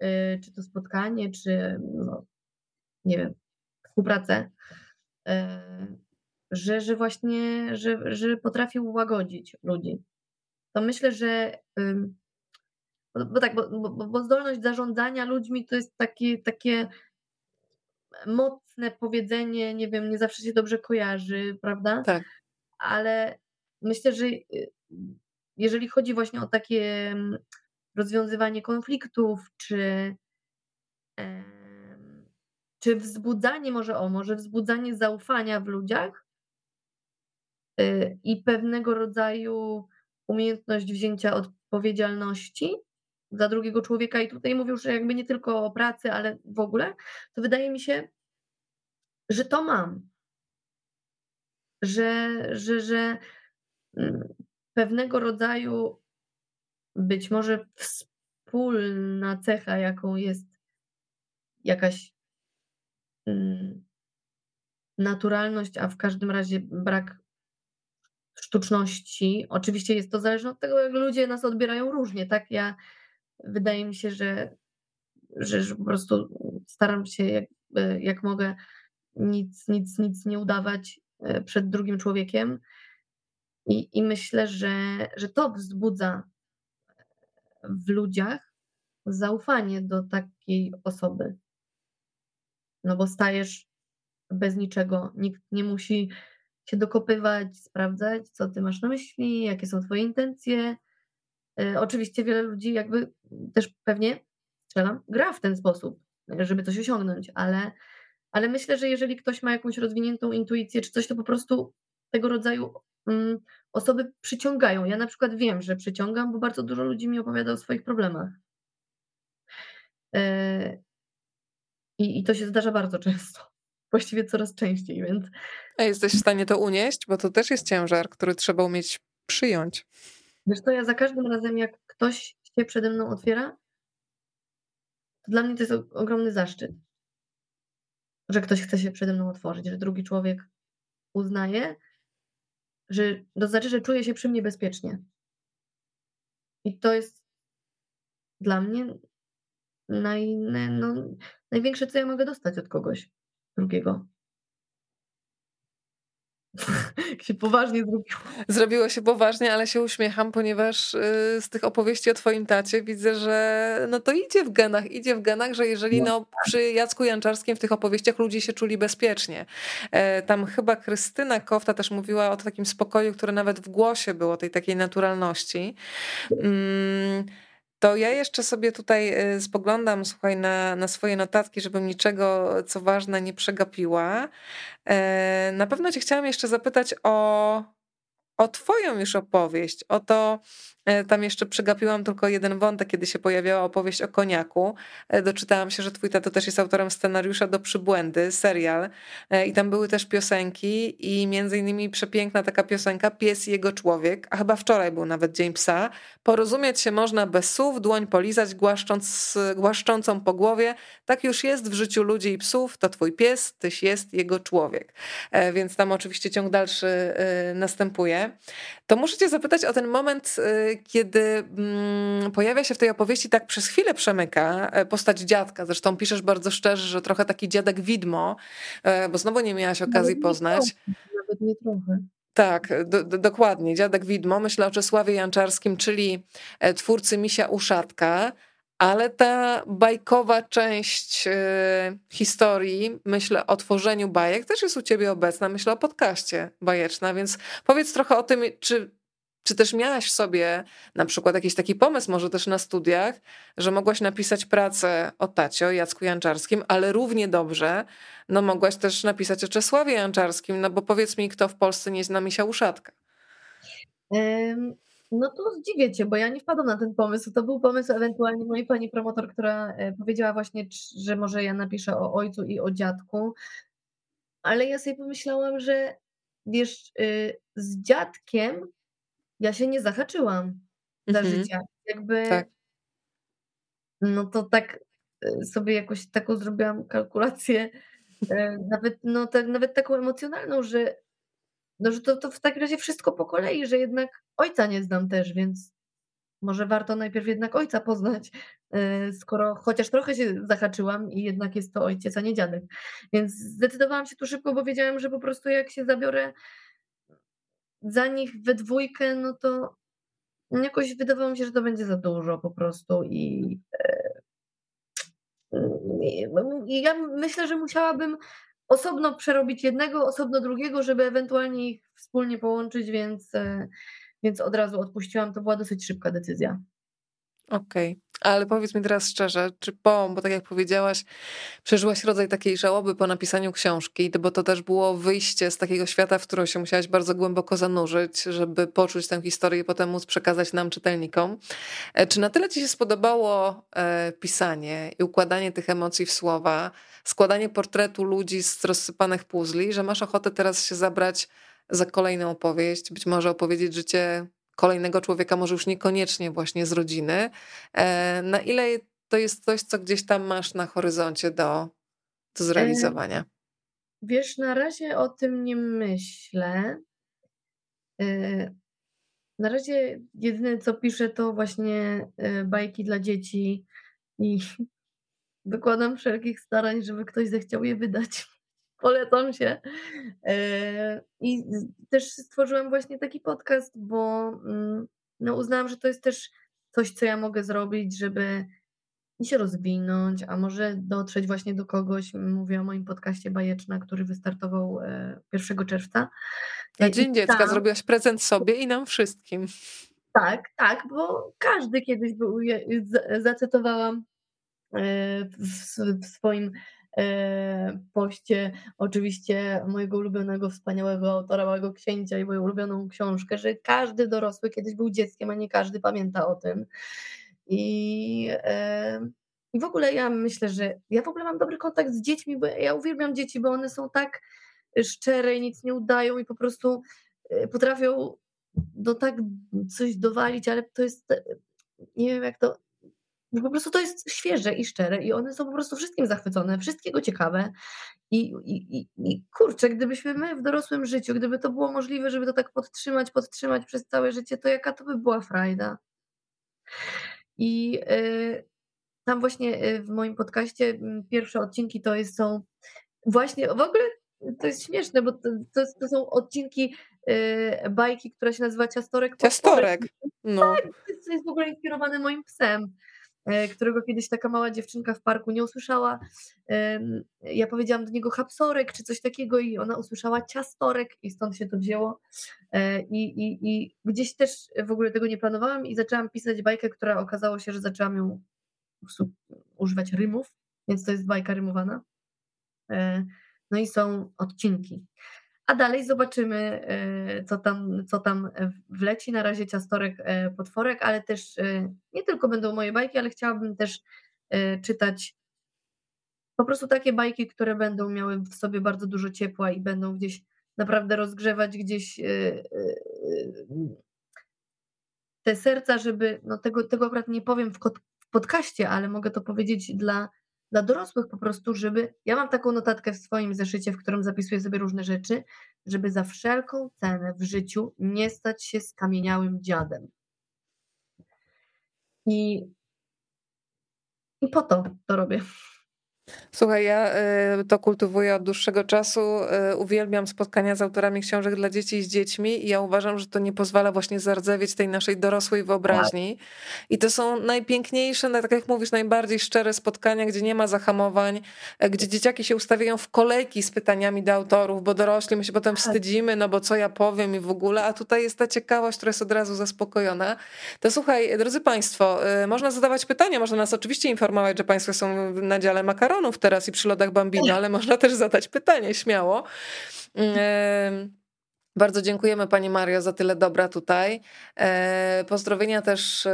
yy, czy to spotkanie, czy no, nie wiem, współpracę, yy, że, że właśnie, że, że potrafił łagodzić ludzi. To myślę, że bo, bo, tak, bo, bo, bo zdolność zarządzania ludźmi to jest takie, takie mocne powiedzenie, nie wiem, nie zawsze się dobrze kojarzy, prawda? Tak. Ale myślę, że y, jeżeli chodzi właśnie o takie mm, rozwiązywanie konfliktów, czy, czy wzbudzanie, może o, może wzbudzanie zaufania w ludziach y, i pewnego rodzaju umiejętność wzięcia odpowiedzialności, za drugiego człowieka i tutaj mówił, że jakby nie tylko o pracy, ale w ogóle, to wydaje mi się, że to mam. Że, że, że mm, pewnego rodzaju być może wspólna cecha, jaką jest jakaś mm, naturalność, a w każdym razie brak sztuczności. Oczywiście jest to zależne od tego, jak ludzie nas odbierają różnie, tak? Ja wydaje mi się, że, że, po prostu staram się jak, jak mogę nic, nic, nic nie udawać e, przed drugim człowiekiem. I, i myślę, że, że to wzbudza w ludziach zaufanie do takiej osoby. No bo stajesz bez niczego, nikt nie musi się dokopywać, sprawdzać, co ty masz na myśli, jakie są twoje intencje. E, oczywiście wiele ludzi jakby też pewnie, strzelam, gra w ten sposób, żeby coś osiągnąć, ale, ale myślę, że jeżeli ktoś ma jakąś rozwiniętą intuicję czy coś, to po prostu tego rodzaju mm, osoby przyciągają. Ja na przykład wiem, że przyciągam, bo bardzo dużo ludzi mi opowiada o swoich problemach. E, I, I to się zdarza bardzo często. Właściwie coraz częściej, więc. A jesteś w stanie to unieść? Bo to też jest ciężar, który trzeba umieć przyjąć. Wiesz to ja za każdym razem, jak ktoś się przede mną otwiera, to dla mnie to jest ogromny zaszczyt, że ktoś chce się przede mną otworzyć, że drugi człowiek uznaje, że to znaczy, że czuje się przy mnie bezpiecznie. I to jest dla mnie naj, no, największe, co ja mogę dostać od kogoś drugiego. Się poważnie zrobiło. Zrobiło się poważnie, ale się uśmiecham, ponieważ y, z tych opowieści o twoim tacie widzę, że no to idzie w genach, idzie w genach, że jeżeli no, przy Jacku Janczarskim w tych opowieściach ludzie się czuli bezpiecznie. E, tam chyba Krystyna Kofta też mówiła o takim spokoju, które nawet w głosie było, tej takiej naturalności. Mm, to ja jeszcze sobie tutaj y, spoglądam, słuchaj, na, na swoje notatki, żebym niczego, co ważne, nie przegapiła. E, na pewno Cię chciałam jeszcze zapytać o, o Twoją już opowieść, o to, E, tam jeszcze przegapiłam tylko jeden wątek, kiedy się pojawiała opowieść o koniaku. E, doczytałam się, że twój tato też jest autorem scenariusza do Przybłędy, serial. E, I tam były też piosenki i między innymi przepiękna taka piosenka Pies i jego człowiek, a chyba wczoraj był nawet Dzień Psa. Porozumieć się można bez słów, dłoń polizać głaszcząc, głaszczącą po głowie. Tak już jest w życiu ludzi i psów, to twój pies, tyś jest jego człowiek. Więc tam oczywiście ciąg dalszy następuje. To muszę cię zapytać o ten moment kiedy mm, pojawia się w tej opowieści, tak przez chwilę przemyka e, postać dziadka. Zresztą piszesz bardzo szczerze, że trochę taki dziadek widmo, e, bo znowu nie miałaś okazji nawet poznać. Nie nawet nie trochę. Tak, do, do, dokładnie. Dziadek Widmo. Myślę o Czesławie Janczarskim, czyli e, twórcy Misia Uszatka, ale ta bajkowa część y, historii, myślę o tworzeniu bajek, też jest u ciebie obecna. Myślę o podcaście bajeczna, więc powiedz trochę o tym, czy czy też miałaś w sobie na przykład jakiś taki pomysł, może też na studiach, że mogłaś napisać pracę o Tacio, Jacku Janczarskim, ale równie dobrze no mogłaś też napisać o Czesławie Janczarskim, no bo powiedz mi, kto w Polsce nie zna Misia Uszatka? No to zdziwię cię, bo ja nie wpadłam na ten pomysł. To był pomysł ewentualnie mojej pani promotor, która e, powiedziała właśnie, że może ja napiszę o ojcu i o dziadku, ale ja sobie pomyślałam, że wiesz, y, z dziadkiem ja się nie zahaczyłam za mhm. życia. Jakby. Tak. No to tak y, sobie jakoś taką zrobiłam kalkulację, e, nawet, no, tak, nawet taką emocjonalną, że, no, że to, to w takim razie wszystko po kolei, że jednak ojca nie znam też, więc może warto najpierw jednak ojca poznać, e, skoro chociaż trochę się zahaczyłam i jednak jest to ojciec, a nie dziadek. Więc zdecydowałam się tu szybko, bo wiedziałam, że po prostu jak się zabiorę za nich we dwójkę, no to jakoś wydawało mi się, że to będzie za dużo po prostu i, e, i ja myślę, że musiałabym osobno przerobić jednego, osobno drugiego, żeby ewentualnie ich wspólnie połączyć, więc, e, więc od razu odpuściłam. To była dosyć szybka decyzja. Okej, okay. ale powiedz mi teraz szczerze, czy po, bo tak jak powiedziałaś, przeżyłaś rodzaj takiej żałoby po napisaniu książki, bo to też było wyjście z takiego świata, w którym się musiałaś bardzo głęboko zanurzyć, żeby poczuć tę historię i potem móc przekazać nam, czytelnikom. E, czy na tyle ci się spodobało e, pisanie i układanie tych emocji w słowa, składanie portretu ludzi z rozsypanych puzli, że masz ochotę teraz się zabrać za kolejną opowieść, być może opowiedzieć życie kolejnego człowieka, może już niekoniecznie właśnie z rodziny. E, na ile to jest coś, co gdzieś tam masz na horyzoncie do, do zrealizowania? Wiesz, na razie o tym nie myślę. Na razie jedyne co piszę to właśnie bajki dla dzieci i dokładam wszelkich starań, żeby ktoś zechciał je wydać. Polecam się. I też stworzyłam właśnie taki podcast, bo mm, no uznałam, że to jest też coś, co ja mogę zrobić, żeby się rozwinąć, a może dotrzeć właśnie do kogoś. Mówię o moim podcaście Bajeczna, który wystartował 1 e, czerwca. Na Dzień Dziecka tam, zrobiłaś prezent sobie i nam wszystkim. Tak, tak, bo każdy kiedyś był, zacytowałam e, w, swoim e, poście oczywiście mojego ulubionego, wspaniałego autora, małego księcia i moją ulubioną książkę, że każdy dorosły kiedyś był dzieckiem, a nie każdy pamięta o tym. I, I w ogóle ja myślę, że ja w ogóle mam dobry kontakt z dziećmi, bo ja uwielbiam dzieci, bo one są tak szczere i nic nie udają i po prostu e, potrafią do tak coś dowalić, ale to jest, e, nie wiem jak to, no po prostu to jest świeże i szczere i one są po prostu wszystkim zachwycone, wszystkiego ciekawe i, i, i, kurczę, gdybyśmy my w dorosłym życiu, gdyby to było możliwe, żeby to tak podtrzymać, podtrzymać przez całe życie, to jaka to by była frajda. I y, tam właśnie y, w moim podcaście pierwsze odcinki to jest, są właśnie, w ogóle to jest śmieszne, bo to, to, to są odcinki y, bajki, która się nazywa Ciastorek. Ciastorek, no. Tak, to jest w ogóle inspirowane moim psem którego kiedyś taka mała dziewczynka w parku nie usłyszała. Ja powiedziałam do niego hapsorek czy coś takiego i ona usłyszała ciastorek i stąd się to wzięło. I, i, I gdzieś też w ogóle tego nie planowałam i zaczęłam pisać bajkę, która okazało się, że zaczęłam ją używać rymów, więc to jest bajka rymowana. E, no i są odcinki. A dalej zobaczymy, e, co tam, co tam wleci. Na razie ciastorek, e, potworek, ale też nie tylko będą moje bajki, ale chciałabym też czytać po prostu takie bajki, które będą miały w sobie bardzo dużo ciepła i będą gdzieś naprawdę rozgrzewać gdzieś te serca, żeby, no tego, tego akurat nie powiem w podcaście, ale mogę to powiedzieć dla, dla dorosłych po prostu, żeby, ja mam taką notatkę w swoim zeszycie, w którym zapisuję sobie różne rzeczy, żeby za wszelką cenę w życiu nie stać się skamieniałym dziadem. I, i po to to robię. Słuchaj, ja y, to kultywuję od dłuższego czasu. Y, uwielbiam spotkania z autorami książek dla dzieci i z dziećmi i ja uważam, że to nie pozwala właśnie zardzewieć tej naszej dorosłej wyobraźni. I to są najpiękniejsze, tak jak mówisz, najbardziej szczere spotkania, gdzie nie ma zahamowań, e, gdzie dzieciaki się ustawiają w kolejki z pytaniami do autorów, bo dorośli my się potem tak. wstydzimy, no bo co ja powiem i w ogóle, a tutaj jest ta ciekawość, która jest od razu zaspokojona. To słuchaj, drodzy Państwo, y, można zadawać pytania, można nas oczywiście informować, że Państwo są na dziale makaron, teraz i przy lodach Bambino, ale można też zadać pytanie śmiało. Bardzo dziękujemy Pani Mario za tyle dobra tutaj. E, pozdrowienia też e,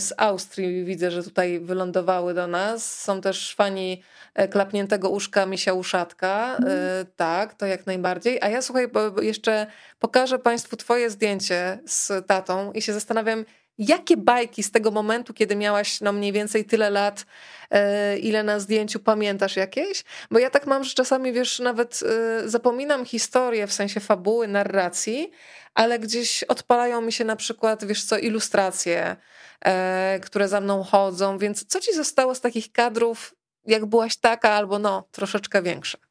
z Austrii. Widzę, że tutaj wylądowały do nas. Są też fani e, klapniętego uszka Misia Uszatka. Mm. Tak, to jak najbardziej. A ja słuchaj, jeszcze pokażę Państwu Twoje zdjęcie z tatą i się zastanawiam, Jakie bajki z tego momentu, kiedy miałaś no mniej więcej tyle lat, e, ile na zdjęciu pamiętasz jakieś? Bo ja tak mam, że czasami wiesz, nawet e, zapominam historię w sensie fabuły, narracji, ale gdzieś odpalają mi się na przykład, wiesz co, ilustracje, e, które za mną chodzą, więc co ci zostało z takich kadrów, jak byłaś taka albo no, troszeczkę większa?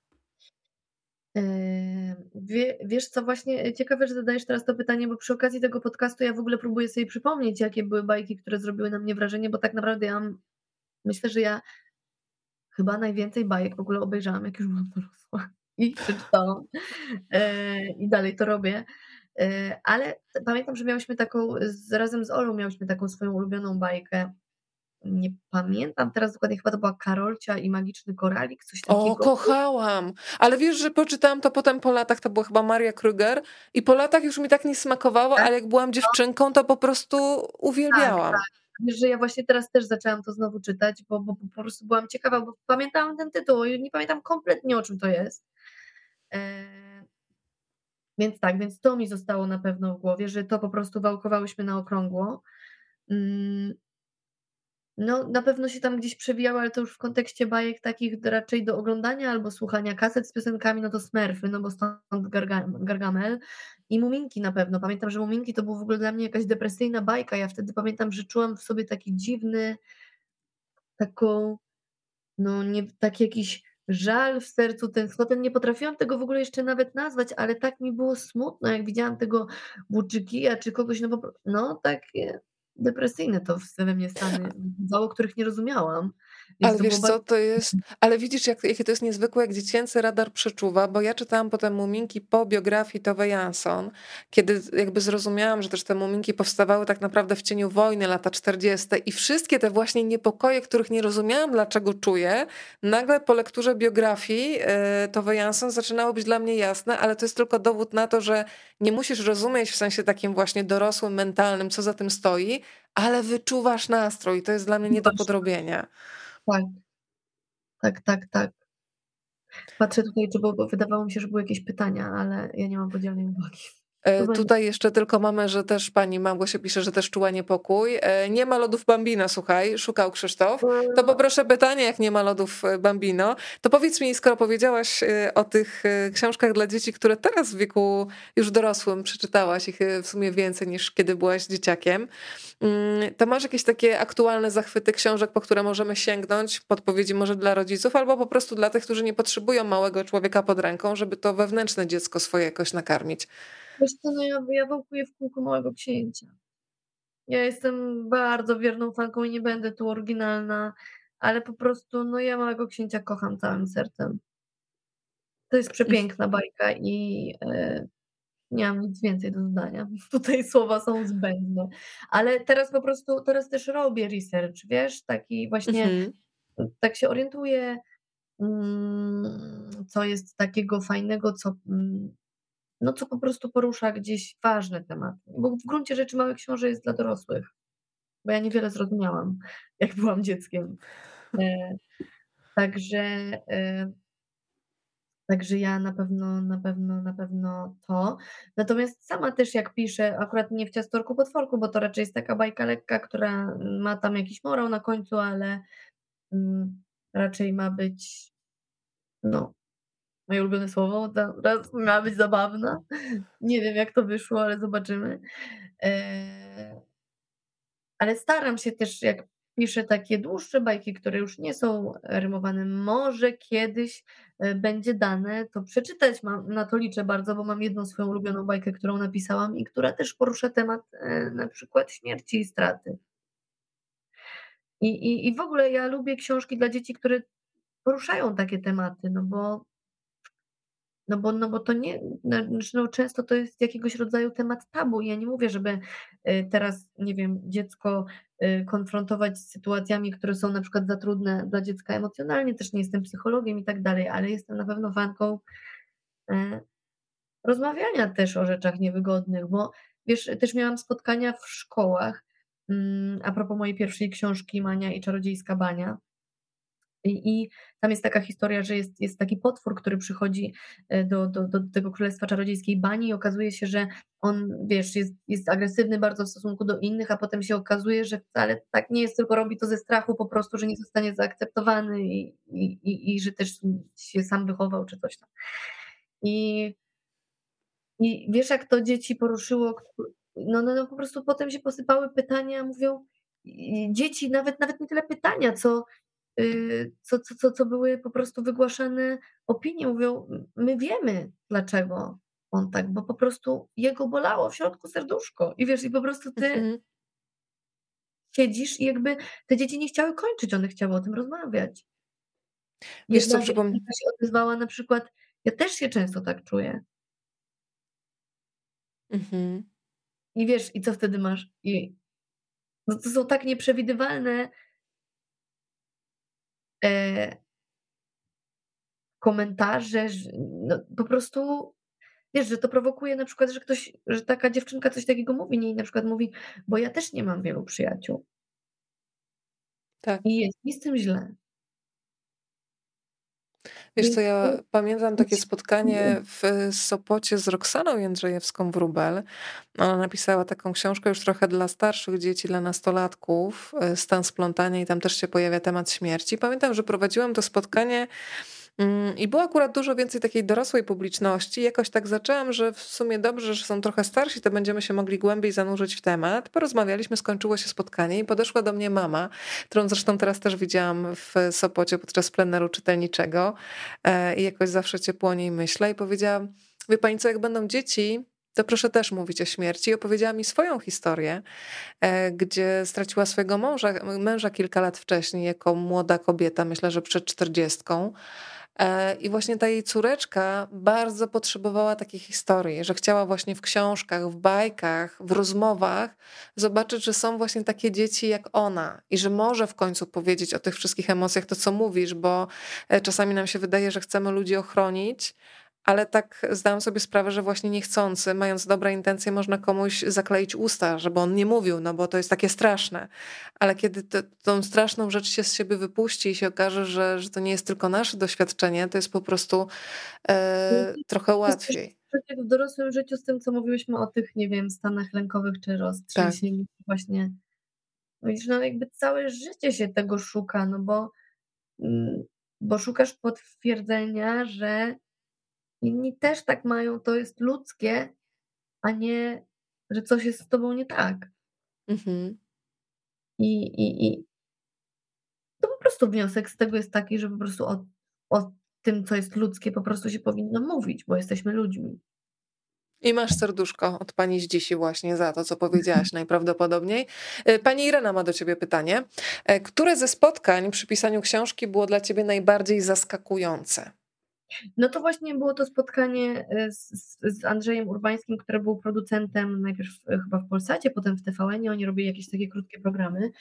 Wie, wiesz co, właśnie ciekawe, że zadajesz teraz to pytanie, bo przy okazji tego podcastu ja w ogóle próbuję sobie przypomnieć, jakie były bajki, które zrobiły na mnie wrażenie, bo tak naprawdę ja myślę, że ja chyba najwięcej bajek w ogóle obejrzałam, jak już byłam dorosła i przeczytałam e, i dalej to robię. E, ale pamiętam, że miałyśmy taką, razem z Olą miałyśmy taką swoją ulubioną bajkę nie pamiętam teraz dokładnie, chyba to była Karolcia i Magiczny Koralik, coś takiego. O, kochałam! Ale wiesz, że poczytałam to potem po latach, to była chyba Maria Kruger i po latach już mi tak nie smakowało, tak? ale jak byłam dziewczynką, to po prostu uwielbiałam. Tak, tak. Wiesz, że ja właśnie teraz też zaczęłam to znowu czytać, bo, bo po prostu byłam ciekawa, bo pamiętałam ten tytuł i nie pamiętam kompletnie o czym to jest. E... Więc tak, więc to mi zostało na pewno w głowie, że to po prostu wałkowałyśmy na okrągło. Mm, no, na pewno się tam gdzieś przewijały, ale to już w kontekście bajek takich raczej do oglądania albo słuchania kaset z piosenkami, no to Smurfy, no bo stąd Gargamel i Muminki na pewno. Pamiętam, że Muminki to był w ogóle dla mnie jakaś depresyjna bajka. Ja wtedy pamiętam, że czułam w sobie taki dziwny, taką, no nie, taki jakiś żal w sercu, tęsknotę. Nie potrafiłam tego w ogóle jeszcze nawet nazwać, ale tak mi było smutno, jak widziałam tego Włóczykija czy kogoś, no, po, no depresyjne to we mnie stany o których nie rozumiałam. Ale wiesz co, to jest, ale widzisz jak, jakie to jest niezwykłe, jak dziecięcy radar przeczuwa, bo ja czytałam potem Muminki po biografii Tove Jansson, kiedy jakby zrozumiałam, że też te Muminki powstawały tak naprawdę w cieniu wojny, lata 40. i wszystkie te właśnie niepokoje, których nie rozumiałam, dlaczego czuję, nagle po lekturze biografii e, Tove Jansson zaczynało być dla mnie jasne, ale to jest tylko dowód na to, że nie musisz rozumieć w sensie takim właśnie dorosłym, mentalnym, co za tym stoi, ale wyczuwasz nastrój. To jest dla mnie nie do podrobienia. Tak. Tak, tak, tak. Patrzę tutaj, czy bo wydawało mi się, że były jakieś pytania, ale ja nie mam podzielonej uwagi. E, tutaj jeszcze tylko mamy, że też pani Małgosia pisze, że też czuła niepokój. E, nie ma lodów Bambina, słuchaj, szukał Krzysztof. To poproszę pytanie, jak nie ma lodów e, Bambino. To powiedz mi, skoro powiedziałaś o tych książkach dla dzieci, które teraz w wieku już dorosłym przeczytałaś ich w sumie więcej niż kiedy byłaś dzieciakiem, mm, to masz jakieś takie aktualne zachwyty książek, po które możemy sięgnąć, podpowiedzi może dla rodziców, albo po prostu dla tych, którzy nie potrzebują małego człowieka pod ręką, żeby to wewnętrzne dziecko swoje jakoś nakarmić. Wiesz co, no ja, ja wałkuję w kółko Małego Księcia. Ja jestem bardzo wierną fanką i nie będę tu oryginalna, ale po prostu, no ja Małego Księcia kocham całym sercem. To jest przepiękna bajka i e, nie mam nic więcej do zdania. Tutaj słowa są zbędne. Ale teraz po prostu, teraz też robię research, wiesz, taki właśnie, mhm. tak się orientuję, mm, co jest takiego fajnego, co mm, no co po prostu porusza gdzieś ważne tematy. Bo w gruncie rzeczy Małe Książę jest dla dorosłych. Bo ja niewiele zrozumiałam, jak byłam dzieckiem. E, także, e, także ja na pewno, na pewno, na pewno to. Natomiast sama też jak piszę, akurat nie w ciastorku potworku, bo to raczej jest taka bajka lekka, która ma tam jakiś morał na końcu, ale mm, raczej ma być no, moje ulubione słowo, teraz miała być zabawna. Nie wiem, jak to wyszło, ale zobaczymy. E, ale staram się też, jak piszę takie dłuższe bajki, które już nie są rymowane, może kiedyś e, będzie dane to przeczytać. Mam, na to liczę bardzo, bo mam jedną swoją ulubioną bajkę, którą napisałam i która też porusza temat e, na przykład śmierci i straty. I, i, I w ogóle ja lubię książki dla dzieci, które poruszają takie tematy, no bo no bo, no bo to nie, no, znaczy, no często to jest jakiegoś rodzaju temat tabu. Ja nie mówię, żeby y, teraz, nie wiem, dziecko y, konfrontować z sytuacjami, które są na przykład za trudne dla dziecka emocjonalnie, też nie jestem psychologiem i tak dalej, ale jestem na pewno fanką y, rozmawiania też o rzeczach niewygodnych, bo wiesz, też miałam spotkania w szkołach, mm, a propos mojej pierwszej książki Mania i czarodziejska bania, i, I, tam jest taka historia, że jest, jest taki potwór, który przychodzi e, do, do, do tego Królestwa Czarodziejskiej Bani i okazuje się, że on, wiesz, jest, jest agresywny bardzo w stosunku do innych, a potem się okazuje, że wcale tak nie jest, tylko robi to ze strachu po prostu, że nie zostanie zaakceptowany i, i, i, i że też się sam wychował czy coś tam. I, i wiesz, jak to dzieci poruszyło, no, no, no po prostu potem się posypały pytania, mówią, dzieci, nawet, nawet nie tyle pytania, co co, co, co, co były po prostu wygłaszane opinie, mówią, my wiemy dlaczego on tak, bo po prostu jego bolało w środku serduszko i wiesz, i po prostu ty mhm. siedzisz i jakby te dzieci nie chciały kończyć, one chciały o tym rozmawiać. Wiesz Jedna co, przypom... się odezwała na przykład, ja też się często tak czuję. Mhm. I wiesz, i co wtedy masz? I no to są tak nieprzewidywalne komentarze, że no, po prostu wiesz, że to prowokuje na przykład, że ktoś, że taka dziewczynka coś takiego mówi, nie, i na przykład mówi, bo ja też nie mam wielu przyjaciół. Tak. I jest mi z tym źle. Wiesz co, ja pamiętam takie spotkanie w Sopocie z Roxaną Jędrzejewską-Wróbel. Ona napisała taką książkę już trochę dla starszych dzieci, dla nastolatków, e, Stan splątania i tam też się pojawia temat śmierci. Pamiętam, że prowadziłam to spotkanie I było akurat dużo więcej takiej dorosłej publiczności. Jakoś tak zaczęłam, że w sumie dobrze, że są trochę starsi, to będziemy się mogli głębiej zanurzyć w temat. Porozmawialiśmy, skończyło się spotkanie i podeszła do mnie mama, którą zresztą teraz też widziałam w Sopocie podczas pleneru czytelniczego e, i jakoś zawsze ciepło o niej myślę i powiedziała, wie pani co, jak będą dzieci, to proszę też mówić o śmierci. I opowiedziała mi swoją historię, e, gdzie straciła swojego męża, męża kilka lat wcześniej, jako młoda kobieta, myślę, że przed czterdziestką. E, I właśnie ta jej córeczka bardzo potrzebowała takiej historii, że chciała właśnie w książkach, w bajkach, w rozmowach zobaczyć, że są właśnie takie dzieci jak ona i że może w końcu powiedzieć o tych wszystkich emocjach to, co mówisz, bo e, czasami nam się wydaje, że chcemy ludzi ochronić, ale tak zdałam sobie sprawę, że właśnie niechcący, mając dobre intencje, można komuś zakleić usta, żeby on nie mówił, no bo to jest takie straszne. Ale kiedy te, tą straszną rzecz się z siebie wypuści i się okaże, że, że to nie jest tylko nasze doświadczenie, to jest po prostu e, trochę łatwiej. W dorosłym życiu z tym, co mówiłyśmy o tych, nie wiem, stanach lękowych czy roztrzęsień, tak. właśnie widzisz, no jakby całe życie się tego szuka, no bo, mm, bo szukasz potwierdzenia, że Inni też tak mają, to jest ludzkie, a nie, że coś jest z tobą nie tak. Mhm. I, i, I to po prostu wniosek z tego jest taki, że po prostu o, o tym, co jest ludzkie, po prostu się powinno mówić, bo jesteśmy ludźmi. I masz serduszko od pani Zdzisi właśnie za to, co powiedziałaś najprawdopodobniej. E, pani Irena ma do ciebie pytanie. E, które ze spotkań przy pisaniu książki było dla ciebie najbardziej zaskakujące? No to właśnie było to spotkanie e, z, z Andrzejem Urbańskim, który był producentem najpierw e, chyba w Polsacie, potem w tvn Oni robili jakieś takie krótkie programy.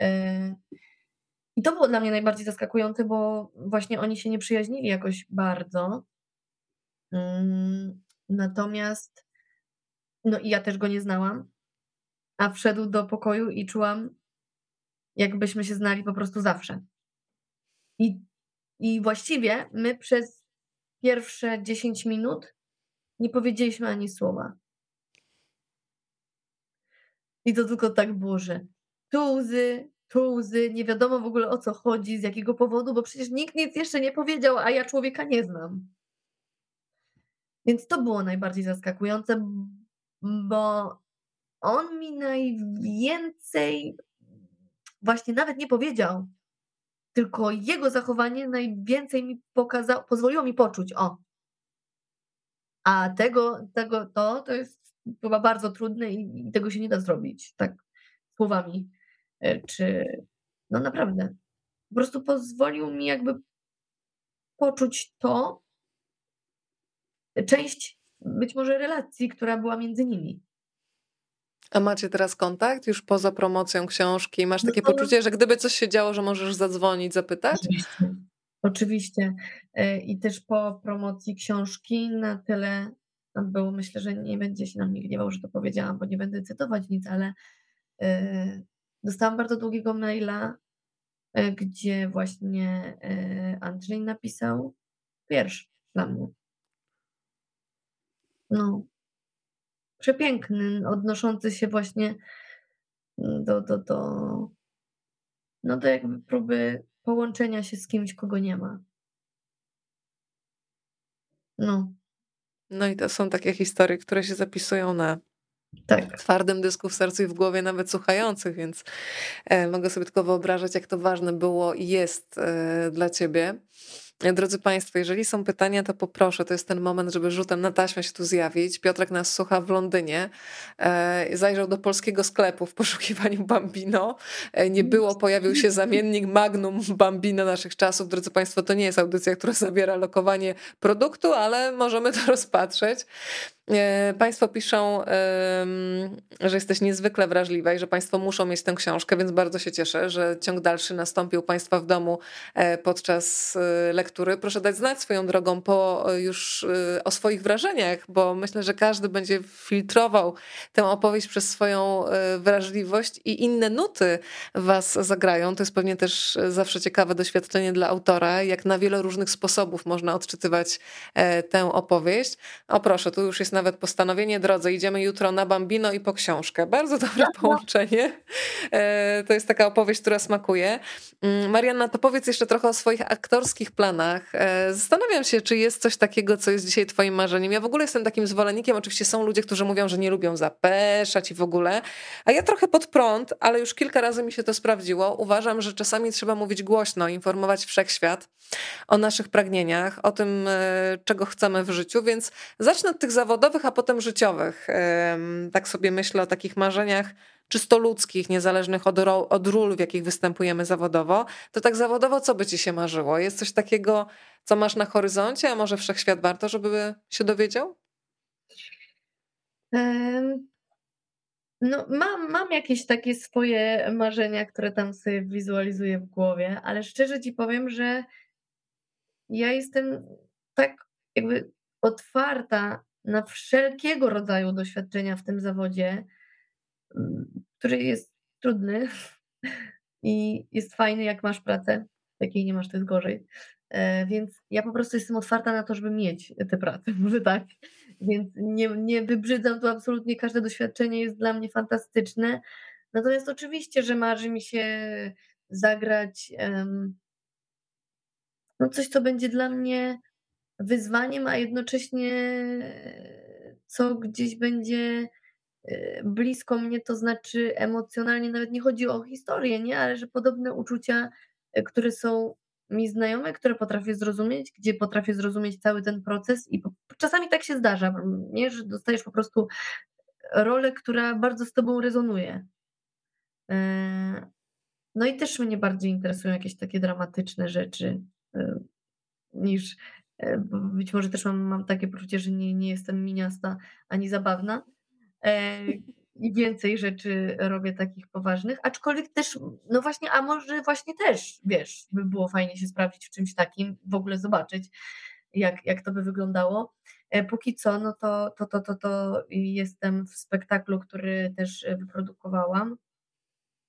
E, I to było dla mnie najbardziej zaskakujące, bo właśnie oni się nie przyjaźnili jakoś bardzo. Mm, natomiast, no i ja też go nie znałam, a wszedł do pokoju i czułam, jakbyśmy się znali po prostu zawsze. I, i właściwie my przez pierwsze 10 minut nie powiedzieliśmy ani słowa. I to tylko tak było, że tu łzy, tu łzy, nie wiadomo w ogóle o co chodzi, z jakiego powodu, bo przecież nikt nic jeszcze nie powiedział, a ja człowieka nie znam. Więc to było najbardziej zaskakujące, bo on mi najwięcej właśnie nawet nie powiedział, tylko jego zachowanie najwięcej mi pokazało, pozwoliło mi poczuć, o. A tego, tego to, to jest chyba bardzo trudne i, i tego się nie da zrobić tak słowami. E, czy, no naprawdę. Po prostu pozwolił mi jakby poczuć to, część być może relacji, która była między nimi. A macie teraz kontakt już poza promocją książki? Masz takie no, poczucie, że gdyby coś się działo, że możesz zadzwonić, zapytać? Oczywiście. Oczywiście. E, I też po promocji książki na tyle było, myślę, że nie będzie się na mnie gniewał, że to powiedziałam, bo nie będę cytować nic, ale e, dostałam bardzo długiego maila, e, gdzie właśnie Andrzej napisał wiersz dla mnie. No, przepiękny, odnoszący się właśnie do, do, do, no do jakby próby połączenia się z kimś, kogo nie ma. No. No i to są takie historie, które się zapisują na tak. twardym dysku w sercu i w głowie nawet słuchających, więc e, mogę sobie tylko wyobrażać, jak to ważne było i jest e, dla ciebie. Drodzy Państwo, jeżeli są pytania, to poproszę, to jest ten moment, żeby rzutem na taśmę się tu zjawić. Piotrek nas słucha w Londynie. E, zajrzał do polskiego sklepu w poszukiwaniu Bambino. E, nie było, pojawił się zamiennik Magnum Bambino naszych czasów. Drodzy Państwo, to nie jest audycja, która zabiera lokowanie produktu, ale możemy to rozpatrzeć. E, państwo piszą, że jesteś niezwykle wrażliwa i że Państwo muszą mieć tę książkę, więc bardzo się cieszę, że ciąg dalszy nastąpił Państwa w domu e, podczas e, lektury. Proszę dać znać swoją drogą po już o swoich wrażeniach, bo myślę, że każdy będzie filtrował tę opowieść przez swoją wrażliwość i inne nuty Was zagrają. To jest pewnie też zawsze ciekawe doświadczenie dla autora, jak na wiele różnych sposobów można odczytywać tę opowieść. O proszę, tu już jest nawet postanowienie, drodze, idziemy jutro na Bambino i po książkę. Bardzo dobre połączenie. E, to jest taka opowieść, która smakuje. Mm, Marianna, to powiedz jeszcze trochę o swoich aktorskich planach. E, zastanawiam się, czy jest coś takiego, co jest dzisiaj twoim marzeniem. Ja w ogóle jestem takim zwolennikiem, oczywiście są ludzie, którzy mówią, że nie lubią zapeszać i w ogóle, a ja trochę pod prąd, ale już kilka razy mi się to sprawdziło. Uważam, że czasami trzeba mówić głośno, informować wszechświat o naszych pragnieniach, o tym, e, czego chcemy w życiu, więc zacznę od tych zawodowych, a potem życiowych. Tak sobie myślę o takich marzeniach czysto ludzkich, niezależnych od, od ról, w jakich występujemy zawodowo. To tak zawodowo, co by ci się marzyło? Jest coś takiego, co masz na horyzoncie, a może wszechświat warto, żeby się dowiedział? No, mam, mam jakieś takie swoje marzenia, które tam sobie wizualizuję w głowie, ale szczerze ci powiem, że ja jestem tak jakby otwarta na wszelkiego rodzaju doświadczenia w tym zawodzie, mm, który jest trudny i jest fajny, jak masz pracę. Jakiej nie masz, to jest gorzej. E, więc ja po prostu jestem otwarta na to, żeby mieć tę pracę, może tak. Więc nie, nie wybrzydzam tu absolutnie, każde doświadczenie jest dla mnie fantastyczne. Natomiast oczywiście, że marzy mi się zagrać um, no coś, co będzie dla mnie wyzwaniem, a jednocześnie co gdzieś będzie e, blisko mnie, to znaczy emocjonalnie, nawet nie chodzi o historię, nie, ale że podobne uczucia, e, które są mi znajome, które potrafię zrozumieć, gdzie potrafię zrozumieć cały ten proces i czasami tak się zdarza, nie, że dostajesz po prostu rolę, która bardzo z tobą rezonuje. E, no i też mnie bardziej interesują jakieś takie dramatyczne rzeczy niż być może też mam, mam takie poczucie, że nie, nie jestem miniasta ani zabawna. E, I więcej rzeczy robię takich poważnych, aczkolwiek też, no właśnie, a może właśnie też, wiesz, by było fajnie się sprawdzić w czymś takim, w ogóle zobaczyć, jak, jak to by wyglądało. E, póki co, no to, to, to, to, to jestem w spektaklu, który też wyprodukowałam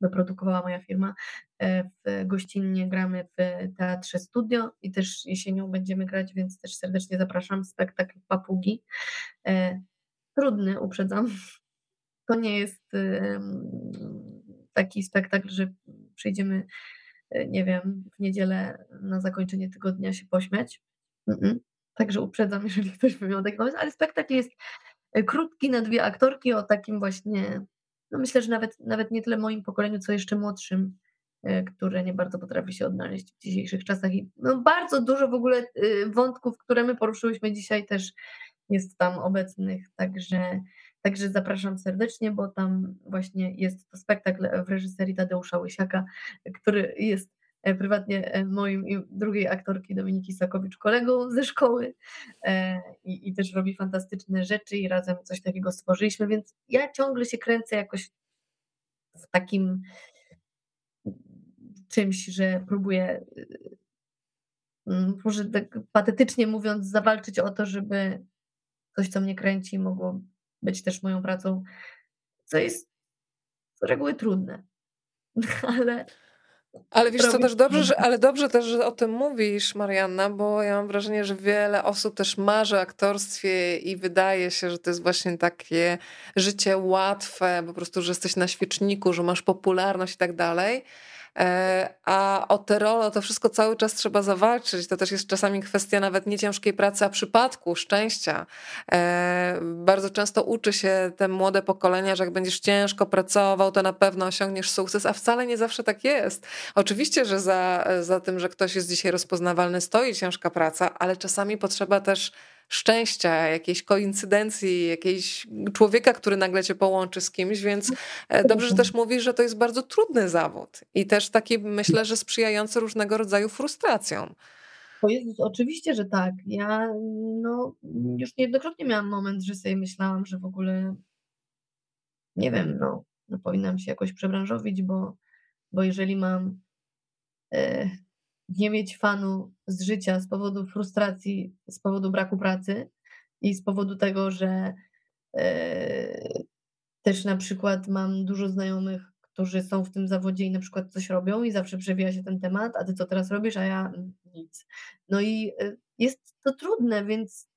wyprodukowała moja firma. E, w gościnnie gramy w Teatrze Studio i też jesienią będziemy grać, więc też serdecznie zapraszam. Spektakl Papugi. E, trudny, uprzedzam. To nie jest taki spektakl, że przyjdziemy, e, nie wiem, w niedzielę na zakończenie tygodnia się pośmiać. Także uprzedzam, jeżeli ktoś by miał taki pomysł, ale spektakl jest krótki na dwie aktorki o takim właśnie no myślę, że nawet, nawet nie tyle moim pokoleniu, co jeszcze młodszym, e, które nie bardzo potrafi się odnaleźć w dzisiejszych czasach. I no bardzo dużo w ogóle e, wątków, które my poruszyłyśmy dzisiaj też jest tam obecnych, także, także zapraszam serdecznie, bo tam właśnie jest to spektakl w reżyserii Tadeusza Łysiaka, który jest prywatnie e, moim i drugiej aktorki Dominiki Sakowicz kolegą ze szkoły e, i, i też robi fantastyczne rzeczy i razem coś takiego stworzyliśmy, więc ja ciągle się kręcę jakoś w takim czymś, że próbuję może tak patetycznie mówiąc zawalczyć o to, żeby coś, co mnie kręci, mogło być też moją pracą, co jest z reguły trudne, ale ale wiesz co, też dobrze, że, ale dobrze też, że o tym mówisz, Marianna, bo ja mam wrażenie, że wiele osób też marzy o aktorstwie i wydaje się, że to jest właśnie takie życie łatwe, po prostu, że jesteś na świeczniku, że masz popularność i tak dalej. E, a o te role, to wszystko cały czas trzeba zawalczyć. To też jest czasami kwestia nawet nie ciężkiej pracy, a przypadku, szczęścia. E, bardzo często uczy się te młode pokolenia, że jak będziesz ciężko pracował, to na pewno osiągniesz sukces, a wcale nie zawsze tak jest. Oczywiście, że za, za tym, że ktoś jest dzisiaj rozpoznawalny, stoi ciężka praca, ale czasami potrzeba też szczęścia, jakiejś koincydencji, jakiejś człowieka, który nagle cię połączy z kimś, więc e, dobrze, że też mówisz, że to jest bardzo trudny zawód i też taki myślę, że sprzyjający różnego rodzaju frustracjom. O Jezus, oczywiście, że tak. Ja no, już niejednokrotnie miałam moment, że sobie myślałam, że w ogóle nie wiem, no, no powinnam się jakoś przebranżowić, bo, bo jeżeli mam e, nie mieć fanu z życia z powodu frustracji, z powodu braku pracy i z powodu tego, że e, też na przykład mam dużo znajomych, którzy są w tym zawodzie i na przykład coś robią i zawsze przewija się ten temat, a ty co teraz robisz, a ja nic. No i e, jest to trudne, więc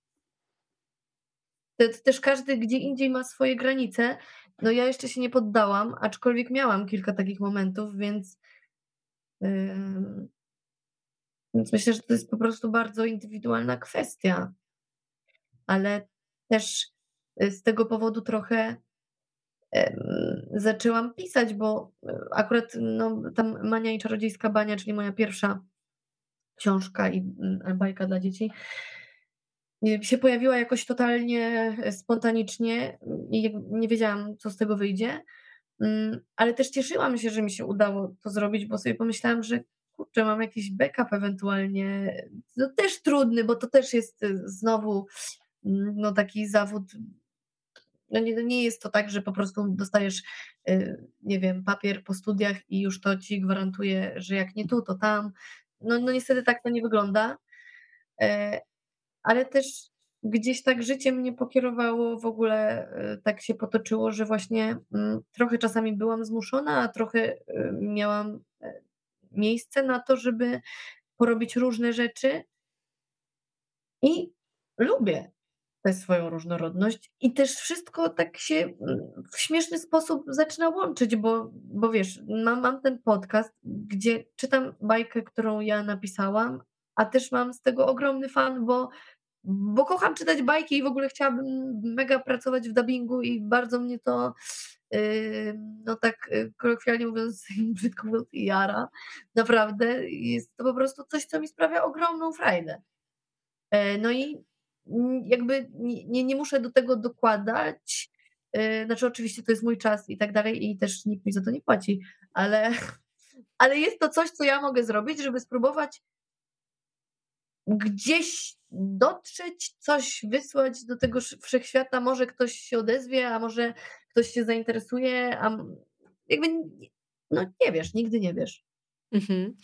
też każdy gdzie indziej ma swoje granice. No ja jeszcze się nie poddałam, aczkolwiek miałam kilka takich momentów, więc, yy, więc myślę, że to jest po prostu bardzo indywidualna kwestia. Ale też y, z tego powodu trochę zaczęłam pisać, bo e, akurat no, tam Mania i Czarodziejska Bania, czyli moja pierwsza książka i mm, bajka dla dzieci, się pojawiła jakoś totalnie spontanicznie i nie wiedziałam, co z tego wyjdzie. Mm, ale też cieszyłam się, że mi się udało to zrobić, bo sobie pomyślałam, że kurczę, mam jakiś backup ewentualnie. No też trudny, bo to też jest y, znowu mm, no, taki zawód no nie, no nie jest to tak, że po prostu dostajesz, y, nie wiem, papier po studiach i już to ci gwarantuje, że jak nie tu, to tam. No, no niestety tak to nie wygląda. E, ale też gdzieś tak życie mnie pokierowało, w ogóle y, tak się potoczyło, że właśnie mm, trochę czasami byłam zmuszona, a trochę miałam e, miejsce na to, żeby porobić różne rzeczy. I lubię tę swoją różnorodność i też wszystko tak się mm, w śmieszny sposób zaczyna łączyć, bo, bo wiesz, mam, mam ten podcast, gdzie czytam bajkę, którą ja napisałam, a też mam z tego ogromny fan, bo, bo kocham czytać bajki i w ogóle chciałabym mega pracować w dubbingu i bardzo mnie to no tak yy, kolokwialnie mówiąc, brzydko mówiąc, jara. Naprawdę jest to po prostu coś, co mi sprawia ogromną frajdę. E, no i jakby nie, nie muszę do tego dokładać. E, znaczy, oczywiście to jest mój czas i tak dalej, i też nikt mi za to nie płaci, ale, ale jest to coś, co ja mogę zrobić, żeby spróbować gdzieś dotrzeć, coś wysłać do tego wszechświata. Może ktoś się odezwie, a może ktoś się zainteresuje, a jakby no nie wiesz, nigdy nie wiesz. Mhm.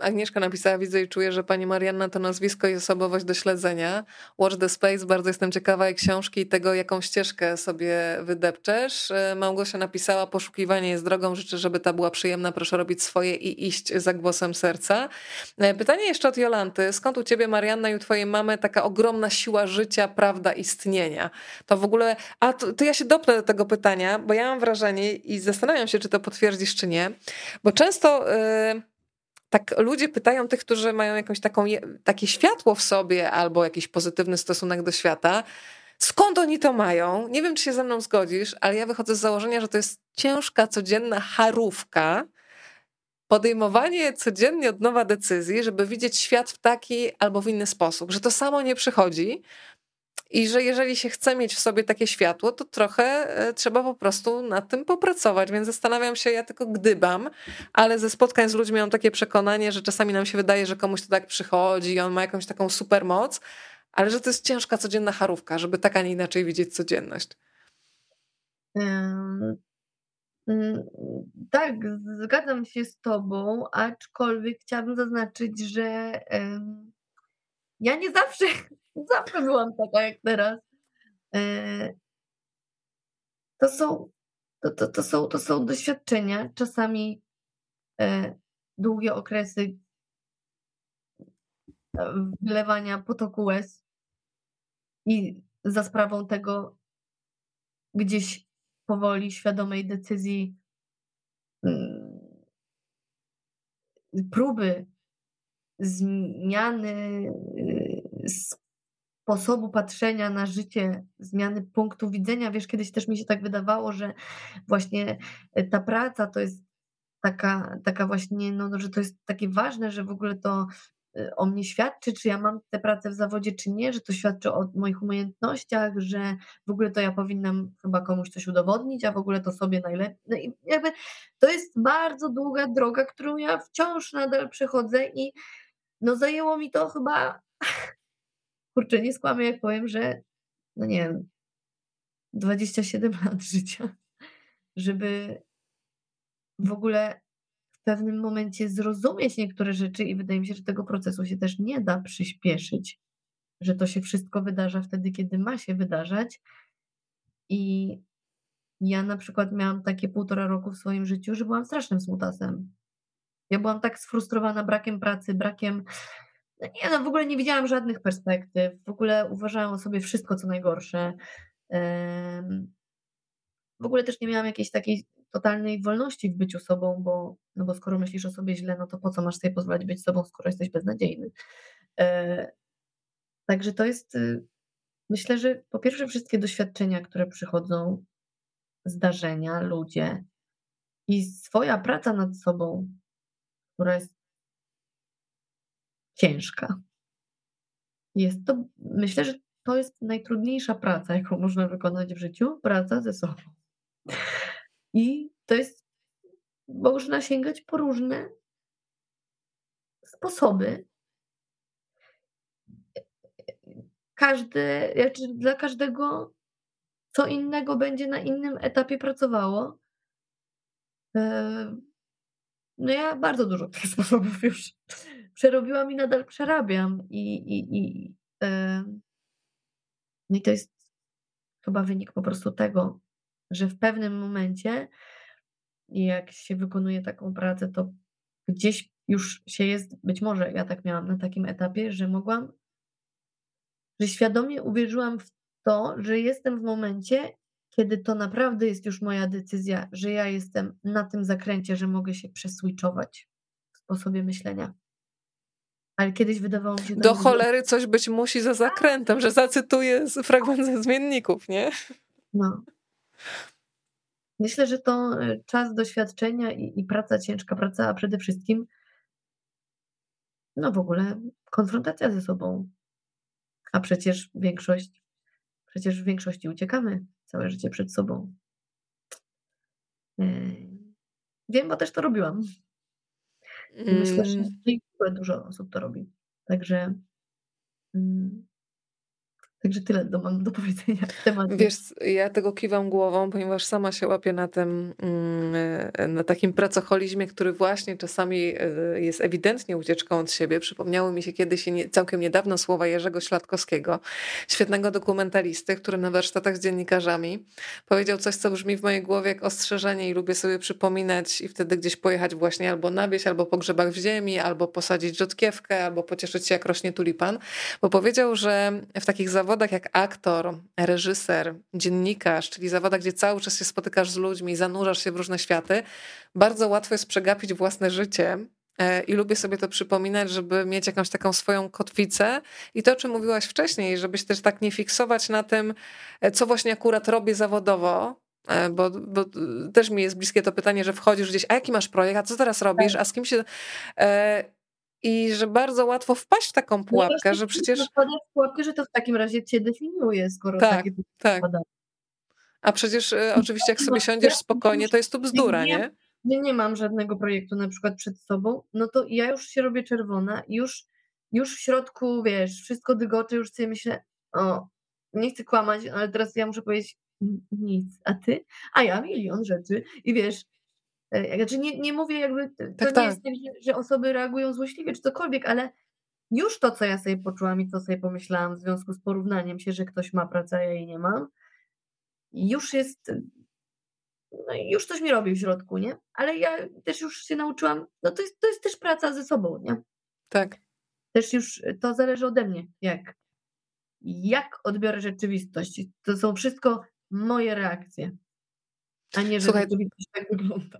Agnieszka napisała, widzę i czuję, że pani Marianna to nazwisko i osobowość do śledzenia. Watch the Space, bardzo jestem ciekawa jej książki i tego, jaką ścieżkę sobie wydepczesz. E, Małgosia napisała, poszukiwanie jest drogą, życzę, żeby ta była przyjemna, proszę robić swoje i iść za głosem serca. E, pytanie jeszcze od Jolanty, skąd u ciebie Marianna i u twojej mamy taka ogromna siła życia, prawda, istnienia? To w ogóle, a to, to ja się dopnę do tego pytania, bo ja mam wrażenie i zastanawiam się, czy to potwierdzisz, czy nie, bo często tak ludzie pytają tych, którzy mają jakąś taką, takie światło w sobie albo jakiś pozytywny stosunek do świata, skąd oni to mają? Nie wiem, czy się ze mną zgodzisz, ale ja wychodzę z założenia, że to jest ciężka, codzienna harówka, podejmowanie codziennie od nowa decyzji, żeby widzieć świat w taki albo w inny sposób, że to samo nie przychodzi, i że jeżeli się chce mieć w sobie takie światło, to trochę e, trzeba po prostu nad tym popracować. Więc zastanawiam się, ja tylko gdybam, ale ze spotkań z ludźmi mam takie przekonanie, że czasami nam się wydaje, że komuś to tak przychodzi i on ma jakąś taką super moc, ale że to jest ciężka codzienna charówka, żeby tak, a nie inaczej widzieć codzienność. Um, tak, zgadzam się z Tobą, aczkolwiek chciałabym zaznaczyć, że ja nie zawsze Zawsze byłam taka jak teraz. E, to są, to, to, to, są, to są doświadczenia, czasami e, długie okresy wylewania potoku łez i za sprawą tego gdzieś powoli świadomej decyzji mm, próby zmiany sposobu patrzenia na życie, zmiany punktu widzenia. Wiesz, kiedyś też mi się tak wydawało, że właśnie e, ta praca to jest taka, taka właśnie, no, że to jest takie ważne, że w ogóle to e, o mnie świadczy, czy ja mam tę pracę w zawodzie, czy nie, że to świadczy o moich umiejętnościach, że w ogóle to ja powinnam chyba komuś coś udowodnić, a w ogóle to sobie najlepiej. No i jakby to jest bardzo długa droga, którą ja wciąż nadal przechodzę i no zajęło mi to chyba, kurczę, nie skłamię jak powiem, że no nie wiem, 27 lat życia, żeby w ogóle w pewnym momencie zrozumieć niektóre rzeczy i wydaje mi się, że tego procesu się też nie da przyspieszyć, że to się wszystko wydarza wtedy, kiedy ma się wydarzać. I ja na przykład miałam takie półtora roku w swoim życiu, że byłam strasznym smutasem. Ja byłam tak sfrustrowana brakiem pracy, brakiem. Nie, no w ogóle nie widziałam żadnych perspektyw. W ogóle uważałam o sobie wszystko, co najgorsze. W ogóle też nie miałam jakiejś takiej totalnej wolności w byciu sobą, bo, no bo skoro myślisz o sobie źle, no to po co masz sobie pozwolić być sobą, skoro jesteś beznadziejny. E, także to jest, y, myślę, że po pierwsze wszystkie doświadczenia, które przychodzą, zdarzenia, ludzie i swoja praca nad sobą, która jest ciężka. Jest to, myślę, że to jest najtrudniejsza praca, jaką można wykonać w życiu, praca ze sobą. I to jest, można sięgać po różne sposoby. Każdy, znaczy dla każdego co innego będzie na innym etapie pracowało. No ja bardzo dużo tych sposobów już przerobiłam i nadal przerabiam. I, i, i, no i to jest chyba wynik po prostu tego, że w pewnym momencie, jak się wykonuje taką pracę, to gdzieś już się jest, być może ja tak miałam na takim etapie, że mogłam, że świadomie uwierzyłam w to, że jestem w momencie, kiedy to naprawdę jest już moja decyzja, że ja jestem na tym zakręcie, że mogę się przeswitchować w sposobie myślenia. Ale kiedyś wydawało mi się... Do cholery coś być musi za zakrętem, że zacytuję fragment ze zmienników, nie? No. Myślę, że to e, czas doświadczenia i, i praca, ciężka praca, a przede wszystkim no w ogóle konfrontacja ze sobą. A przecież większość, przecież w większości uciekamy całe życie przed sobą. E, wiem, bo też to robiłam. Myślę, że mm. dużo osób to robi. Także mm, Także tyle do, mam do powiedzenia w. Wiesz, ja tego kiwam głową, ponieważ sama się łapię na tym, mm, e, na takim pracocholizmie, który właśnie czasami e, jest ewidentnie ucieczką od siebie. Przypomniały mi się kiedyś całkiem niedawno słowa Jerzego Śladkowskiego, świetnego dokumentalisty, który na warsztatach z dziennikarzami powiedział coś, co brzmi w mojej głowie jak ostrzeżenie i lubię sobie przypominać i wtedy gdzieś pojechać właśnie albo na wieś, albo po grzebach w ziemi, albo posadzić rzodkiewkę, albo pocieszyć się jak rośnie tulipan, bo powiedział, że w takich zawodach zawodach jak aktor, reżyser, dziennikarz, czyli zawodach, gdzie cały czas się spotykasz z ludźmi, zanurzasz się w różne światy, bardzo łatwo jest przegapić własne życie. E, I lubię sobie to przypominać, żeby mieć jakąś taką swoją kotwicę. I to, o czym mówiłaś wcześniej, żebyś też tak nie fiksować na tym, e, co właśnie akurat robię zawodowo, e, bo, bo, też mi jest bliskie to pytanie, że wchodzisz gdzieś, a jaki masz projekt, a co teraz robisz, tak. a z kim się. I że bardzo łatwo wpaść w taką no pułapkę, no że przecież. w pułapkę, że to w takim razie cię definiuje, skoro tak, takie tak. A przecież y, oczywiście, jak sobie siądziesz spokojnie, to jest to bzdura, nie? Nie, nie mam żadnego projektu na przykład przed sobą, no to ja już się robię czerwona już, już w środku, wiesz, wszystko dygocze, już sobie myślę, o, nie chcę kłamać, ale teraz ja muszę powiedzieć nic, a ty? A ja milion rzeczy i wiesz, E, znaczy nie, nie mówię jakby, to tak, nie tak. jest tak, że, że osoby reagują złośliwie czy cokolwiek, ale już to, co ja sobie poczułam i co sobie pomyślałam w związku z porównaniem się, że ktoś ma pracę, a ja jej nie mam, już jest, no już coś mi robi w środku, nie? Ale ja też już się nauczyłam, no to jest, to jest też praca ze sobą, nie? Tak. Też już to zależy ode mnie, jak, jak odbiorę rzeczywistość. To są wszystko moje reakcje, a nie, że Słuchaj, rzeczywistość tak wygląda.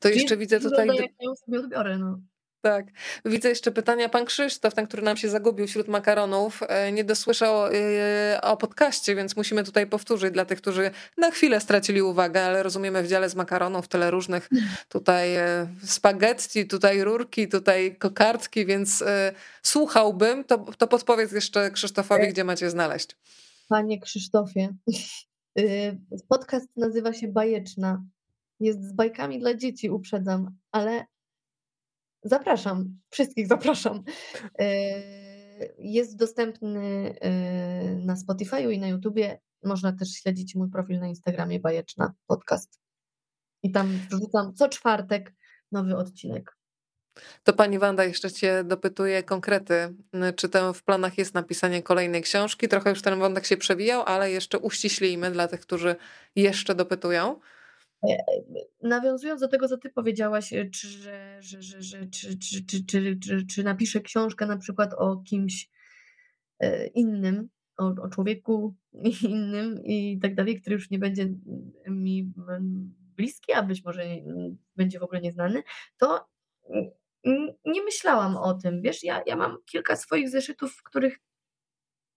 To jeszcze widzę tutaj. Ja sobie odbiorę, no. Tak. Widzę jeszcze pytania. Pan Krzysztof, ten, który nam się zagubił wśród makaronów, e, nie dosłyszał e, o podcaście, więc musimy tutaj powtórzyć dla tych, którzy na chwilę stracili uwagę, ale rozumiemy w dziale z makaronów tyle różnych tutaj e, spaghetti, tutaj rurki, tutaj kokardki, więc słuchałbym. To, to podpowiedz jeszcze Krzysztofowi, gdzie macie znaleźć. Panie Krzysztofie, podcast nazywa się Bajeczna jest z bajkami dla dzieci, uprzedzam, ale zapraszam, wszystkich zapraszam. Jest dostępny na Spotify'u i na YouTubie. Można też śledzić mój profil na Instagramie Bajeczna Podcast. I tam wrzucam co czwartek nowy odcinek. To pani Wanda jeszcze cię dopytuje konkrety. Czy to w planach jest napisanie kolejnej książki? Trochę już ten wątek się przewijał, ale jeszcze uściślimy dla tych, którzy jeszcze dopytują. E, nawiązując do tego, co ty powiedziałaś, e, czy, że, że, że, że, czy, czy, czy, czy, czy, czy napiszę książkę na przykład o kimś e, innym, o, o człowieku innym i tak dalej, który już nie będzie mi bliski, a być może będzie w ogóle nieznany, to nie myślałam o tym. Wiesz, ja, ja mam kilka swoich zeszytów, w których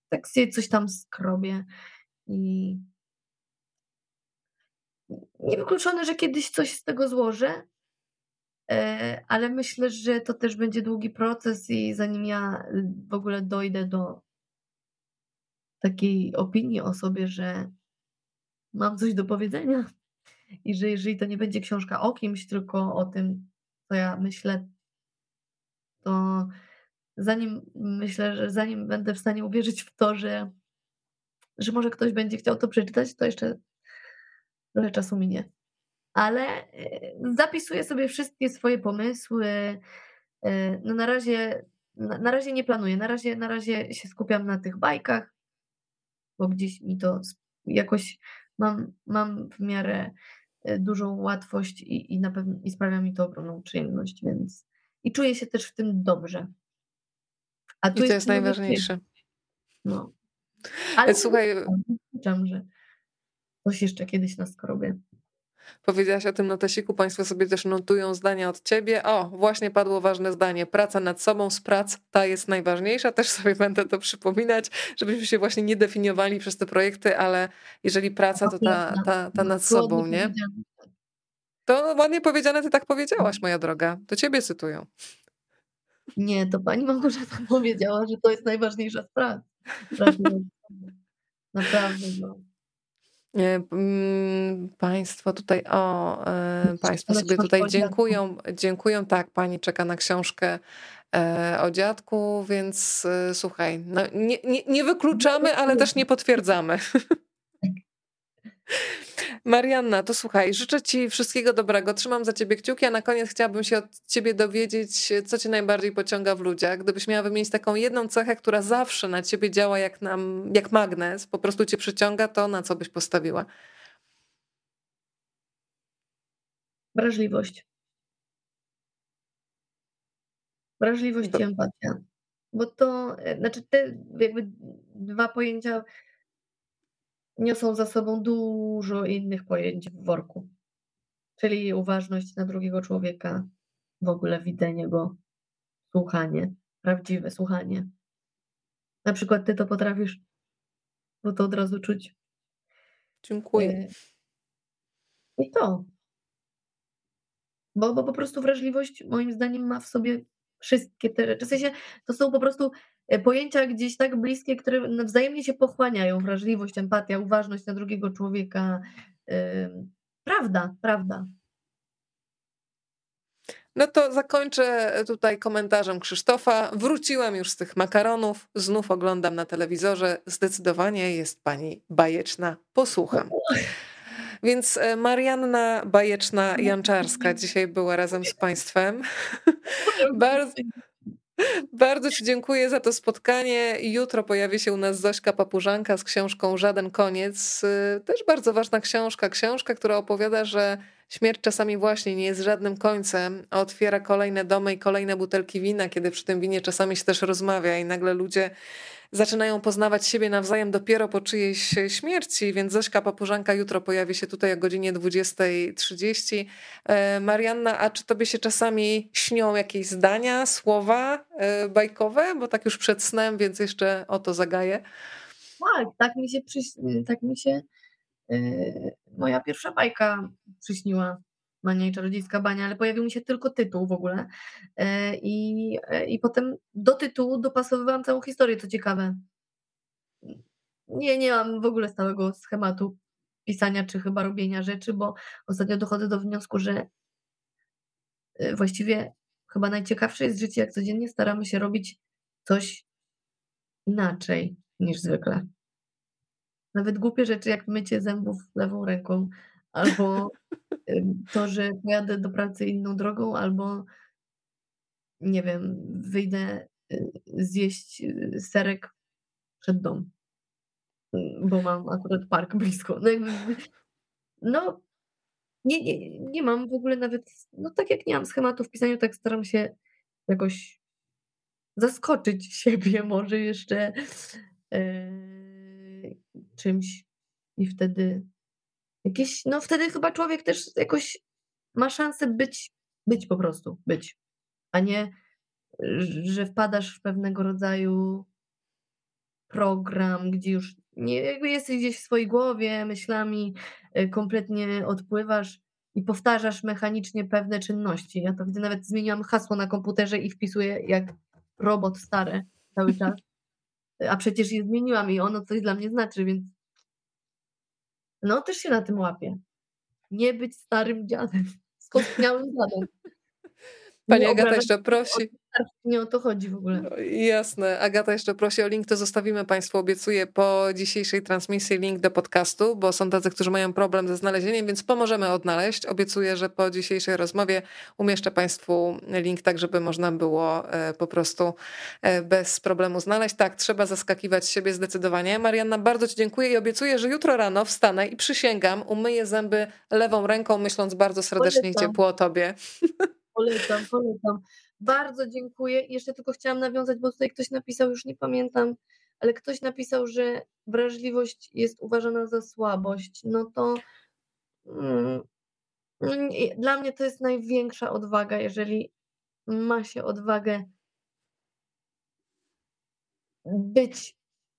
tak sobie coś tam skrobię i niewykluczone, że kiedyś coś z tego złożę, e, ale myślę, że to też będzie długi proces i zanim ja w ogóle dojdę do takiej opinii o sobie, że mam coś do powiedzenia i że jeżeli to nie będzie książka o kimś, tylko o tym, co ja myślę, to zanim myślę, że zanim będę w stanie uwierzyć w to, że, że może ktoś będzie chciał to przeczytać, to jeszcze trochę czasu minie. Ale e, zapisuję sobie wszystkie swoje pomysły. E, no na razie, na, na razie nie planuję. Na razie, na razie się skupiam na tych bajkach, bo gdzieś mi to jakoś mam, mam w miarę e, dużą łatwość i, i na pewno i sprawia mi to ogromną przyjemność, więc i czuję się też w tym dobrze. A tu I to jest, jest najważniejsze. No. Ale Słuchaj, uważam, że coś jeszcze kiedyś na skorobie. Powiedziałaś o tym notesiku, Państwo sobie też notują zdania od Ciebie. O, właśnie padło ważne zdanie. Praca nad sobą z prac, ta jest najważniejsza. Też sobie będę to przypominać, żebyśmy się właśnie nie definiowali przez te projekty, ale jeżeli praca, to ta, ta, ta nad sobą, nie? To ładnie powiedziane, ty tak powiedziałaś, moja droga. To ciebie cytują. Nie, to pani Małgorzata powiedziała, że to jest najważniejsza sprawa. Naprawdę, no. Państwo tutaj, o, e, Państwo sobie tutaj dziękują, dziękują, tak, Pani czeka na książkę e, o dziadku, więc e, słuchaj, no, nie, nie, nie wykluczamy, ale też nie potwierdzamy. Marianna, to słuchaj, życzę Ci wszystkiego dobrego, trzymam za Ciebie kciuki, a na koniec chciałabym się od Ciebie dowiedzieć, co Cię najbardziej pociąga w ludziach. Gdybyś miała wymienić taką jedną cechę, która zawsze na Ciebie działa jak, nam, jak magnes, po prostu Cię przyciąga, to na co byś postawiła? Wrażliwość. Wrażliwość to... i empatia. Bo to, e, znaczy te jakby dwa pojęcia niosą za sobą dużo innych pojęć w worku. Czyli uważność na drugiego człowieka, w ogóle widzenie go, słuchanie, prawdziwe słuchanie. Na przykład ty to potrafisz, bo to od razu czuć. Dziękuję. E, I to. Bo, bo po prostu wrażliwość moim zdaniem ma w sobie wszystkie te rzeczy. W sensie to są po prostu e, pojęcia gdzieś tak bliskie, które wzajemnie się pochłaniają. Wrażliwość, empatia, uważność na drugiego człowieka. Prawda, prawda. No to zakończę tutaj komentarzem Krzysztofa. Wróciłam już z tych makaronów, znów oglądam na telewizorze. Zdecydowanie jest pani bajeczna. Posłucham. Więc e, Marianna Bajeczna-Janczarska dzisiaj była razem z Państwem. bardzo, bardzo Ci dziękuję za to spotkanie. Jutro pojawi się u nas Zośka Papużanka z książką Żaden Koniec. E, też bardzo ważna książka. Książka, która opowiada, że śmierć czasami właśnie nie jest żadnym końcem, a otwiera kolejne domy i kolejne butelki wina, kiedy przy tym winie czasami się też rozmawia i nagle ludzie zaczynają poznawać siebie nawzajem dopiero po czyjejś śmierci, więc Zośka Papużanka jutro pojawi się tutaj o godzinie 20.30. E, Marianna, a czy tobie się czasami śnią jakieś zdania, słowa e, bajkowe? Bo tak już przed snem, więc jeszcze o to zagaję. Tak, tak mi się, tak mi się moja pierwsza bajka przyśniła. Mania i Czarodziejska Bania, ale pojawił mi się tylko tytuł w ogóle. E, I, e, I potem do tytułu dopasowywałam całą historię, co ciekawe. Nie, nie mam w ogóle stałego schematu pisania czy chyba robienia rzeczy, bo ostatnio dochodzę do wniosku, że e, właściwie chyba najciekawsze jest życie, jak codziennie staramy się robić coś inaczej niż zwykle. Nawet głupie rzeczy jak mycie zębów lewą ręką, albo to, że pojadę do pracy inną drogą, albo nie wiem, wyjdę y, zjeść y, serek przed dom, bo mam akurat park blisko. No, no nie, nie, nie mam w ogóle nawet, no tak jak nie mam schematu w pisaniu, tak staram się jakoś zaskoczyć siebie może jeszcze yy, czymś i wtedy jakieś, no wtedy chyba człowiek też jakoś ma szansę być, być po prostu, być, a nie, że wpadasz w pewnego rodzaju program, gdzie już nie, jakby jesteś gdzieś w swojej głowie, myślami, y, kompletnie odpływasz i powtarzasz mechanicznie pewne czynności. Ja to widzę, nawet zmieniłam hasło na komputerze i wpisuję jak robot stare cały czas. A przecież je zmieniłam i ono coś dla mnie znaczy, więc no też się na tym łapię. Nie być starym dziadem, skostniałym dziadem. Pani Agata jeszcze prosi. Nie o to chodzi w ogóle. No, jasne. Agata jeszcze prosi o link, to zostawimy Państwu, obiecuję, po dzisiejszej transmisji link do podcastu, bo są tacy, którzy mają problem ze znalezieniem, więc pomożemy odnaleźć. Obiecuję, że po dzisiejszej rozmowie umieszczę Państwu link, tak żeby można było e, po prostu e, bez problemu znaleźć. Tak, trzeba zaskakiwać siebie zdecydowanie. Marianna, bardzo Ci dziękuję i obiecuję, że jutro rano wstanę i przysięgam, umyję zęby lewą ręką, myśląc bardzo serdecznie i ciepło o Tobie. Polecam, polecam. Bardzo dziękuję. Jeszcze tylko chciałam nawiązać, bo tutaj ktoś napisał, już nie pamiętam, ale ktoś napisał, że wrażliwość jest uważana za słabość. No to mm, no dla mnie to jest największa odwaga, jeżeli ma się odwagę być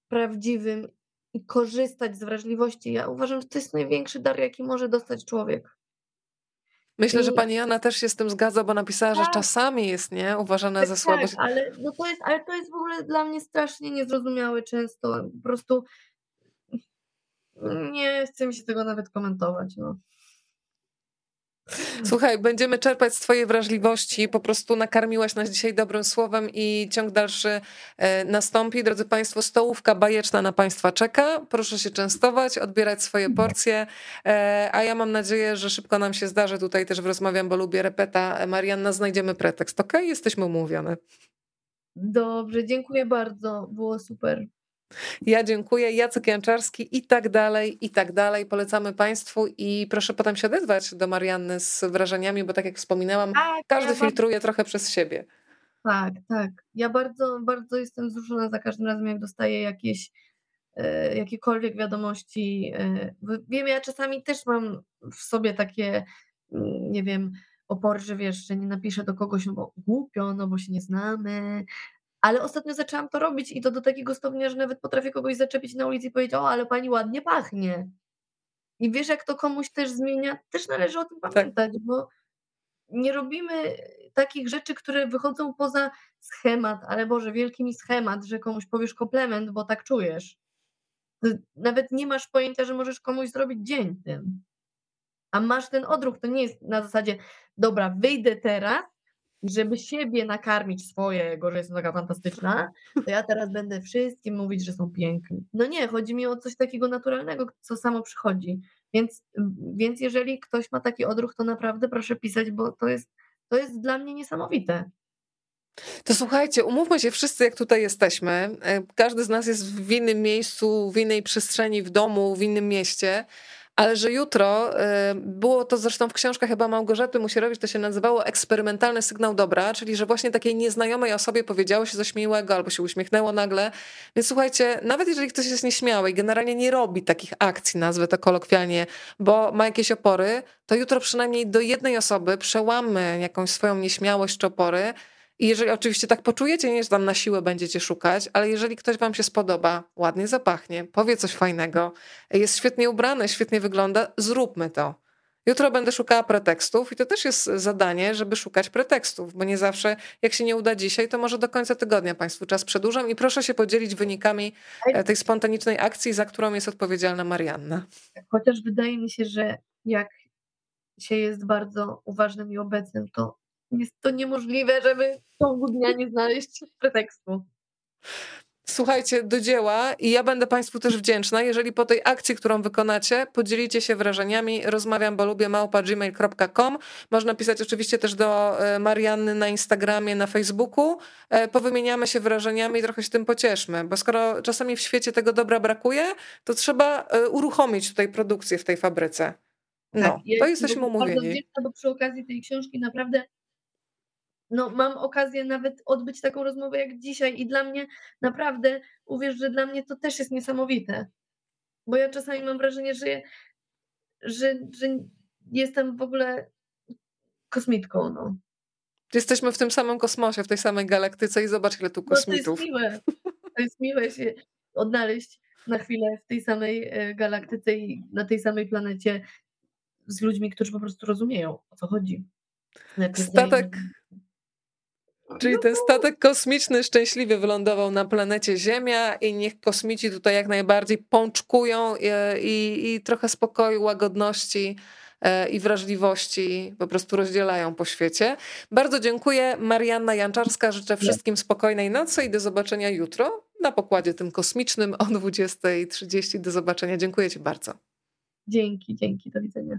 prawdziwym i korzystać z wrażliwości. Ja uważam, że to jest największy dar, jaki może dostać człowiek. Myślę, że pani Jana też się z tym zgadza, bo napisała, tak. że czasami jest nie uważana tak, za słabość. Tak, ale, no to jest, ale to jest w ogóle dla mnie strasznie niezrozumiałe często. Po prostu nie chcę mi się tego nawet komentować. No. Słuchaj, będziemy czerpać z Twojej wrażliwości. Po prostu nakarmiłaś nas dzisiaj dobrym słowem i ciąg dalszy e, nastąpi. Drodzy Państwo, stołówka bajeczna na Państwa czeka. Proszę się częstować, odbierać swoje porcje. E, a ja mam nadzieję, że szybko nam się zdarzy. Tutaj też rozmawiam, bo lubię repeta. Marianna, znajdziemy pretekst. Ok? Jesteśmy umówione. Dobrze, dziękuję bardzo. Było super. Ja dziękuję, Jacek Janczarski i tak dalej, i tak dalej. Polecamy Państwu i proszę potem się odezwać do Marianny z wrażeniami, bo tak jak wspominałam, tak, każdy ja filtruje bardzo... trochę przez siebie. Tak, tak. Ja bardzo, bardzo jestem wzruszona za każdym razem, jak dostaję jakieś e, jakiekolwiek wiadomości. E, wiem, ja czasami też mam w sobie takie, mm, nie wiem, opory, że wiesz, że nie napiszę do kogoś, no bo głupio, no bo się nie znamy, ale ostatnio zaczęłam to robić i to do takiego stopnia, że nawet potrafię kogoś zaczepić na ulicy i powiedzieć, o, ale pani ładnie pachnie. I wiesz, jak to komuś też zmienia, też należy o tym tak. pamiętać, tak. bo nie robimy takich rzeczy, które wychodzą poza schemat, ale Boże, wielki mi schemat, że komuś powiesz komplement, bo tak czujesz. Nawet nie masz pojęcia, że możesz komuś zrobić dzień tym. A masz ten odruch, to nie jest na zasadzie, dobra, wyjdę teraz żeby siebie nakarmić swojego, że jestem taka fantastyczna, to ja teraz będę wszystkim mówić, że są piękni. No nie, chodzi mi o coś takiego naturalnego, co samo przychodzi. Więc, więc jeżeli ktoś ma taki odruch, to naprawdę proszę pisać, bo to jest, to jest dla mnie niesamowite. To słuchajcie, umówmy się wszyscy, jak tutaj jesteśmy. E, każdy z nas jest w innym miejscu, w innej przestrzeni, w domu, w innym mieście ale że jutro, y, było to zresztą w książkach chyba Małgorzaty Musierowicz, to się nazywało eksperymentalny sygnał dobra, czyli że właśnie takiej nieznajomej osobie powiedziało się coś miłego albo się uśmiechnęło nagle. Więc słuchajcie, nawet jeżeli ktoś jest nieśmiały i generalnie nie robi takich akcji, nazwę to kolokwialnie, bo ma jakieś opory, to jutro przynajmniej do jednej osoby przełamy jakąś swoją nieśmiałość czy opory, i jeżeli oczywiście tak poczujecie, nie, że tam na siłę będziecie szukać, ale jeżeli ktoś wam się spodoba, ładnie zapachnie, powie coś fajnego, jest świetnie ubrany, świetnie wygląda, zróbmy to. Jutro będę szukała pretekstów i to też jest zadanie, żeby szukać pretekstów, bo nie zawsze, jak się nie uda dzisiaj, to może do końca tygodnia Państwu czas przedłużam i proszę się podzielić wynikami e, tej spontanicznej akcji, za którą jest odpowiedzialna Marianna. Chociaż wydaje mi się, że jak się jest bardzo uważnym i obecnym, to jest to niemożliwe, żeby w ciągu dnia nie znaleźć pretekstu. Słuchajcie, do dzieła i ja będę Państwu też wdzięczna, jeżeli po tej akcji, którą wykonacie, podzielicie się wrażeniami. Rozmawiam, bo lubię małpa gmail.com. Można pisać oczywiście też do e, Marianny na Instagramie, na Facebooku. E, powymieniamy się wrażeniami i trochę się tym pocieszmy, bo skoro czasami w świecie tego dobra brakuje, to trzeba e, uruchomić tutaj produkcję w tej fabryce. No, tak, to jesteśmy umówieni. Bardzo wdzięczna, bo przy okazji tej książki naprawdę no, mam okazję nawet odbyć taką rozmowę jak dzisiaj i dla mnie naprawdę, uwierz, że dla mnie to też jest niesamowite. Bo ja czasami mam wrażenie, że, że, że jestem w ogóle kosmitką. No. Jesteśmy w tym samym kosmosie, w tej samej galaktyce i zobacz, ile tu kosmitów. No, to jest miłe. To jest miłe się odnaleźć na chwilę w tej samej e, galaktyce i na tej samej planecie z ludźmi, którzy po prostu rozumieją, o co chodzi. Statek, Czyli ten statek kosmiczny szczęśliwie wylądował na planecie Ziemia i niech kosmici tutaj jak najbardziej pączkują i, i, i trochę spokoju, łagodności e, i wrażliwości po prostu rozdzielają po świecie. Bardzo dziękuję. Marianna Janczarska, życzę wszystkim spokojnej nocy i do zobaczenia jutro na pokładzie tym kosmicznym o 20.30. Do zobaczenia. Dziękuję Ci bardzo. Dzięki, dzięki. Do widzenia.